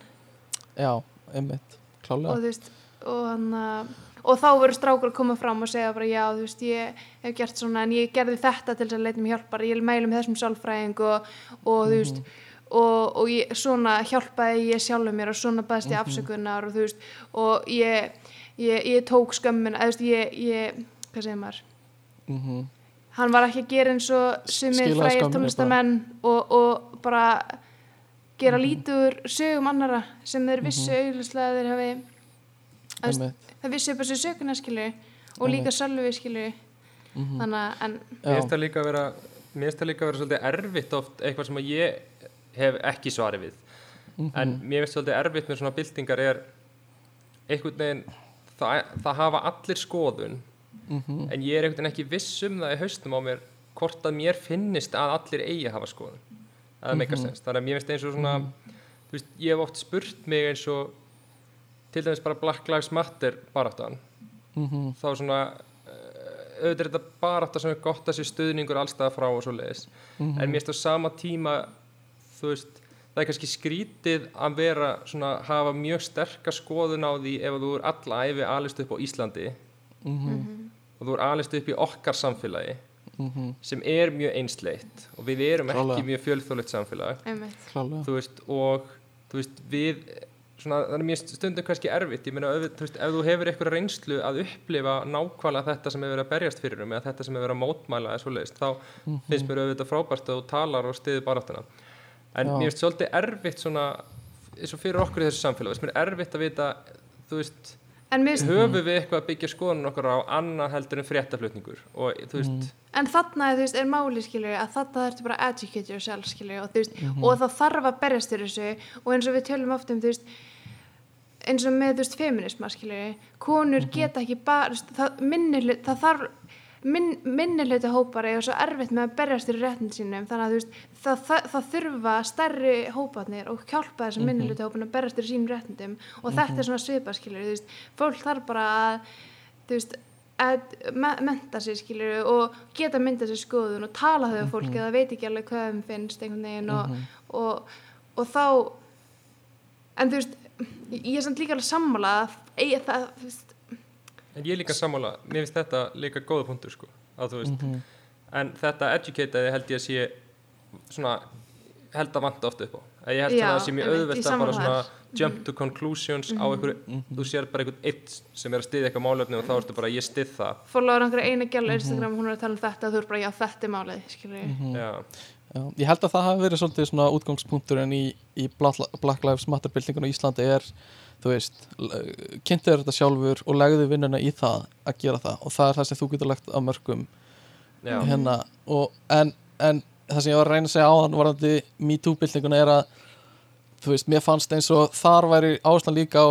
[SPEAKER 3] Já, einmitt,
[SPEAKER 4] og
[SPEAKER 3] klálega
[SPEAKER 4] þú veist og hann að og þá voru strákur að koma fram og segja bara já, þú veist, ég hef gert svona en ég gerði þetta til þess að leita mér hjálpar. Ég mælum þessum sálfræðing og, og þú veist, og, og ég, svona hjálpaði ég sjálfur mér og svona baðist ég afsökunar og þú veist og ég, ég, ég tók skömmin eða þú veist, ég, ég, hvað segir maður?
[SPEAKER 3] Mhm,
[SPEAKER 4] hann var ekki að gera eins og sumir
[SPEAKER 3] skömminni
[SPEAKER 4] tónlistamenn og, og bara gera lítið úr sögum annara sem þeir vissu auðvitað þeir hafi Þú veist,
[SPEAKER 3] einmitt.
[SPEAKER 4] það vissi upp þessu söguna skilju og líka sölvi skilju
[SPEAKER 3] Mhm.
[SPEAKER 4] þannig að en,
[SPEAKER 1] Mér finnst það líka að vera mér finnst það líka að vera svolítið erfitt oft eitthvað sem að ég hef ekki svari við.
[SPEAKER 3] Mhm.
[SPEAKER 1] en mér finnst svolítið erfitt með svona byltingar er einhvern veginn það, það hafa allir skoðun
[SPEAKER 3] Mhm,
[SPEAKER 1] en ég er einhvern veginn ekki viss um það í haustum á mér hvort að mér finnist að allir eigi að hafa skoðun. Að það meika sens, þannig að mér finnst eins og svona þú veist, ég hef oft spurt mig eins og til dæmis bara Black Lives Matter baráttan.
[SPEAKER 3] Mhm,
[SPEAKER 1] þá svona eh, auðvitað er þetta barátta sem er gott að sé stuðningur allstað frá og svo leiðis
[SPEAKER 3] mhm.
[SPEAKER 1] en mér finnst á sama tíma þú veist, það er kannski skrítið að vera svona, hafa mjög sterka skoðun á því ef þú er alla æfi alist upp á Íslandi.
[SPEAKER 3] Mhm,
[SPEAKER 1] og þú er alist upp í okkar samfélagi
[SPEAKER 3] mhm,
[SPEAKER 1] sem er mjög einsleitt og við erum
[SPEAKER 3] Klálega.
[SPEAKER 1] ekki mjög fjölþjóðlegt samfélag. Þú veist, og þú veist, við svona, það er mér stundum kannski erfitt. Ég meina, auðvitað, þú veist, ef þú hefur eitthvað reynslu að upplifa nákvæmlega þetta sem hefur verið að berjast fyrir um eða þetta sem hefur verið að mótmæla eða svoleiðist, þá finnst mér auðvitað frábært að þú talar og stiðir baráttuna. En
[SPEAKER 3] Já.
[SPEAKER 1] mér finnst svolítið erfitt svona eins og fyrir okkur í þessu samfélag finnst mér erfitt að vita, þú veist
[SPEAKER 4] finnst-
[SPEAKER 1] höfum við eitthvað að byggja skoðun okkar á annað heldur en fréttaflutningur? Og þú veist,
[SPEAKER 4] en þarna veist, er máli skilur að þarna þarftu bara að educate yourself skilur og, veist, og það þarf að berjast fyrir þessu. Og eins og við tölum oft um þú veist eins og með þú veist feminisma konur geta ekki bara það, minni, það þarf min, minni hluti hópar er svo erfitt með að berjast fyrir réttin sínum þannig að veist það, það, það þurfa stærri hóparnir og hjálpa þessum minni hluti hóparnir að berjast fyrir sínum réttindum. Og þetta er svona svipað skilur þú veist, fólk þarf bara að veist að me- mennta sig skilur og geta mynda sér skoðun og tala þau við fólki það veit ekki alveg hvað þeim finnst einhvern veginn og, og, og þá en þú veist ég er samt líka alveg sammála að það veist,
[SPEAKER 1] En ég líka sammála, mér finnst þetta líka góða punktur sko, að þú veist. En þetta educateði held ég að sé svona, held að vanta ofta upp á. Að ég held
[SPEAKER 4] Já,
[SPEAKER 1] að það sé mjög auðvelt að bara svona jump to conclusions á einhverju, þú sér bara einhvern eitt sem er að styðja eitthvað málefni og þá ertu bara ég styð það.
[SPEAKER 4] Fórláður einhverja eina gæla Instagram hún er að tala um þetta og þú er bara já þetta er málið skilur ég
[SPEAKER 1] Já,
[SPEAKER 3] Já, ég held að það hafi verið svolítið svona útgangspunkturinn í, í Black Black Lives Matter byltingun á Íslandi er, þú veist, kynntir þetta sjálfur og legðu vinnuna í það að gera það. Og það er það sem þú getur lagt á mörgum
[SPEAKER 1] já,
[SPEAKER 3] hérna og, en, en það sem ég var að reyna að segja áðan varandi MeToo byltinguna er að þú veist, mér fannst eins og þar væri áherslan líka á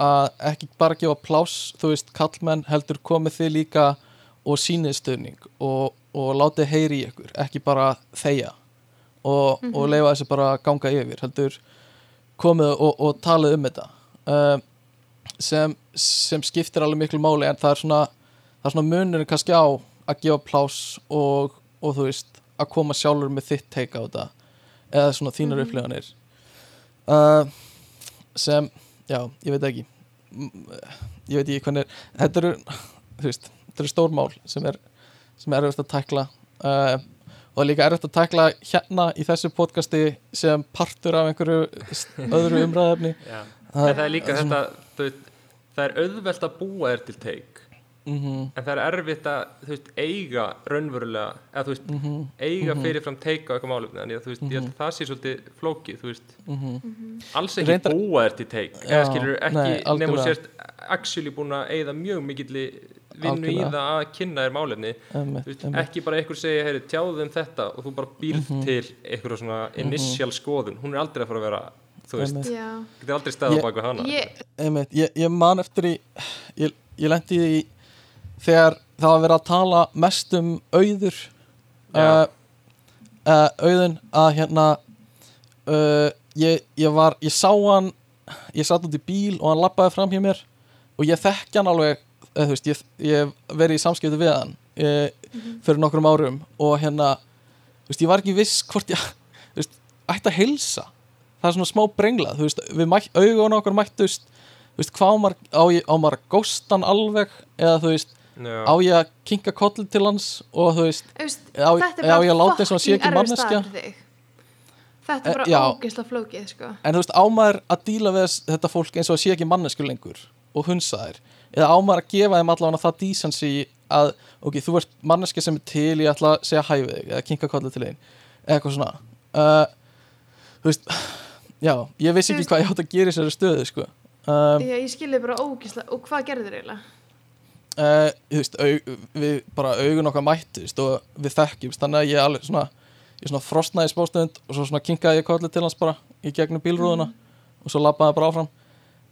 [SPEAKER 3] að ekki bara gefa pláss, þú veist, kallmenn heldur komið þið líka og sýnið stöðning og, og látið heyri í ykkur, ekki bara þeia og, og leifa þessu bara að ganga yfir, heldur komið og, og talið um þetta sem, sem skiptir alveg miklu máli en það er svona það er svona munurinn kannski á að gefa pláss og, og þú veist að koma sjálfur með þitt teika á þetta eða svona þínar upplifanir. Uh, sem já, ég veit ekki. Ég veit ekki hvernig þetta eru, þú veist, þetta eru stór mál sem er, sem er erfitt að tækla. Uh, og líka erfitt að tækla hérna í þessu podcasti sem partur af einhverju öðru umræðefni
[SPEAKER 1] já.
[SPEAKER 3] Það-
[SPEAKER 1] það er líka
[SPEAKER 3] er
[SPEAKER 1] þetta, veist, það er auðvelt að búa þér til teik.
[SPEAKER 3] Mm
[SPEAKER 1] en það er erfitt að, veist, eiga raunverulega, eða þú veist,
[SPEAKER 3] Mhm.
[SPEAKER 1] eiga fyrirfram teika á eitthvað málefni, en ég, þú veist, ég held að það sé svolítið flókið, þú veist, alls ekki
[SPEAKER 3] Reyndar-
[SPEAKER 1] búa þér til teik, eða skilur ekki,
[SPEAKER 3] algjörlega.
[SPEAKER 1] sért actually búin að eigða mjög mikill vinnu í það að kynna þér málefni, þú veist, ekki bara einhver segja, heyri, tjáðu um þetta og þú bara býrð
[SPEAKER 3] Mhm.
[SPEAKER 1] til einhverja svona initial skoðun, hún er aldrei að fara að vera, þú veist, getur aldrei á baku hana.
[SPEAKER 4] ég,
[SPEAKER 3] Einmitt, ég, ég man eftir í ég, ég lendi í þegar það var verið að tala mest um auður uh, uh, auðun að hérna uh, ég, ég var ég sá hann ég satt út í bíl og hann lappaði fram hjá mér og ég þekki hann alveg þú veist, ég, ég hef verið í samskipti við hann uh, fyrir nokkrum árum og hérna þú veist, ég var ekki viss hvort ég þú veist, ætti að hilsa það er svona smá brenglað þú veist, við mætt, augun okkar mættust þú veist, hvað á maður, á, ég, á maður að gósta hann alveg eða þú veist,
[SPEAKER 1] Já.
[SPEAKER 3] á ég að kinka kolli til hans og þú veist,
[SPEAKER 4] veist
[SPEAKER 3] já,
[SPEAKER 4] bara
[SPEAKER 3] ég láti eins og hann sé ekki manneskja.
[SPEAKER 4] þetta
[SPEAKER 3] Eh,
[SPEAKER 4] er bara
[SPEAKER 3] já.
[SPEAKER 4] ógeðslega flókið sko.
[SPEAKER 3] en þú veist, á maður að díla við þetta fólk eins og það sé ekki mannesku lengur og hunsa þær, eða á maður að gefa þeim allavega það decency að ok, þú ert manneski sem er til ég ætla að segja hæfið þig, eða kinka kolli til einn eða eitthvað svona uh, þú veist, já ég vissi ekki hvað ég átt að gera í þessari stöðu sko. Um,
[SPEAKER 4] já, ég skilði bara ógeðslega og hvað gerður eiginlega?
[SPEAKER 3] Uh, þú veist, au, við bara augun okkar mættist og við þekkjumst þannig að ég alveg svona ég svona frostnaði spástund og svo svona kinkaði ég kolli til hans bara í gegnum bílrúðuna og svo labbaði bara áfram.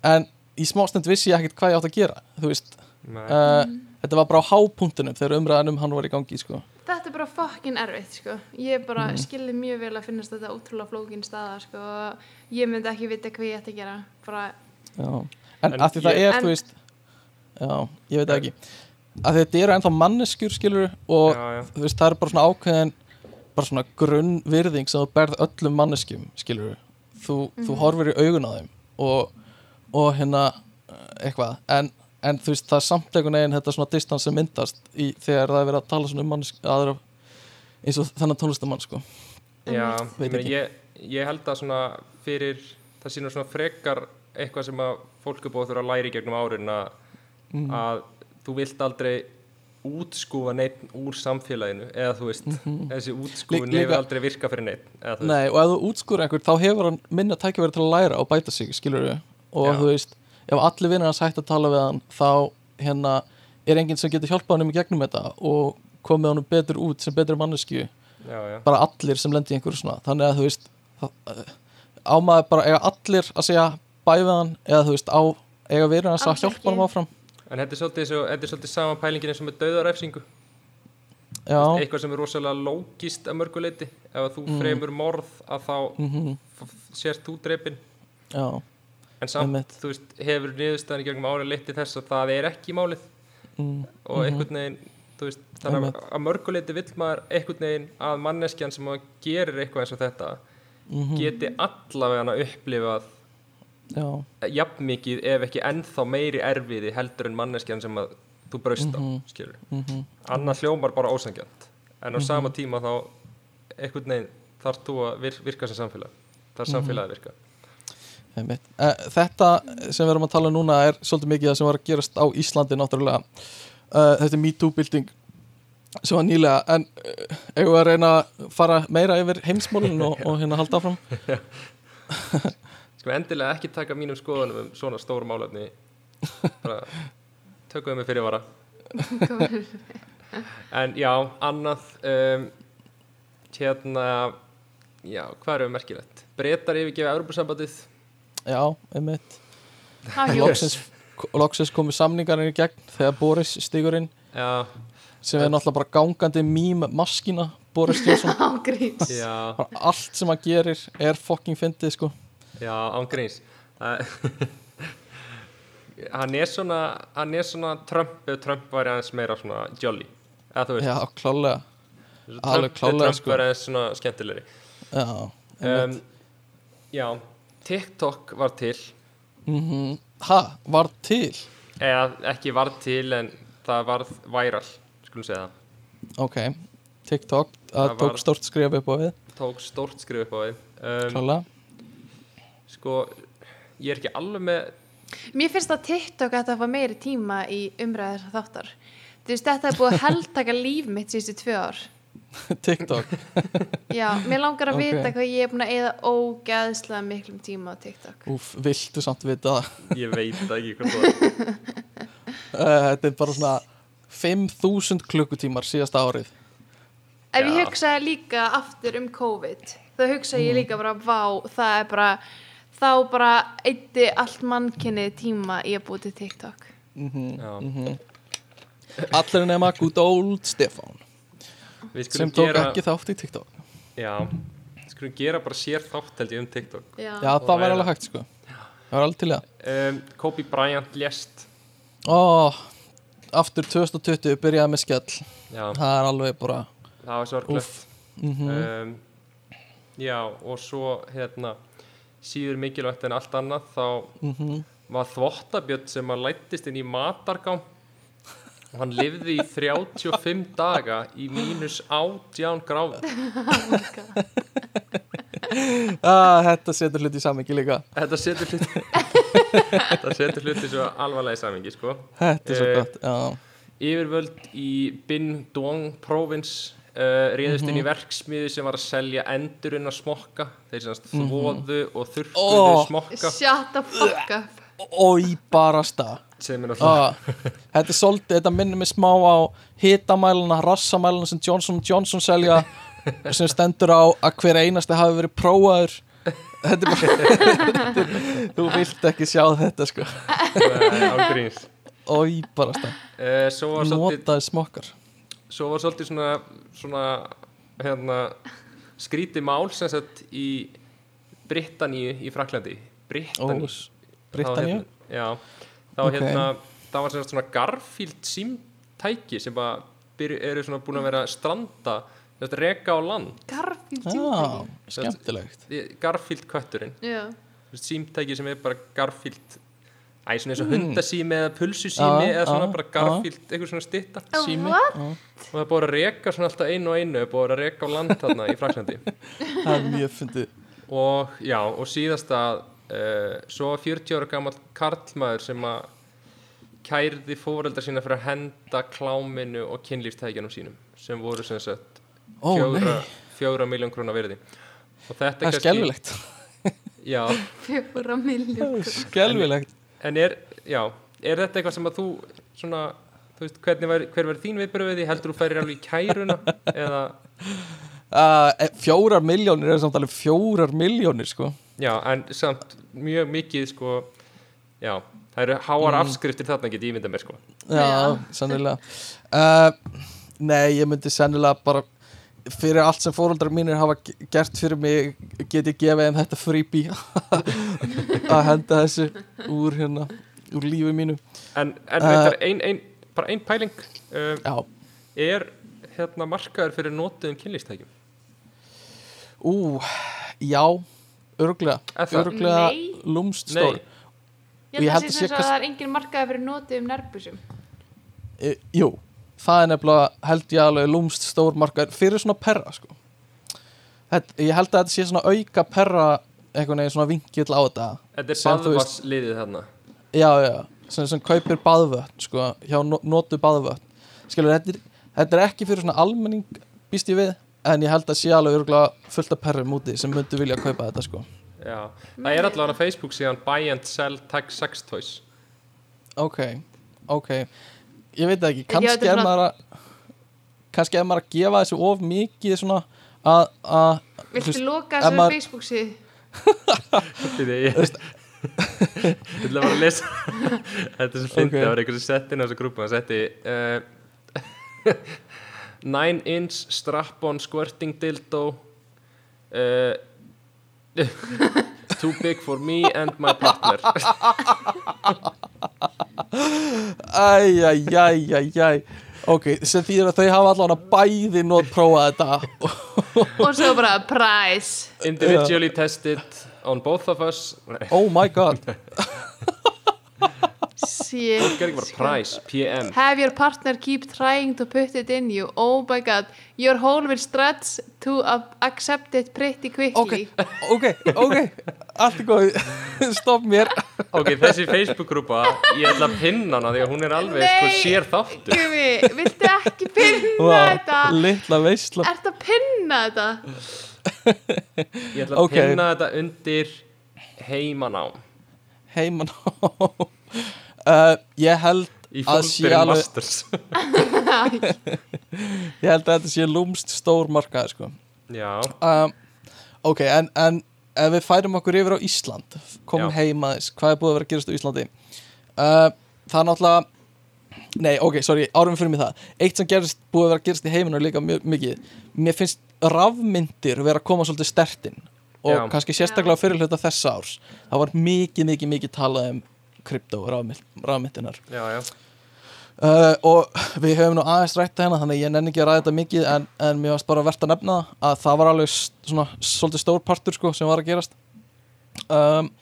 [SPEAKER 3] En í smástund vissi ég ekkert hvað ég átt að gera þú veist, uh, þetta var bara á hápunktunum þegar umræðan um hann var í gangi sko.
[SPEAKER 4] þetta er bara fucking erfitt sko. ég bara
[SPEAKER 3] Mhm.
[SPEAKER 4] skilði mjög vel að finnast þetta ótrúlega flókin staða sko. og ég myndi ekki vita hvað ég ætti að gera bara,
[SPEAKER 3] Já. en,
[SPEAKER 1] En
[SPEAKER 3] að því það er,
[SPEAKER 4] En-
[SPEAKER 3] þú veist já, ég veit það ekki að þetta eru ennþá manneskjur skilur og
[SPEAKER 1] Já, já.
[SPEAKER 3] þú veist, það er bara svona ákveðin bara svona grunn virðing sem þú berð öllum manneskjum, skilur þú, þú horfir í augun á þeim og, og hérna eh, eitthvað, en, en þú veist það er samt einhvern veginn þetta svona distans sem myndast í, þegar það er verið að tala svona um mannesk aðra, eins og þennan tónlistamann sko.
[SPEAKER 1] Já,
[SPEAKER 3] Veit
[SPEAKER 1] ég, ég, ég held að svona fyrir það sínur svona frekar eitthvað sem að fólk er búið að þurfa að læra í gegnum árin að, að þú vilt aldrei útskúfa neitt úr samfélaginu eða þú veist, þessi útskúfun
[SPEAKER 3] Líka-
[SPEAKER 1] hefur aldrei virka fyrir neitt
[SPEAKER 3] Nei, og ef þú útskúr einhver þá hefur hann minna tækifæri til að læra og bæta sig, skilur við og
[SPEAKER 1] Já.
[SPEAKER 3] þú veist, ef allir vinnir hans hægt að tala við hann þá hérna er enginn sem getur hjálpað hann um í gegnum þetta og komið honum betur út sem betri mannesku
[SPEAKER 1] já, já,
[SPEAKER 3] bara allir sem lendi í einhverju svona. Þannig að þú veist það, eh, á maður bara eiga allir að segja bæ við hann eða þú veist á eiga verið hans að hjálpa hann áfram.
[SPEAKER 1] En þetta er svolítið, svo, þetta er svolítið sama pælingin eins og með dauðarefsingu
[SPEAKER 3] Já,
[SPEAKER 1] eitthvað sem er rosalega lógist að mörguleiti ef að þú fremur morð að þá
[SPEAKER 3] mhm,
[SPEAKER 1] f- sért þú drepin
[SPEAKER 3] já,
[SPEAKER 1] en samt, þú veist, hefur niðurstaðan í gegnum árið leitt til þess að það er ekki málið?
[SPEAKER 3] Mm,
[SPEAKER 1] og einhvern veginn þú veist, þannig að, að mörguleiti vill maður einhvern veginn að manneskjan sem að gerir eitthvað eins og þetta
[SPEAKER 3] mhm,
[SPEAKER 1] geti allavega upplifað
[SPEAKER 3] já,
[SPEAKER 1] jafn mikið ef ekki ennþá meiri erfiði heldur en manneskjan sem að þú braust á,
[SPEAKER 3] Mhm.
[SPEAKER 1] skilur
[SPEAKER 3] mhm,
[SPEAKER 1] annað hljómar bara ósangjant en á sama tíma þá einhvern veginn þarf þú að vir, virka sem samfélag. Það er samfélagið að virka
[SPEAKER 3] Þetta sem við erum að tala um núna er svolítið mikið það sem var að gerast á Íslandi náttúrulega. Uh, Þetta er MeToo-bilding sem var nýlega. En uh, eigum við að reyna að fara meira yfir heimsmólin og, og hérna halda áfram?
[SPEAKER 1] Sko endilega ekki taka mínum skoðunum um svona stór málefni. Bara tökum við mig fyrir vara en já, annað um, hérna já, hvað er við merkilegt? Breytar yfirgefa Európusambandið
[SPEAKER 3] Já, einmitt. Loksins, loksins komu samningarinn í gegn þegar Boris stígur inn.
[SPEAKER 1] Já,
[SPEAKER 3] sem er náttúrulega bara gangandi mím maskína Boris bara allt sem hann gerir er fucking fyndið sko.
[SPEAKER 1] Já, ángríns hann er svona hann er svona Trump ef Trump væri aðeins meira svona jolly. Eða
[SPEAKER 3] Já, klálega.
[SPEAKER 1] Trump, Trump
[SPEAKER 3] sko.
[SPEAKER 1] væri aðeins svona skemmtilegri.
[SPEAKER 3] Já,
[SPEAKER 1] um, já, TikTok var til.
[SPEAKER 3] Mm Ha, var til?
[SPEAKER 1] Eða ekki var til en það varð væral skulum segja það.
[SPEAKER 3] Ok, TikTok
[SPEAKER 1] Það
[SPEAKER 3] Það
[SPEAKER 1] var-
[SPEAKER 3] tók stórt skrif upp á við.
[SPEAKER 1] Tók stórt skrif upp á því um,
[SPEAKER 3] Klálega
[SPEAKER 1] sko, ég er ekki alveg með
[SPEAKER 4] Mér finnst að TikTok að fá meiri tíma í umræðir þáttar. Þú veist, þetta er búið að heldtaka líf mitt síðustu tvö ár.
[SPEAKER 3] TikTok
[SPEAKER 4] Já, mér langar að
[SPEAKER 3] Ok.
[SPEAKER 4] vita hvað ég er búin að eða ógæðslega miklum tíma á TikTok.
[SPEAKER 3] Úf, viltu samt vita það
[SPEAKER 1] ég veit ekki hvað það er
[SPEAKER 3] uh, Þetta er bara svona 5000 klukkutímar síðasta árið
[SPEAKER 4] Ef ég hugsa líka aftur um COVID, þá hugsa ég líka bara, vá, það er bara, þá bara eitti allt mannkinni tíma í að búið til TikTok.
[SPEAKER 1] Já.
[SPEAKER 3] Allir nema good old Stefán sem tók
[SPEAKER 1] gera
[SPEAKER 3] ekki þátt í TikTok.
[SPEAKER 1] Já, við skulum gera bara sér þátt held ég um TikTok.
[SPEAKER 3] Já,
[SPEAKER 1] Og
[SPEAKER 3] það var alveg hægt sko. Það var alveg til það
[SPEAKER 1] um, Kobe Bryant lést.
[SPEAKER 3] Ó, aftur 2020 byrjaði með skell.
[SPEAKER 1] Já,
[SPEAKER 3] Það er alveg bara
[SPEAKER 1] það var sorglegt.
[SPEAKER 3] Úff. mm
[SPEAKER 1] um, já, og svo hérna síður mikilvægt en allt annað þá
[SPEAKER 3] Mhm.
[SPEAKER 1] var þvottabjörn sem að lættist inn í matargám og hann lifði í 35 daga í mínus 18 gráð
[SPEAKER 3] ah, Þetta setur hluti í samingi líka
[SPEAKER 1] þetta setur hluti þetta setur hluti svo alvarlega í samingi sko.
[SPEAKER 3] Þetta er svo
[SPEAKER 1] Eh,
[SPEAKER 3] gott Já,
[SPEAKER 1] yfirvöld í Bin Duong Province uh, réðust
[SPEAKER 3] Mhm.
[SPEAKER 1] inn í verksmiði sem var að selja endurinn að smokka þeir sem þvoðu og þurrkuðu
[SPEAKER 3] Mhm. Ó.
[SPEAKER 1] smokka
[SPEAKER 4] Shut the fuck up.
[SPEAKER 3] Ói barasta ah, Þetta er svolítið, þetta minnir mig smá á hitamæluna, rassamæluna sem Johnson Johnson selja sem stendur á að hver einasti hafi verið prófaður. Þetta er bara Þú vilt ekki sjá þetta sko.
[SPEAKER 1] Ágríns
[SPEAKER 3] Ói barasta
[SPEAKER 1] uh, svo var svolítið
[SPEAKER 3] Notaði smokkar.
[SPEAKER 1] Svo var svolítið svona, svona hérna, skríti mál sem sagt í Britanníu í Fraklandi Britanníu
[SPEAKER 3] Ós, Britanníu
[SPEAKER 1] hérna, já, þá
[SPEAKER 3] Ok.
[SPEAKER 1] hérna það var svona Garfield símtæki sem bara byrju, eru svona búin að vera að stranda reka á land
[SPEAKER 4] Garfield
[SPEAKER 3] Já,
[SPEAKER 4] símtæki.
[SPEAKER 3] skemmtilegt
[SPEAKER 1] Í- Garfield. Þú veist, símtæki sem er bara Garfield Æ, svona eins og
[SPEAKER 3] Mm.
[SPEAKER 1] hundasími eða pulsusími
[SPEAKER 3] Já,
[SPEAKER 1] eða svona
[SPEAKER 3] já,
[SPEAKER 1] bara
[SPEAKER 3] já.
[SPEAKER 1] Garfield, eitthvað svona stitta
[SPEAKER 3] Sími? Já,
[SPEAKER 1] og það búið að reka svona alltaf einu og einu það búið að reka á land þarna í Fraklandi
[SPEAKER 3] Það er mjög fyndið
[SPEAKER 1] og já, og síðasta uh, svo var 40 ára gammal karlmaður sem að kærði fóreldar sína fyrir að henda kláminu og kynlífstækjanum sínum sem voru sem sagt
[SPEAKER 3] Ó,
[SPEAKER 1] fjóra, fjóra miljón krónar virði. Og þetta
[SPEAKER 3] það er skelvilegt
[SPEAKER 1] já,
[SPEAKER 4] fjóra miljón
[SPEAKER 3] Skelvilegt
[SPEAKER 1] en er, já, er þetta eitthvað sem að þú svona, þú veist, hvernig var, hver verður þín viðbröð við því, heldur þú færir alveg í kæruna eða,
[SPEAKER 3] uh, Fjórar miljónir er samt alveg fjórar miljónir sko
[SPEAKER 1] já, en samt mjög mikið, sko já, það eru háar
[SPEAKER 3] Mm.
[SPEAKER 1] afskriftir þarna get ég ímynda mér, sko.
[SPEAKER 3] Já, sannilega uh, Nei, ég myndi sennilega bara fyrir allt sem fóreldrar mínir hafa ge- gert fyrir mig get ég gefið þeim þetta freebie að henda þessu úr hérna úr lífi mínu.
[SPEAKER 1] En, en
[SPEAKER 3] Uh,
[SPEAKER 1] ein, ein, bara ein pæling uh, er hérna markaður fyrir notuðum kynlífstækjum?
[SPEAKER 3] Ú, já örglega,
[SPEAKER 1] það?
[SPEAKER 3] örglega lúmst stór
[SPEAKER 1] Nei,
[SPEAKER 4] Ég held að
[SPEAKER 3] að
[SPEAKER 4] sé sagt að það er engin markaði fyrir notið um nærbusum
[SPEAKER 3] e, Jú, það er nefnilega held ég alveg lúmst stór markaður fyrir svona perra sko. Þetta, Ég held að þetta sé svona auka perra einhvern veginn svona vinkill á þetta.
[SPEAKER 1] Þetta er baðvarsliðið þarna.
[SPEAKER 3] Já, já, sem, sem kaupir baðvötn sko, hjá no- notu baðvötn. Skilur, þetta er, þetta er ekki fyrir svona almenning býst ég við, en ég held að sé alveg örgulega fullt af perrum úti sem myndu vilja kaupa þetta sko.
[SPEAKER 1] Já, það er allavega á Facebook síðan Buy and Sell Tag Sex Toys.
[SPEAKER 3] Ok, ok. Ég veit það ekki, kannski
[SPEAKER 4] þetta er
[SPEAKER 3] er maður að kannski er maður að gefa þessu of mikið svona að, að
[SPEAKER 4] Viltu loka þessu
[SPEAKER 3] maður-
[SPEAKER 4] Facebook síð?
[SPEAKER 1] Því ég. Ég ætla bara að lesa. Þetta er svo fyndið,
[SPEAKER 3] Ok.
[SPEAKER 1] það var einhversu sett inn á þessu grúpu. Það setti uh, 9 inch strap-on squirting dildo uh, Too big for me and my partner.
[SPEAKER 3] Æj, æj, æj, æj, æj. Ok, sem þýðir að þau hafa allavega bæði nót prófað þetta.
[SPEAKER 4] Og svo bara price.
[SPEAKER 1] Individually tested on both of us.
[SPEAKER 3] Oh my god
[SPEAKER 1] Er price, PM
[SPEAKER 4] Have your partner keep trying to put it in you. Oh my god. Your hole will stretch to accept it pretty quickly.
[SPEAKER 3] Ok, ok, ok. Allt er góð. Stopp mér.
[SPEAKER 1] Ok, þessi Facebook-grúpa, ég ætla að pinna hana því að hún er alveg sko
[SPEAKER 4] Nei.
[SPEAKER 1] sér þáttur.
[SPEAKER 4] Gumi, viltu ekki pinna
[SPEAKER 3] Vá,
[SPEAKER 4] þetta?
[SPEAKER 3] Litla veisla.
[SPEAKER 4] Ertu að pinna þetta?
[SPEAKER 1] Ég ætla að
[SPEAKER 3] Ok.
[SPEAKER 1] pinna þetta undir heimanám.
[SPEAKER 3] Heiman uh, Ég held Að sé alveg- Ég held að þetta sé lúmst stór markaði sko.
[SPEAKER 1] Já,
[SPEAKER 3] um, Ok, en, en ef við færum okkur yfir á Ísland komum
[SPEAKER 1] Já.
[SPEAKER 3] heim aðeins, hvað er búið að vera að gerast á Íslandi? Uh, það er náttúrulega nei, ok, sorry, árum fyrir mig það. Eitt sem gerist, búið að vera að gerast í heiminu líka mjög mikið, mér finnst rafmyndir vera að koma svolítið stertinn og
[SPEAKER 1] Já.
[SPEAKER 3] kannski sérstaklega fyrir hluta þessa árs. Það var mikið, mikið, mikið talað um krypto
[SPEAKER 1] já
[SPEAKER 3] Uh, og við höfum nú aðeins rætt hérna þannig að ég nenni ekki að ræða þetta mikið en, en mér varst bara verðt að nefna að það var alveg svona svolítið stór partur sko sem var að gerast. Um,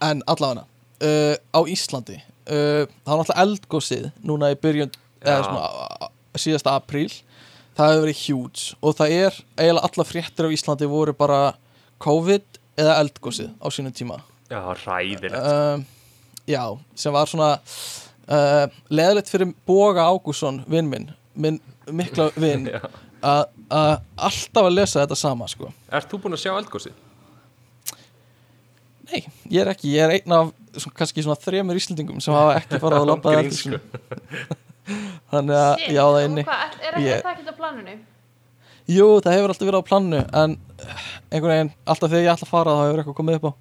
[SPEAKER 3] en allavega uh, á Íslandi uh, það var náttúrulega eldgósið núna í byrjun svona síðasta apríl. Það hefur verið huge og það er eiginlega alla fréttir á Íslandi voru bara COVID eða eldgósið á sínum tíma.
[SPEAKER 1] Já, ræðilegt
[SPEAKER 3] um, já, sem var svona uh, leðilegt fyrir Boga Ágússon vinn minn, minn mikla vinn að að alltaf að lesa þetta sama sko.
[SPEAKER 1] Ert þú búin að sjá eldgósið?
[SPEAKER 3] nei, ég er ekki, ég er einn af svona, kannski svona þremur Íslendingum sem hafa ekki farað að labba
[SPEAKER 1] Grín, sko.
[SPEAKER 3] þannig að
[SPEAKER 4] Shit,
[SPEAKER 3] já það inni
[SPEAKER 4] hvað, Er ekki
[SPEAKER 3] Ég-
[SPEAKER 4] það ekki á planinu?
[SPEAKER 3] jú, það hefur alltaf verið á plannu en einhvern veginn, alltaf þegar ég ætla að fara þá hefur eitthvað komið upp á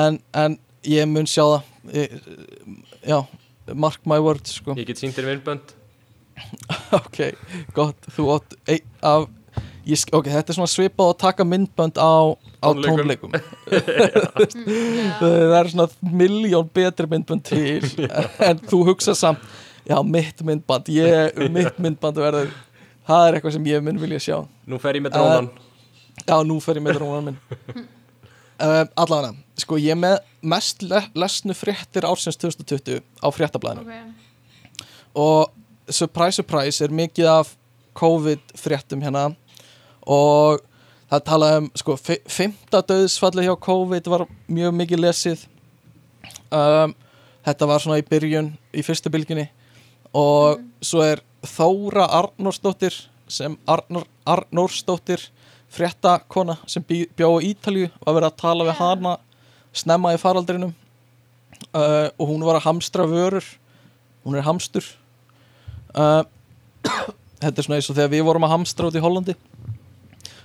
[SPEAKER 3] en, en ég mun sjá það já, mark my words sko.
[SPEAKER 1] Ég get sínt þér myndbönd
[SPEAKER 3] ok, gott, þú átt ein af ég, ok, þetta er svona svipað að taka myndbönd á, á
[SPEAKER 1] Tónleikum.
[SPEAKER 3] það er svona miljón betri myndbönd til en þú hugsa samt já, mitt myndband, ég, mitt myndband verður, það er eitthvað sem ég mun vilja sjá.
[SPEAKER 1] Nú fer ég með drónan.
[SPEAKER 3] Já, nú fer ég með drónan minn uh, allavega, sko ég er með mest le lesnu fréttir ársins 2020 á fréttablaðinu.
[SPEAKER 4] Ok,
[SPEAKER 3] og surprise surprise er mikið af COVID fréttum hérna. Og það talaði um sko, fimmta döðsfalli hjá COVID var mjög mikið lesið. Um, þetta var svona í byrjun í fyrstu bylginni og svo er Þóra Arnórsdóttir sem Arnór, Arnórsdóttir fréttakona sem bjó á Ítalju og verið að tala við hana snemma í faraldrinum uh, og hún var að hamstra vörur hún er hamstur uh, þetta er svona eins og þegar við vorum að hamstra út í Hollandi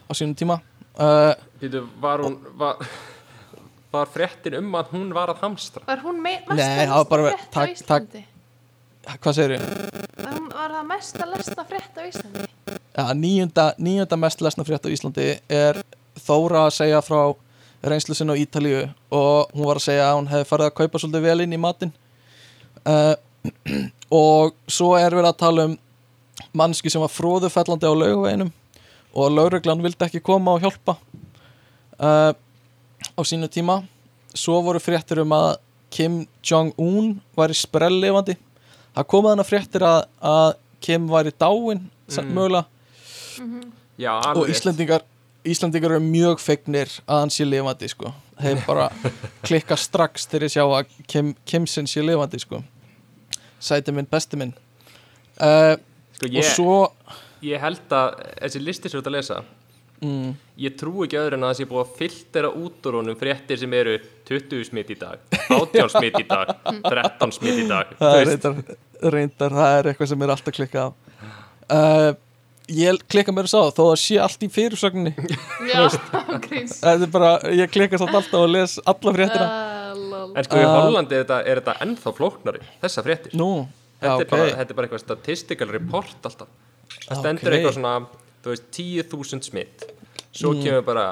[SPEAKER 3] á sínum tíma uh,
[SPEAKER 1] Býtu, var hún var, var fréttin um að hún var að hamstra
[SPEAKER 4] Var hún me-
[SPEAKER 3] Nei,
[SPEAKER 4] mesta
[SPEAKER 3] það var bara-
[SPEAKER 4] lesta frétt á. Íslandi?
[SPEAKER 3] hvað segir ég?
[SPEAKER 4] Var hún- Var það mesta lesta frétt á Íslandi?
[SPEAKER 3] Ja, níunda, níunda mest lesna frétt á Íslandi er Þóra að segja frá reynslu sinna á Ítalíu og hún var að segja að hún hefði farið að kaupa svolítið vel inn í matinn. Uh, og svo er verið að tala um mannski sem var fróðufellandi á laugaveginum og lauruglan vildi ekki koma og hjálpa uh, á sínu tíma. Svo voru fréttir um að Kim Jong-un væri sprelllifandi. Það komið hana fréttir að, að Kim væri dáin mm. mögulega
[SPEAKER 1] Já,
[SPEAKER 3] og
[SPEAKER 1] alveg
[SPEAKER 3] Íslendingar Íslendingar eru mjög fegnir að hann sé lifandi sko. þeir bara klikka strax þegar ég sjá að Kim, Kimsen sé lifandi sko. sæti minn, besti minn. Uh,
[SPEAKER 1] Sko,
[SPEAKER 3] og
[SPEAKER 1] ég,
[SPEAKER 3] svo
[SPEAKER 1] ég held að þessi listi sem þú ert að lesa
[SPEAKER 3] mm,
[SPEAKER 1] Ég trú ekki öðru en að það sé búið að filtera út úr honum fréttir sem eru 20 smitt í dag 18 smitt í dag 13 smitt í dag.
[SPEAKER 3] Það er reyndar, reyndar það er eitthvað sem er alltaf klikkað á. Uh, ég klikka mér þess á þó að sé allt í fyrirsögninni.
[SPEAKER 4] Já,
[SPEAKER 3] er ég klikka samt alltaf og les alla fréttina.
[SPEAKER 4] Lol.
[SPEAKER 1] En sko í
[SPEAKER 3] Uh,
[SPEAKER 1] Hollandi er þetta, er þetta ennþá flóknari Þessa fréttir.
[SPEAKER 3] Nú, já
[SPEAKER 1] þetta, er
[SPEAKER 3] ok
[SPEAKER 1] bara, þetta er bara eitthvað statistical report alltaf. Það stendur
[SPEAKER 3] Ok.
[SPEAKER 1] eitthvað svona Þú veist 10.000 smitt Svo
[SPEAKER 3] Mm.
[SPEAKER 1] kemur bara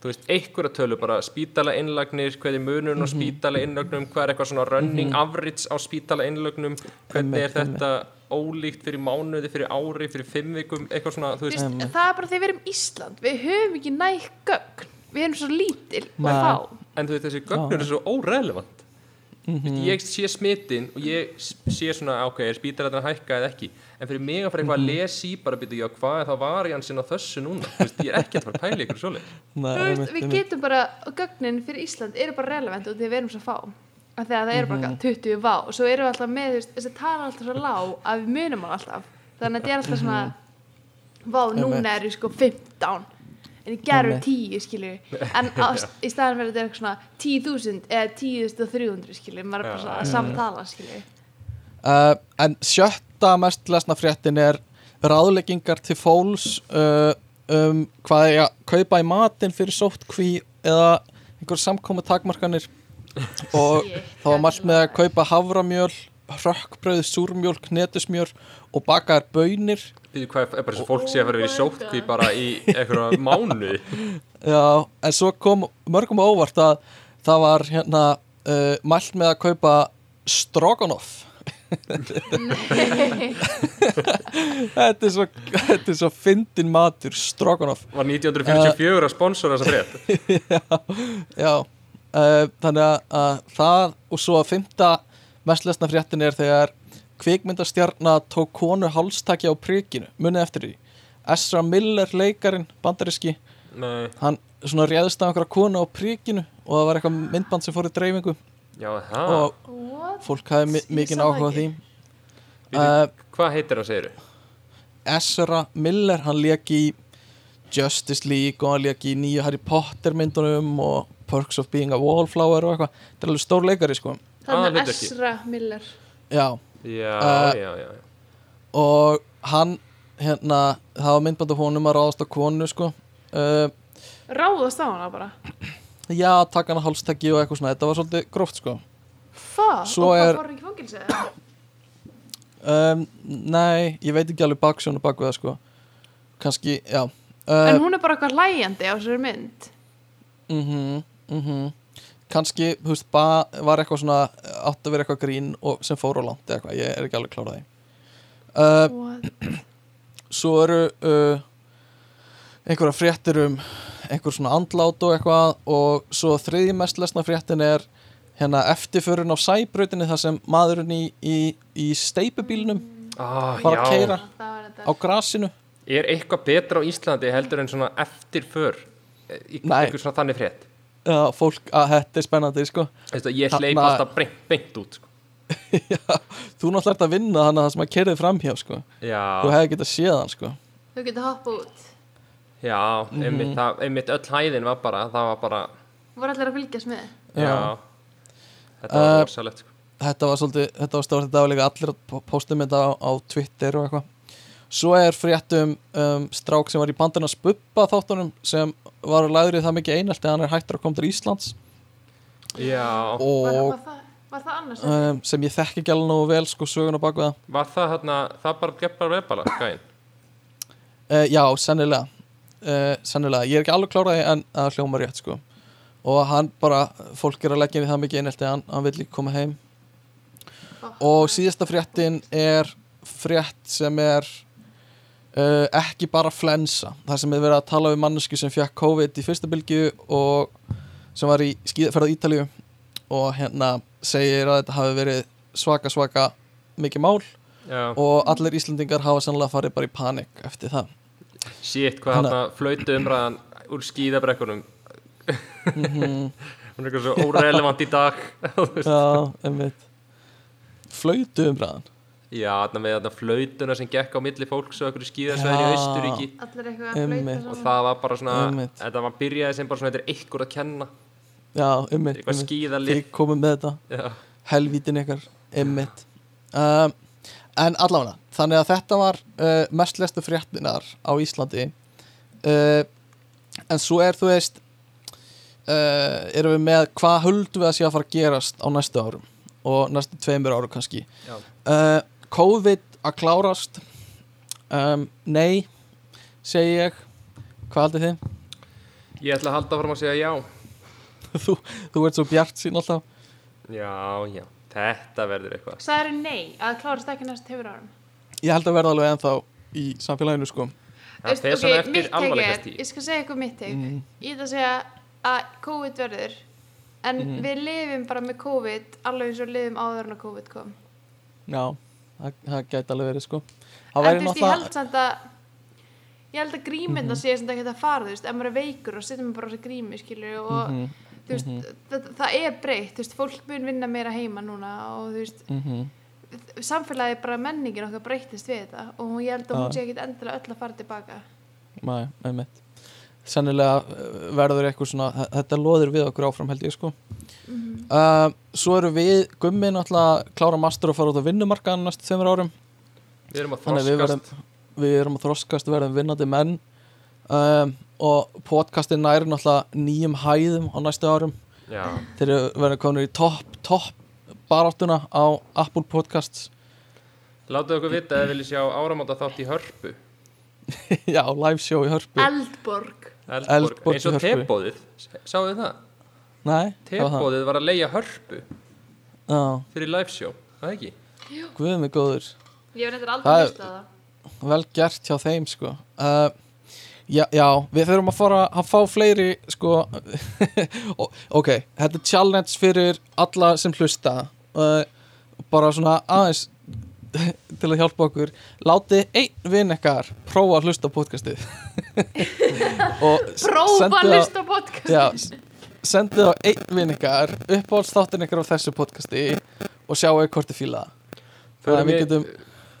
[SPEAKER 1] Þú veist, einhverja tölu bara spítala innlagnir hvað er munurinn á
[SPEAKER 3] Mhm.
[SPEAKER 1] spítala innlagnum hvað er eitthvað svona running average á spítala innlagnum hvernig er þetta ólíkt fyrir mánuði, fyrir ári, fyrir fimm vikum eitthvað svona, þú veist,
[SPEAKER 4] veist, það er bara þegar við erum Ísland Við höfum ekki næg gögn Við erum svo lítil og fá.
[SPEAKER 1] En þú veist þessi gögnur er svo órelevant
[SPEAKER 3] Mhm.
[SPEAKER 1] ég sé smittin og ég sé svona, ok, er spítalættan að hækka eða ekki, en fyrir mig að fara eitthvað að
[SPEAKER 3] Mhm.
[SPEAKER 1] lesa í bara byrja, já, hvað er það variansinn á þessu núna, þú veist, ég er ekki að fara að pæla ykkur
[SPEAKER 4] veist,
[SPEAKER 3] einmitt,
[SPEAKER 4] við getum bara, og gögnin fyrir Ísland eru bara relevant og þegar við erum svo fá af því að það eru
[SPEAKER 3] Mhm.
[SPEAKER 4] bara 20 vá og svo erum við alltaf með, þú veist, þessi tala alltaf svo lág að við munum alltaf þannig að þetta er alltaf svona vá, núna
[SPEAKER 3] Mhm.
[SPEAKER 4] Eru sko 15 en ég gerur. 10, skilju en á, í staðan verður þetta eitthvað svona 10.000 eða 10.300, skilju maður er bara svona að samtala, skilju
[SPEAKER 3] Uh, en sjötta mest lesna fréttin er ráðleggingar til fólks uh, um hvað er að kaupa í matinn fyrir sóttkví eða einhver samkomi takmarkanir og það var mælt með að kaupa havramjöl hrökkbröð, súrmjólk, netusmjör og bakaðar bönir
[SPEAKER 1] hvað er bara svo fólk sé að fara að vera í sótkví bara í einhverja mánuði?
[SPEAKER 3] Já, en svo kom mörgum á óvart að það var hérna uh, mælt með að kaupa stroganoff. Þetta er svo þetta er svo fyndin matur stroganoff.
[SPEAKER 1] Var 1944 að sponsora þessa frétt?
[SPEAKER 3] Já uh, þannig að, að það og svo að fymta mest lesna fréttin er þegar kvikmyndastjarna tók konu hálstakja á prikinu munið eftir því. Ezra Miller leikarin bandariski
[SPEAKER 1] Nei,
[SPEAKER 3] hann svona réðist af einhverja konu á prikinu og það var eitthvað myndband sem fór í dreifingu.
[SPEAKER 1] Já, það
[SPEAKER 3] og
[SPEAKER 4] What?
[SPEAKER 3] fólk hafði mi
[SPEAKER 4] Ég
[SPEAKER 3] mikinn
[SPEAKER 4] sá það
[SPEAKER 3] áhuga á því. Uh,
[SPEAKER 1] Hvað heitir það, segiru?
[SPEAKER 3] Ezra Miller, hann lék í Justice League og hann lék í nýju Harry Potter myndunum og Perks of Being a Wallflower og eitthvað. Þetta er alveg stór leikari sko
[SPEAKER 4] Þannig að. Ezra Miller.
[SPEAKER 3] Já,
[SPEAKER 1] Já,
[SPEAKER 3] Uh,
[SPEAKER 1] já, já,
[SPEAKER 3] og hann hérna, það var myndband af honum að ráðast á konu sko. Uh,
[SPEAKER 4] Ráðast á hana bara?
[SPEAKER 3] já, taka hann að hálstakki og eitthvað svona. Þetta var svolítið gróft sko.
[SPEAKER 4] Fuck,
[SPEAKER 3] Svo
[SPEAKER 4] og hvað fór hann ekki fangilsi eða?
[SPEAKER 3] um, nei, ég veit ekki alveg baksjónu baku það sko. Kannski, já. Uh,
[SPEAKER 4] En hún er bara eitthvað hlæjandi á þessari mynd.
[SPEAKER 3] mhm, mhm kannski, þú veist, ba, var eitthvað svona átt að vera eitthvað grín og sem fór á langt eða eitthvað, ég er ekki alveg klárað því. Uh, svo eru uh, einhverja fréttir um einhver svona andlát og eitthvað og svo þriði mest lesna fréttin er hérna eftirförun á sæbrautinni þar sem maðurinn í, í, í steipubílnum
[SPEAKER 1] Ah,
[SPEAKER 4] var þetta.
[SPEAKER 3] á grasinu.
[SPEAKER 1] Er eitthvað betra á Íslandi heldur en svona eftir för í
[SPEAKER 3] Nei.
[SPEAKER 1] einhver svona þannig frétt
[SPEAKER 3] Já, fólk, að þetta er spennandi sko.
[SPEAKER 1] Veistu, ég hleyp
[SPEAKER 3] Þarna-
[SPEAKER 1] alltaf beint, beint út sko.
[SPEAKER 3] Já, þú náttúrulega ert að vinna þannig að það sem að kerði framhjá sko. Þú hefði getað séð hann sko.
[SPEAKER 4] Þú getur hoppa út.
[SPEAKER 1] Já
[SPEAKER 3] Mhm.
[SPEAKER 1] einmitt, það, einmitt öll hæðin var bara það var bara,
[SPEAKER 4] voru allir að fylgjast með?
[SPEAKER 1] Já, þetta var
[SPEAKER 3] Uh,
[SPEAKER 1] rosalegt sko.
[SPEAKER 3] Þetta var svolítið, þetta var stórt þetta var líka allir að po- pósta með þetta á, á Twitter og eitthvað Svo er fréttum um, strák sem var í bandina Spubba þáttunum sem var í það mikið einelt en hann er hættur að koma til Íslands.
[SPEAKER 1] Já,
[SPEAKER 4] var,
[SPEAKER 3] og
[SPEAKER 4] var, það, var það annars?
[SPEAKER 3] Um, sem ég þekki ekki alveg nógu vel sko söguna bak við það.
[SPEAKER 1] Var það hérna það bara gepp bara veðbala, gæinn?
[SPEAKER 3] Uh, Já, sennilega. Uh, sennilega, ég er ekki alveg kláraði en það hljóma rétt sko. Og hann bara, fólk er að leggja í það mikið einelt en hann, hann vil líka koma heim. Og síðasta fréttin er frétt sem er uh, ekki bara flensa. Þar sem er verið að tala við mannesku sem fjakk COVID í fyrsta bylgju og sem var í skíðaferð á Ítalíu og hérna segir að þetta hafi verið svaka svaka mikið mál
[SPEAKER 1] já,
[SPEAKER 3] og allir Íslandingar hafa sannlega farið bara í panik eftir það.
[SPEAKER 1] Shit, hvað
[SPEAKER 3] Þannig
[SPEAKER 1] hérna flautu umræðan úr skíðabrekkunum.
[SPEAKER 3] Mhm.
[SPEAKER 1] hún er eitthvað svo órelevant í dag.
[SPEAKER 3] Já, einmitt. Flautu umræðan
[SPEAKER 1] já, þarna með þarna flautuna sem gekk á milli fólks og einhverju skíðasveðin í. Austuríki
[SPEAKER 4] allir eitthvað að
[SPEAKER 3] Einmitt.
[SPEAKER 4] flauta
[SPEAKER 1] og það var bara svona
[SPEAKER 3] Einmitt.
[SPEAKER 1] þetta var byrjaði sem bara svona þetta er einhver að kenna.
[SPEAKER 3] Já, einmitt,
[SPEAKER 1] eitthvað skíðalið
[SPEAKER 3] Þið komum með þetta.
[SPEAKER 1] Já,
[SPEAKER 3] helvítin ykkar einmitt. Um, en allavega, þannig að þetta var uh, mest lestu fréttinar á Íslandi. Uh, en svo er þú veist uh, erum við með hvað höldum við að sé að fara að gerast á næstu árum og næstu tveimur árum kannski.
[SPEAKER 1] Já,
[SPEAKER 3] uh, COVID að klárast? Um, nei segi ég. Hvað haldið þið?
[SPEAKER 1] ég ætla að halda fram að segja já.
[SPEAKER 3] Þú, þú ert svo bjart sín alltaf.
[SPEAKER 1] Já, já, þetta verður eitthvað.
[SPEAKER 4] Sagður nei að klárast ekki næst hefur árum?
[SPEAKER 3] Ég held að verða alveg ennþá í samfélaginu sko.
[SPEAKER 1] Það
[SPEAKER 4] ok,
[SPEAKER 1] svona eftir
[SPEAKER 4] er-
[SPEAKER 1] alvarleikast
[SPEAKER 4] ég skal segja eitthvað mitt teik
[SPEAKER 3] Mm.
[SPEAKER 4] ég ætla að segja að COVID verður en
[SPEAKER 3] Mhm.
[SPEAKER 4] við lifum bara með COVID alveg eins og lifum áður en að COVID kom.
[SPEAKER 3] Já, það, það gæti alveg verið sko. Það
[SPEAKER 4] en þú veist, ég held samt að ég held að grímynda
[SPEAKER 3] Mhm.
[SPEAKER 4] sé sem þetta geta að fara, þú veist, ef maður er veikur og setjum maður bara á sig grími, skilur og
[SPEAKER 3] Mhm,
[SPEAKER 4] þú veist, það, það er breytt þú veist, fólk mun vinna meira heima núna og þú veist,
[SPEAKER 3] mhm,
[SPEAKER 4] samfélagi bara menningin okkar breyttist við þetta og ég held að hún sé ekkit endilega öll að fara tilbaka.
[SPEAKER 3] Nei, einmitt Sennilega uh, verður eitthvað svona þe- Þetta loðir við okkur áfram held ég sko. Uh, Svo eru við Gummi náttúrulega klára master og fara út á vinnumarkaðan næstu þeimur árum.
[SPEAKER 1] Við erum að
[SPEAKER 3] að við
[SPEAKER 1] þroskast.
[SPEAKER 3] verðum Við erum að þroskast, við verðum vinnandi menn. Um, Og podcastin næri náttúrulega nýjum hæðum á næstu árum.
[SPEAKER 1] Já,
[SPEAKER 3] Þeir eru verðum komin í topp, topp baráttuna á Apple Podcasts.
[SPEAKER 1] Láta okkur vita að þið viljið sjá áramóta þátt í hörpu.
[SPEAKER 3] Já, live show í hörpu.
[SPEAKER 4] Eldborg
[SPEAKER 1] Eldborg, eins og tebóðið sáðu það?
[SPEAKER 3] Nei, það?
[SPEAKER 1] tebóðið var að leia hörpu
[SPEAKER 3] Já,
[SPEAKER 1] fyrir live show, það ekki?
[SPEAKER 3] guð mig góður.
[SPEAKER 4] Ég hef nefndir
[SPEAKER 3] Það
[SPEAKER 4] aldrei
[SPEAKER 3] er-
[SPEAKER 4] hlusta á það.
[SPEAKER 3] vel gert hjá þeim sko. Uh, já, já, við þurfum að fara að fá fleiri sko. Ok, þetta er challenge fyrir alla sem hlusta. Uh, bara svona aðeins til að hjálpa okkur láti einn vinn ekkar prófa að hlusta á podcastið.
[SPEAKER 4] Prófa að hlusta á podcast
[SPEAKER 3] já, s- sendið á einn vinn ykkar uppáhaldsþáttin ykkar á þessu podcasti og sjáu hvort þið fíla það.
[SPEAKER 1] Förum,
[SPEAKER 3] við getum-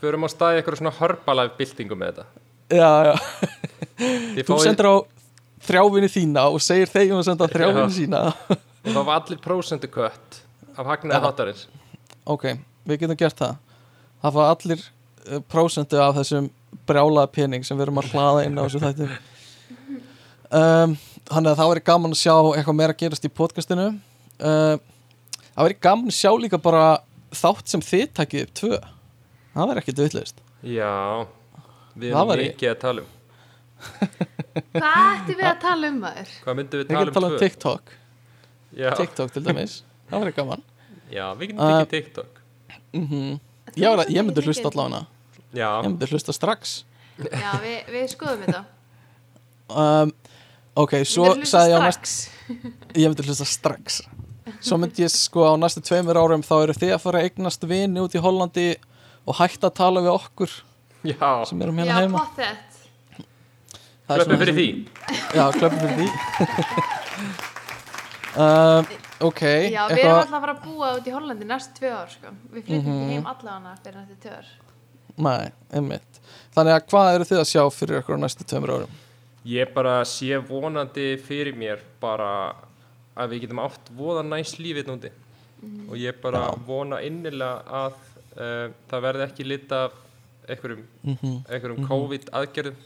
[SPEAKER 1] förum á staði eitthvað svona hörpalæf byltingu með þetta.
[SPEAKER 3] Já, já. Þú
[SPEAKER 1] fáið-
[SPEAKER 3] sendir á þrjávinni þína og segir þeim að senda á þrjávinni
[SPEAKER 1] Já.
[SPEAKER 3] sína.
[SPEAKER 1] Og það var allir prósentu kött af hagnaði
[SPEAKER 3] Já.
[SPEAKER 1] þáttarins.
[SPEAKER 3] Ok, við getum gert það Það fá allir uh, prósentu af þessum brjálaða pening sem við erum að hlaða inn á þessu þætti. Um, Þannig að það væri gaman að sjá eitthvað meira að gerast í podcastinu. Uh, Það væri gaman að sjá líka bara þátt sem þið takið upp tvö. Það væri ekkit vitlaust.
[SPEAKER 1] Já, við erum
[SPEAKER 3] væri-
[SPEAKER 1] mikið að tala um.
[SPEAKER 4] Hvað ættum við að tala um maður?
[SPEAKER 1] hvað myndum við
[SPEAKER 3] Við
[SPEAKER 1] tala
[SPEAKER 3] getum
[SPEAKER 1] um
[SPEAKER 3] um
[SPEAKER 1] tvö?
[SPEAKER 3] TikTok.
[SPEAKER 1] Já,
[SPEAKER 3] TikTok til dæmis. Það væri gaman.
[SPEAKER 1] Já, við getum
[SPEAKER 3] Uh,
[SPEAKER 1] tekið TikTok.
[SPEAKER 3] mm Ég, ég myndi hlusta allavega
[SPEAKER 1] já,
[SPEAKER 3] Ég myndi hlusta strax.
[SPEAKER 4] Já, við, við skoðum þetta.
[SPEAKER 3] Um, Ok, svo sagði ég á næst? Ég myndi hlusta strax. Svo myndi ég sko á næstu tveimur árum þá eru þið að fara að eignast vini út í Hollandi og hætta að tala við okkur
[SPEAKER 1] já,
[SPEAKER 3] sem erum hérna
[SPEAKER 4] já,
[SPEAKER 3] heima. er svona
[SPEAKER 1] fyrir því.
[SPEAKER 3] Já, klöppum fyrir því. Uh, Ok
[SPEAKER 4] Já, við erum alltaf að fara að búa út í Hollandi næst tvö ár sko. Við flytjum
[SPEAKER 3] Mhm.
[SPEAKER 4] ekki heim allavega fyrir næstu tvö ár
[SPEAKER 3] Nei, einmitt Þannig að hvað eru þið að sjá fyrir ykkur á næstu tveimur árum?
[SPEAKER 1] Ég bara sé vonandi fyrir mér bara að við getum átt voða næst lífið núti og ég bara vona innilega að uh, það verði ekki lit af einhverjum,
[SPEAKER 3] Mhm.
[SPEAKER 1] einhverjum COVID aðgerðum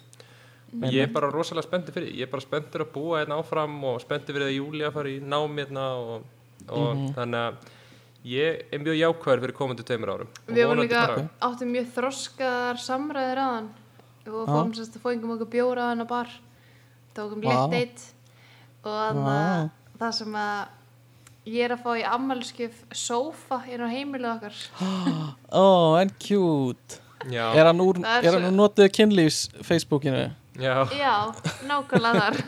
[SPEAKER 1] ég er bara rosalega spenntur fyrir því. ég er bara spenntur að búa hérna áfram og spenntur fyrir að Júli að fara í nám hérna og, og
[SPEAKER 3] Mhm.
[SPEAKER 1] þannig að ég er mjög jákvæður fyrir komandi tveimur árum
[SPEAKER 4] Við vorum
[SPEAKER 1] vonandi
[SPEAKER 4] líka áttum mjög þroskaðar samræðir aðan og fórum sérst að fóingum okkur bjóra aðan á bar tókum
[SPEAKER 3] Vá.
[SPEAKER 4] létt deitt og þannig að það sem að ég er að fá í ammælskjöf sófa inn á heimilið okkar
[SPEAKER 3] Ó, en cute
[SPEAKER 1] já,
[SPEAKER 3] Er hann
[SPEAKER 4] er
[SPEAKER 3] er úr notuðu kynlífs Facebookinu?
[SPEAKER 1] Já,
[SPEAKER 4] Já, nákvæmlega þar.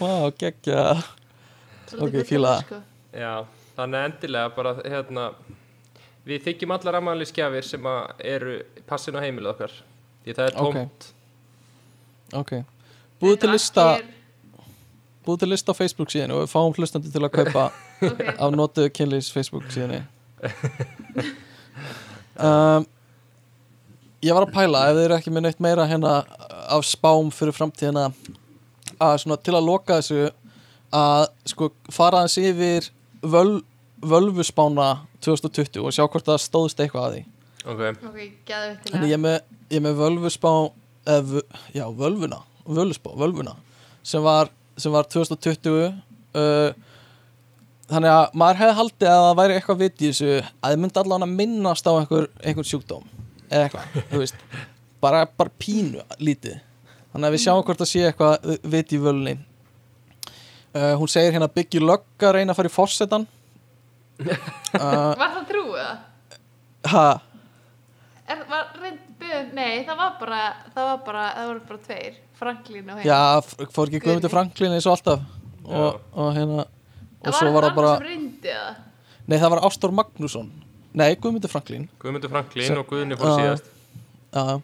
[SPEAKER 3] Vá, geggja. Ok, fíla
[SPEAKER 4] sko.
[SPEAKER 1] Já, þannig endilega bara hérna við þykjum allar ammælisgjafir sem að eru passin á heimilið okkar því það er tómt.
[SPEAKER 3] Ok. Búðu til
[SPEAKER 4] En
[SPEAKER 3] lista Búðu til lista á Facebook síðan og við fáum hlustandi til að kaupa
[SPEAKER 4] Ok,
[SPEAKER 3] af notuðu kynlífs Facebook síðan. Um, Ég var að pæla ef þið eru ekki með neitt meira hérna af spám fyrir framtíðina að svona til að loka þessu að sko fara aðeins yfir völ, völvuspána 2020 og sjá hvort það stóðst eitthvað að því.
[SPEAKER 1] Ok,
[SPEAKER 4] ok, gæðu til
[SPEAKER 3] Þannig ég er með, ég með völvuspá eða, vö- já, völvuna völvuspá, völvuna sem var, sem var 2020 uh, þannig að maður hefði haldið að það væri eitthvað vit í þessu að þið myndi allan að minnast á einhver, einhver sjúkdóm eða eitthvað, þú veist bara, bara pínu lítið. Þannig að við sjáum hvort það sé eitthvað vit í völunni. Uh, hún segir hérna byggju lögga reyna að fara í forsetan uh,
[SPEAKER 4] Var það trúið það?
[SPEAKER 3] ha,
[SPEAKER 4] Er, var reynd byrð, nei, það var bara, það var bara, það voru bara tveir, Franklín og hérna.
[SPEAKER 3] Já, fór ekki Guðmundur
[SPEAKER 4] Guðni.
[SPEAKER 3] Franklin eins og alltaf. Og, og hérna og svo var það bara,
[SPEAKER 4] sem reyndi það.
[SPEAKER 3] nei það var Ástór Magnússon. Nei, Guðmundur Franklin.
[SPEAKER 1] Guðmundur Franklin
[SPEAKER 3] Sem-
[SPEAKER 1] og Guðni fór síðast.
[SPEAKER 3] Já, uh,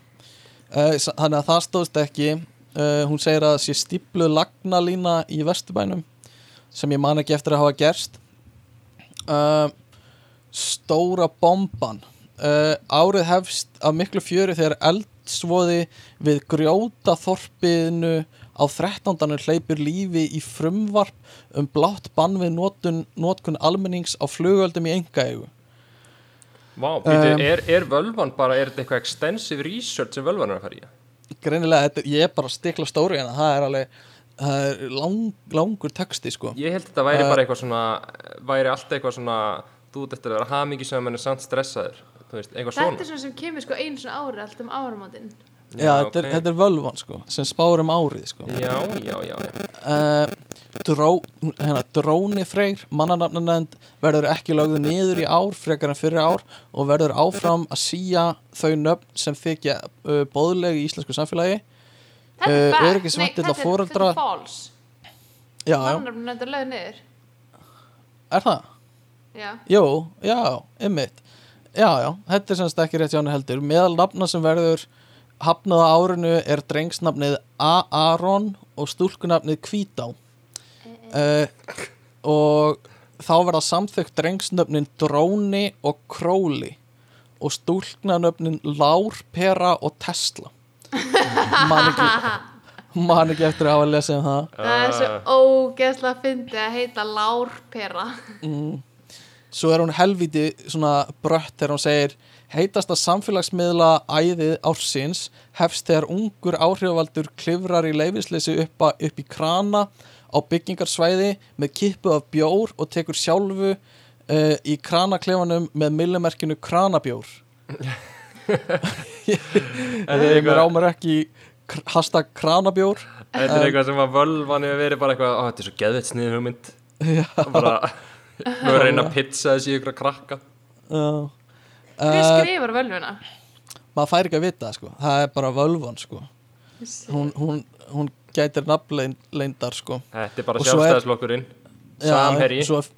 [SPEAKER 3] þannig að það stóðst ekki. Uh, hún segir að það sé stípluð lagnalína í Vesturbænum sem ég man ekki eftir að hafa gerst. Uh, stóra bomban. Árið hefst af miklu fjöri þegar eldsvoði við grjóta þorpiðinu á 13. hleypur lífi í frumvarp um blátt bann við notun, notkun almennings á flugöldum í engaegu
[SPEAKER 1] Vá,
[SPEAKER 3] Um,
[SPEAKER 1] er, er völvan bara, er þetta eitthvað extensive research sem völvan er að fara í?
[SPEAKER 3] greinilega, þetta, ég er bara stikla stóri hérna, það er alveg það er lang, langur texti sko
[SPEAKER 1] Ég held að þetta væri
[SPEAKER 3] Uh,
[SPEAKER 1] bara eitthvað svona væri alltaf eitthvað svona þú ert eftir að vera hamingi sem en er samt stressaður þú veist, eitthvað
[SPEAKER 4] Þetta er
[SPEAKER 1] svona
[SPEAKER 4] svona sem kemur sko einu svona ári allt um áramótin.
[SPEAKER 3] Já, þetta, er,
[SPEAKER 1] ok.
[SPEAKER 3] þetta er völvan sko, sem spáur um árið sko
[SPEAKER 1] Já, já, já, já.
[SPEAKER 3] uh, dró, hérna, dróni freyr mannanafnanend verður ekki lögðu niður í ár frekar en fyrir ár og verður áfram að síja þau nöfn sem þykja uh, bóðlegi í íslensku samfélagi
[SPEAKER 4] Þetta
[SPEAKER 3] Uh,
[SPEAKER 4] er
[SPEAKER 3] öryggisventill
[SPEAKER 4] Nei, þetta er-
[SPEAKER 3] foreldra-
[SPEAKER 4] Þetta er false.
[SPEAKER 3] já, já,
[SPEAKER 4] Mannarfinn þetta lögð niður.
[SPEAKER 3] er það?
[SPEAKER 4] Já.
[SPEAKER 3] Jú, já, ymmit Já, já, þetta er semst ekki rétt jánu heldur Meðal nafna sem verður hafnað á árinu er drengsnafnið A-Aron og stúlkunafnið Hvítá. Uh, og þá verða samþykkt drengsnöfnin Dróni og Króli og stúlknanöfnin Lár, Pera og Tesla. Man ekki man ekki eftir að hafa að lesa um það.
[SPEAKER 4] Það er svo ógeðslega fyndið að heita Lárpera.
[SPEAKER 3] svo er hún helviti svona brött þegar hún segir heitasta samfélagsmiðla æðið ársins hefst þegar ungur áhrifavaldur klifrar í leifisleysi upp, að- upp í krana á byggingarsvæði með kippu af bjór og tekur sjálfu uh, í kranaklefanum með millimerkinu kranabjór.
[SPEAKER 1] Er
[SPEAKER 3] ég mér
[SPEAKER 1] eitthvað,
[SPEAKER 3] ámar ekki hashtag kranabjór
[SPEAKER 1] þetta er eitthvað sem að völvan hefur verið bara eitthvað, þetta er svo geðvett snið hugmynd. Bara nú er að reyna að pizza þessi ykkur að krakka.
[SPEAKER 3] Uh,
[SPEAKER 4] Hver
[SPEAKER 3] uh,
[SPEAKER 4] skrifar völvuna?
[SPEAKER 3] maður fær ekki að vita sko. það er bara völvan sko. hún, hún, hún gætir nafnleindar sko.
[SPEAKER 1] Þetta er bara
[SPEAKER 3] er-
[SPEAKER 1] sjálfstæðislokkurinn
[SPEAKER 3] Já,
[SPEAKER 1] Samherji.
[SPEAKER 3] svo er,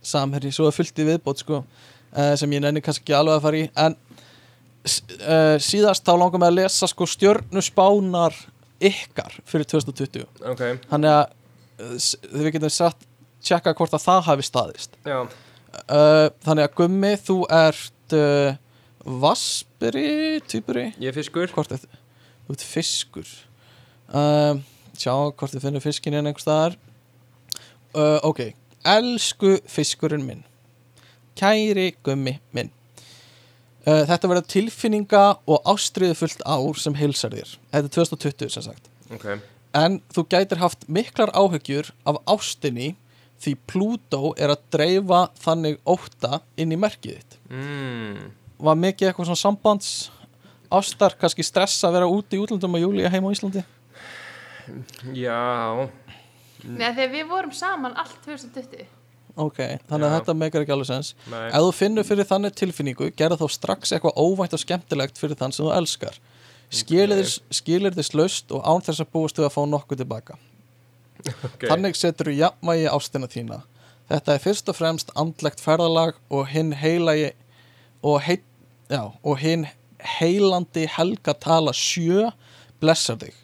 [SPEAKER 3] Samherji, svo er fullt í viðbót sko, uh, sem ég nenni kannski ekki alveg að fara í. En uh, síðast þá langar mig að lesa sko stjörnuspánar ykkar fyrir 2020
[SPEAKER 1] ok,
[SPEAKER 3] þannig að við getum satt tjekka hvort að það hafi staðist.
[SPEAKER 1] Já,
[SPEAKER 3] uh, þannig að Gummi, þú ert uh, vasperi týpuri,
[SPEAKER 1] ég er fiskur.
[SPEAKER 3] Hvort er þú ert fiskur. Um, sjá hvort þið finnur fiskin hérna einhvers staðar. Uh, ok, elsku fiskurinn minn. Kæri Gummi minn. Uh, þetta verður tilfinninga og ástriðu fullt ár sem heilsar þér. Þetta er 2020 sem sagt.
[SPEAKER 1] Ok,
[SPEAKER 3] En þú gætir haft miklar áhyggjur af ástinni því Plútó er að dreifa þannig ótta inn í merkið þitt.
[SPEAKER 1] mm,
[SPEAKER 3] Var mikið eitthvað svona sambands ástar, kannski stress að vera úti í útlandum og Júlía heim á Íslandi?
[SPEAKER 1] já
[SPEAKER 4] Nei, þegar við vorum saman allt 2020
[SPEAKER 3] Ok, þannig að
[SPEAKER 1] Já.
[SPEAKER 3] þetta meikar ekki alveg sens.
[SPEAKER 1] nei,
[SPEAKER 3] Ef þú finnur fyrir þannig tilfinningu, gerða þá strax eitthvað óvænt og skemmtilegt fyrir þann sem þú elskar. Skilir þess laust og án þess að búast við að fá nokkuð tilbaka.
[SPEAKER 1] Ok
[SPEAKER 3] Þannig setur þú jafnvægi ástina þína. Þetta er fyrst og fremst andlegt ferðalag og hinn heilagi og, heit, já, og hinn heilandi helga tala sjö blessar þig.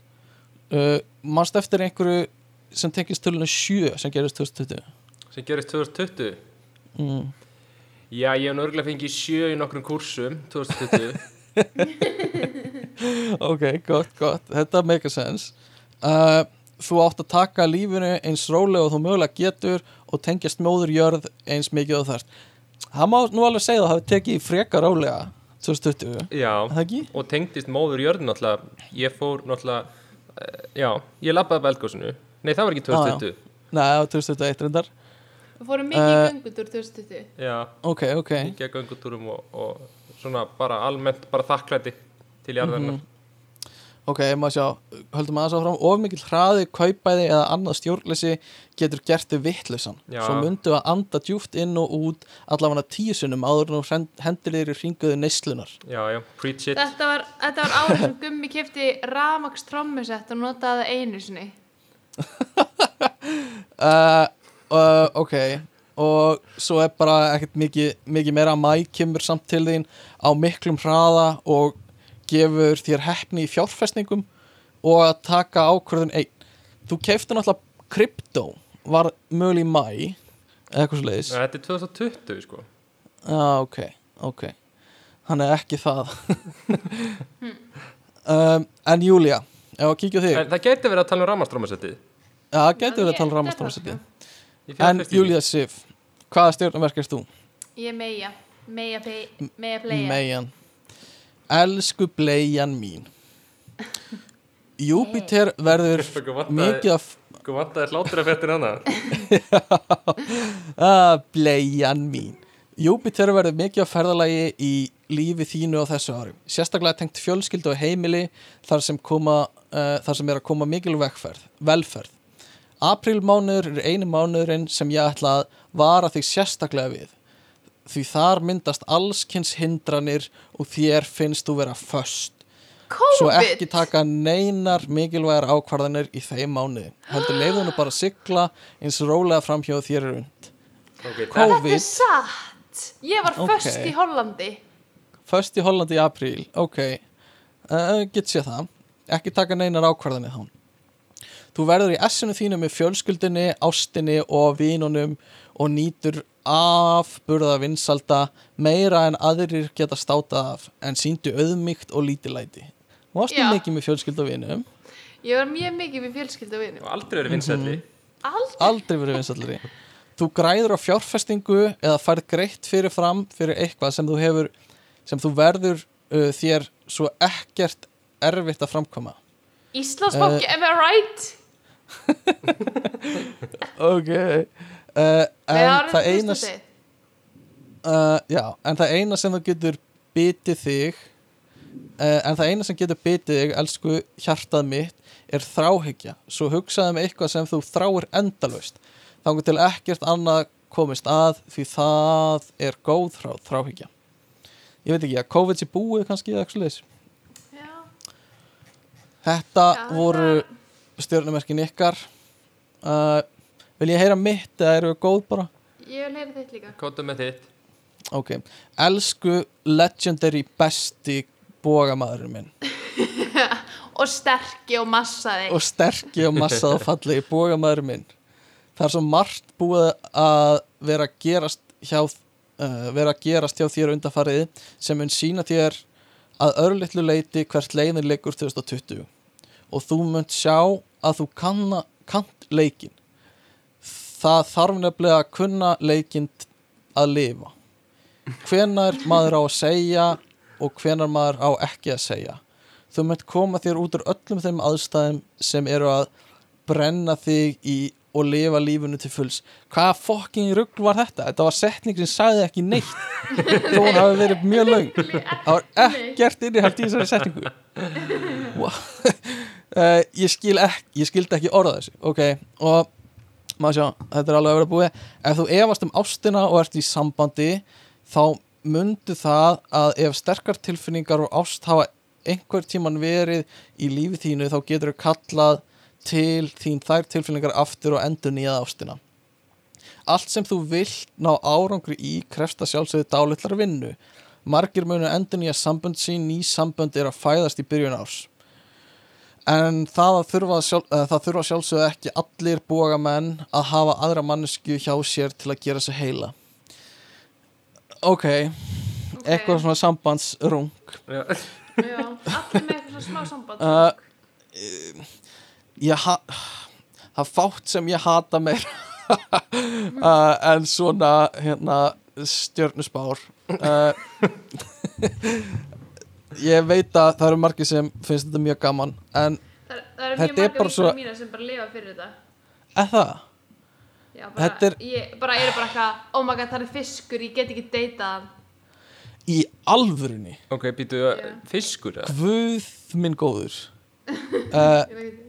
[SPEAKER 3] Uh, Manst eftir einhverju sem tengist tölunum sjö sem gerist 2020?
[SPEAKER 1] sem gerist 2020
[SPEAKER 3] Mm.
[SPEAKER 1] já, ég hef nörgulega fengið sjö í nokkrum kursum 2020
[SPEAKER 3] Ok, gott, gott. Þetta make a sense. Uh, þú átt að taka lífinu eins rólega og þú mögulega getur og tengjast móður jörð eins mikið og þarft. Það má nú alveg segja að það hafi tekið frekar rólega 2020.
[SPEAKER 1] já,
[SPEAKER 3] Er Það ekki?
[SPEAKER 1] og tengdist móður jörðin náttúrulega ég fór náttúrulega eh, já, ég lappaði belgósinu nei, það var ekki 2020
[SPEAKER 3] Nei, það var 2021 reyndar.
[SPEAKER 4] Við fórum mikið í
[SPEAKER 3] Eh,
[SPEAKER 4] göngutur 2020
[SPEAKER 1] já,
[SPEAKER 3] Ok, ok.
[SPEAKER 1] ekki að göngutúrum og, og svona bara almennt bara þakklæti til jarðarinnar
[SPEAKER 3] Mhm. Ok, maður sjá, höldum aðeins áfram. Of mikil hraði, kaupæði eða annað stjórnleysi getur gert þau vittlusan
[SPEAKER 1] Já.
[SPEAKER 3] svo myndu að anda djúft inn og út allavega tíu sinnum áður en þú hendur þér í ringuðu neyslunar
[SPEAKER 1] já, já, preach it.
[SPEAKER 4] Þetta var, þetta var árið sem Gummi kefti Ramax trommusett og notaði einu sinni.
[SPEAKER 3] Uh, uh, Ok, og svo er bara ekkert mikið, mikið meira. Mæ kemur samt til þín á miklum hraða og gefur þér heppni í fjárfestningum og að taka ákvörðun einn. Þú kefti náttúrulega krypto var möguleg í mæ eða eitthvað svo leiðis
[SPEAKER 1] Nei, þetta er 2020 sko.
[SPEAKER 3] Já, ok, ok. Hann er ekki það. Um, En Júlia Ef að kíkja þig.
[SPEAKER 1] En það geti verið að tala um ramastrómasettið
[SPEAKER 3] Já, það getur verið að tala um
[SPEAKER 1] Ég
[SPEAKER 3] En. Júlia Sif Hvaða stjórnumverk erst þú?
[SPEAKER 4] Ég er meia Meia, pei- meia pleia
[SPEAKER 3] Meian Elsku bleian mín. Júpiter verður
[SPEAKER 1] Hvað vantaði-
[SPEAKER 3] mikið af
[SPEAKER 1] Hvað vantaði hlátur að fettir hana?
[SPEAKER 3] ah, Bleian mín. Júpiter verður mikið af ferðalagi í lífi þínu á þessu ári. Sérstaklega tengt fjölskyldu og heimili þar sem, koma, uh, þar sem er að koma mikil vegferð, velferð. Aprílmánuður er einu mánuðurinn sem ég ætla að vara þig sérstaklega við því þar myndast allskins hindranir og þér finnst þú vera föst. Svo ekki taka neinar mikilvægar ákvarðanir í þeim mánuði. Heldur leiðunum bara að sigla eins rólega framhjóð þér er und
[SPEAKER 1] Okay,
[SPEAKER 4] Þetta
[SPEAKER 3] COVID,
[SPEAKER 4] er satt. Ég var
[SPEAKER 3] Ok.
[SPEAKER 4] föst í Hollandi.
[SPEAKER 3] Först í Hollandi í apríl. Ok, uh, get séð það. Ekki taka neinar ákvarðanir þá. Þú verður í essinu þínu með fjölskyldinni, ástinni og vínunum og nýtur afburða vinsalda meira en aðrir geta státað af en síndu auðmygt og lítilæti
[SPEAKER 4] Já.
[SPEAKER 3] mikið með fjölskyldu og vinum?
[SPEAKER 4] Ég var mjög mikið við fjölskyldu og vinum
[SPEAKER 1] Og aldrei verið vinsætli
[SPEAKER 4] Aldrei.
[SPEAKER 3] Aldrei verið vinsallri Þú græður á fjárfestingu eða færð greitt fyrir fram fyrir eitthvað sem þú hefur sem þú verður uh, þér svo ekkert erfitt að framkoma.
[SPEAKER 4] Íslandsbanki, am I right?
[SPEAKER 3] Ok uh, En það eina
[SPEAKER 4] 2020.
[SPEAKER 3] uh, Já, en það eina sem þú getur bitið þig uh, en það eina sem getur bitið þig elsku hjartað mitt er þráhyggja. Svo hugsaðu með eitthvað sem þú þráir endalaust þannig til ekkert annað komist að því það er góð þrá, þráhyggja. Ég veit ekki að COVID sé búið kannski eða eitthvað leis
[SPEAKER 4] Já,
[SPEAKER 3] þetta
[SPEAKER 4] Já,
[SPEAKER 3] voru stjórnumerkin ykkar. Uh, vil ég heyra mitt eða eru við góð bara?
[SPEAKER 4] Ég vil heyra þitt líka.
[SPEAKER 1] Kóta með þitt.
[SPEAKER 3] Ok, elsku legendary besti bógamaðurinn minn.
[SPEAKER 4] Og sterki og massaði.
[SPEAKER 3] Og sterki og massað og fallegi bógamæður minn. Það er svo margt búið að vera að gerast hjá uh, vera að gerast hjá þér undarfarið sem mun sína þér að örlittlu leiti hvert leiðin leikur 2020 og þú munt sjá að þú kanna, kant leikin það þarf nefnilega að kunna leikin að lifa. Hvenar maður á að segja og hvenar maður á ekki að segja. Þú munt koma þér út úr öllum þeim aðstæðum sem eru að brenna þig í og lifa lífunu til fulls. Hvaða fokking rugl var þetta? Þetta var setning sem sagði ekki neitt þó hún hafi verið mjög löng. Það var ekkert innihald í þessari setningu. Wow. uh, ég skil ekki ég skildi ekki orða þessu. Ok, og maður sjá, þetta er alveg að vera búið. Ef þú efast um ástina og ert í sambandi þá mundu það að ef sterkar tilfinningar og ást hafa einhver tíman verið í lífi þínu þá getur þau kallað til þín þær tilfinningar aftur og endur nýjað ástina. Allt sem þú vilt ná árangri í krefsta sjálfsögðu dálitlar vinnu. Margir munu endur nýja sambönd sín ný sambönd er að fæðast í byrjun árs en það, að þurfa, sjálf, uh, það þurfa sjálfsögðu ekki allir boga menn að hafa aðra mannesku hjá sér til að gera sig heila. Ok, eitthvað svona sambandsrung
[SPEAKER 1] Já.
[SPEAKER 4] Já, allir með eitthvað svona smá samband.
[SPEAKER 3] Uh, ég ha það fátt sem ég hata meir uh, en svona hérna stjörnusbár uh, ég veit að það eru margir sem finnst þetta mjög gaman en
[SPEAKER 4] það, það eru
[SPEAKER 3] Þetta
[SPEAKER 4] mjög
[SPEAKER 3] er bara
[SPEAKER 4] margar
[SPEAKER 3] svo-
[SPEAKER 4] mína sem bara lifa fyrir þetta.
[SPEAKER 3] Eða það?
[SPEAKER 4] Já, bara,
[SPEAKER 3] er-
[SPEAKER 4] ég bara eru bara eitthvað oh my god, það er fiskur, ég get ekki deytað
[SPEAKER 3] í alvörunni?
[SPEAKER 1] Ok, býtu, fiskur eða?
[SPEAKER 3] Guð minn góður. Uh,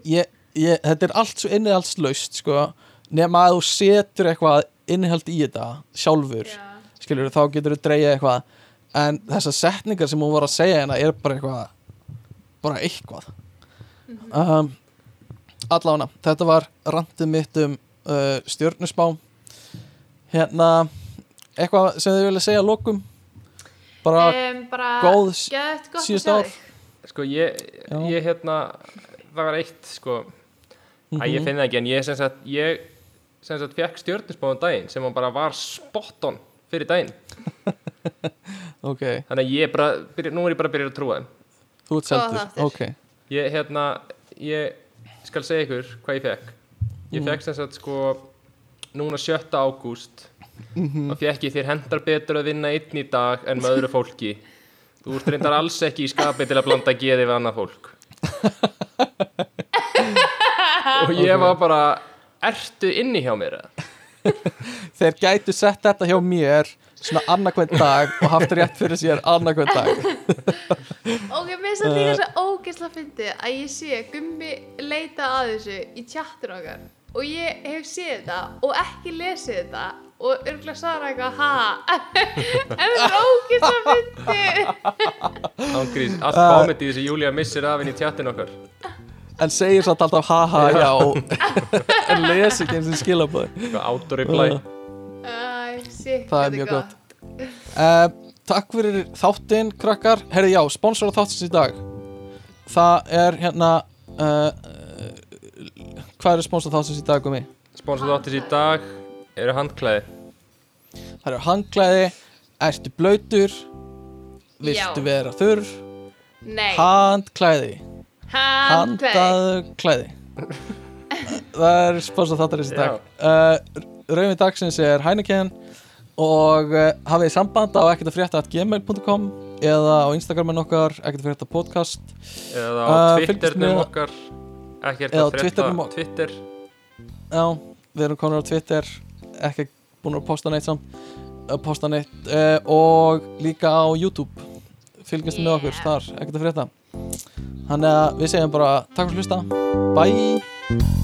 [SPEAKER 4] ég
[SPEAKER 3] ég, þetta er allt svo innihaldslaust sko, nema að þú setur eitthvað innihald í þetta sjálfur
[SPEAKER 4] já,
[SPEAKER 3] skilur þá getur þú dreigja eitthvað en þessar setningar sem hún var að segja hérna er bara eitthvað bara eitthvað. Um, allána, þetta var randið mitt um uh, stjörnusbá hérna eitthvað sem þið vilja segja að lokum? Bara
[SPEAKER 4] um, bara
[SPEAKER 3] góð s-
[SPEAKER 4] geðveikt gott að
[SPEAKER 3] síðustu
[SPEAKER 4] sjá
[SPEAKER 3] ár.
[SPEAKER 1] Sko, ég, ég hérna, það var eitt, sko, Æ,
[SPEAKER 3] Mhm.
[SPEAKER 1] ég finn það ekki, en ég sem sagt, ég sem sagt fekk stjörnusbáðum daginn sem bara var spot on fyrir daginn.
[SPEAKER 3] ok,
[SPEAKER 1] Þannig að ég bara, byrja, nú er ég bara að byrja að trúa þeim.
[SPEAKER 3] þú ert seldur
[SPEAKER 4] þáttir.
[SPEAKER 3] ok,
[SPEAKER 1] Ég, hérna, ég skal segja ykkur hvað ég fekk. Ég fekk sem sagt, sko, núna 7. ágúst, þá fekk ég þér hendar betur að vinna einn í dag en með öðru fólki. Þú ert reyndar alls ekki í skapi til að blanda geði við annað fólk. og ég var bara, ertu inni hjá mér eða?
[SPEAKER 3] Þeir gætu sett þetta hjá mér svona annarkvæmt dag og haft rétt fyrir sér annarkvæmt dag.
[SPEAKER 4] Ok, mér finnst það líka svo ógeðslega fyndið að ég sé Gummi leita að þessu í tjattur okkar og ég hef séð þetta og ekki lesið þetta og örgulega sagði eitthvað ha? En það er ógeðslega fyndið.
[SPEAKER 1] Ángrís, allt komedi sem Júlia missir af inn í tjattin okkar.
[SPEAKER 3] En segir satt alltaf haha já. en lesi ekki eins og skilabóð
[SPEAKER 1] Eitthvað auto-reply.
[SPEAKER 4] Æ, shit,
[SPEAKER 3] Það er mjög gott. uh, takk fyrir þáttinn krakkar, herri já, sponsor á þáttins í dag. Það er hérna uh, uh, hvað er sponsor þáttins í dag um mig?
[SPEAKER 1] Sponsor þáttis í dag eru handklæði.
[SPEAKER 3] það eru hangklæði, ertu blöytur viltu
[SPEAKER 4] Já.
[SPEAKER 3] vera þurr?
[SPEAKER 4] Nei,
[SPEAKER 3] handklæði handaðu klæði. Það er sponsor þáttarins í dag. Uh, Rauðin dagsins er Heineken og uh, hafið samband á ekkert að frétta gmail.com eða á Instagramin okkar ekkert að frétta podcast.
[SPEAKER 1] Eða á
[SPEAKER 3] Uh,
[SPEAKER 1] Twitternum okkar. Ekkert
[SPEAKER 3] Eða á
[SPEAKER 1] að frétta
[SPEAKER 3] Twitternum ok-
[SPEAKER 1] Twitter.
[SPEAKER 3] já, við erum konar á Twitter ekki búin að posta neitt samt posta neitt. Uh, og líka á YouTube. Fylgjast með okkur
[SPEAKER 4] Yeah.
[SPEAKER 3] þar, ekkert að frétta Þannig að við segjum bara takk fyrir að hlusta. Bye.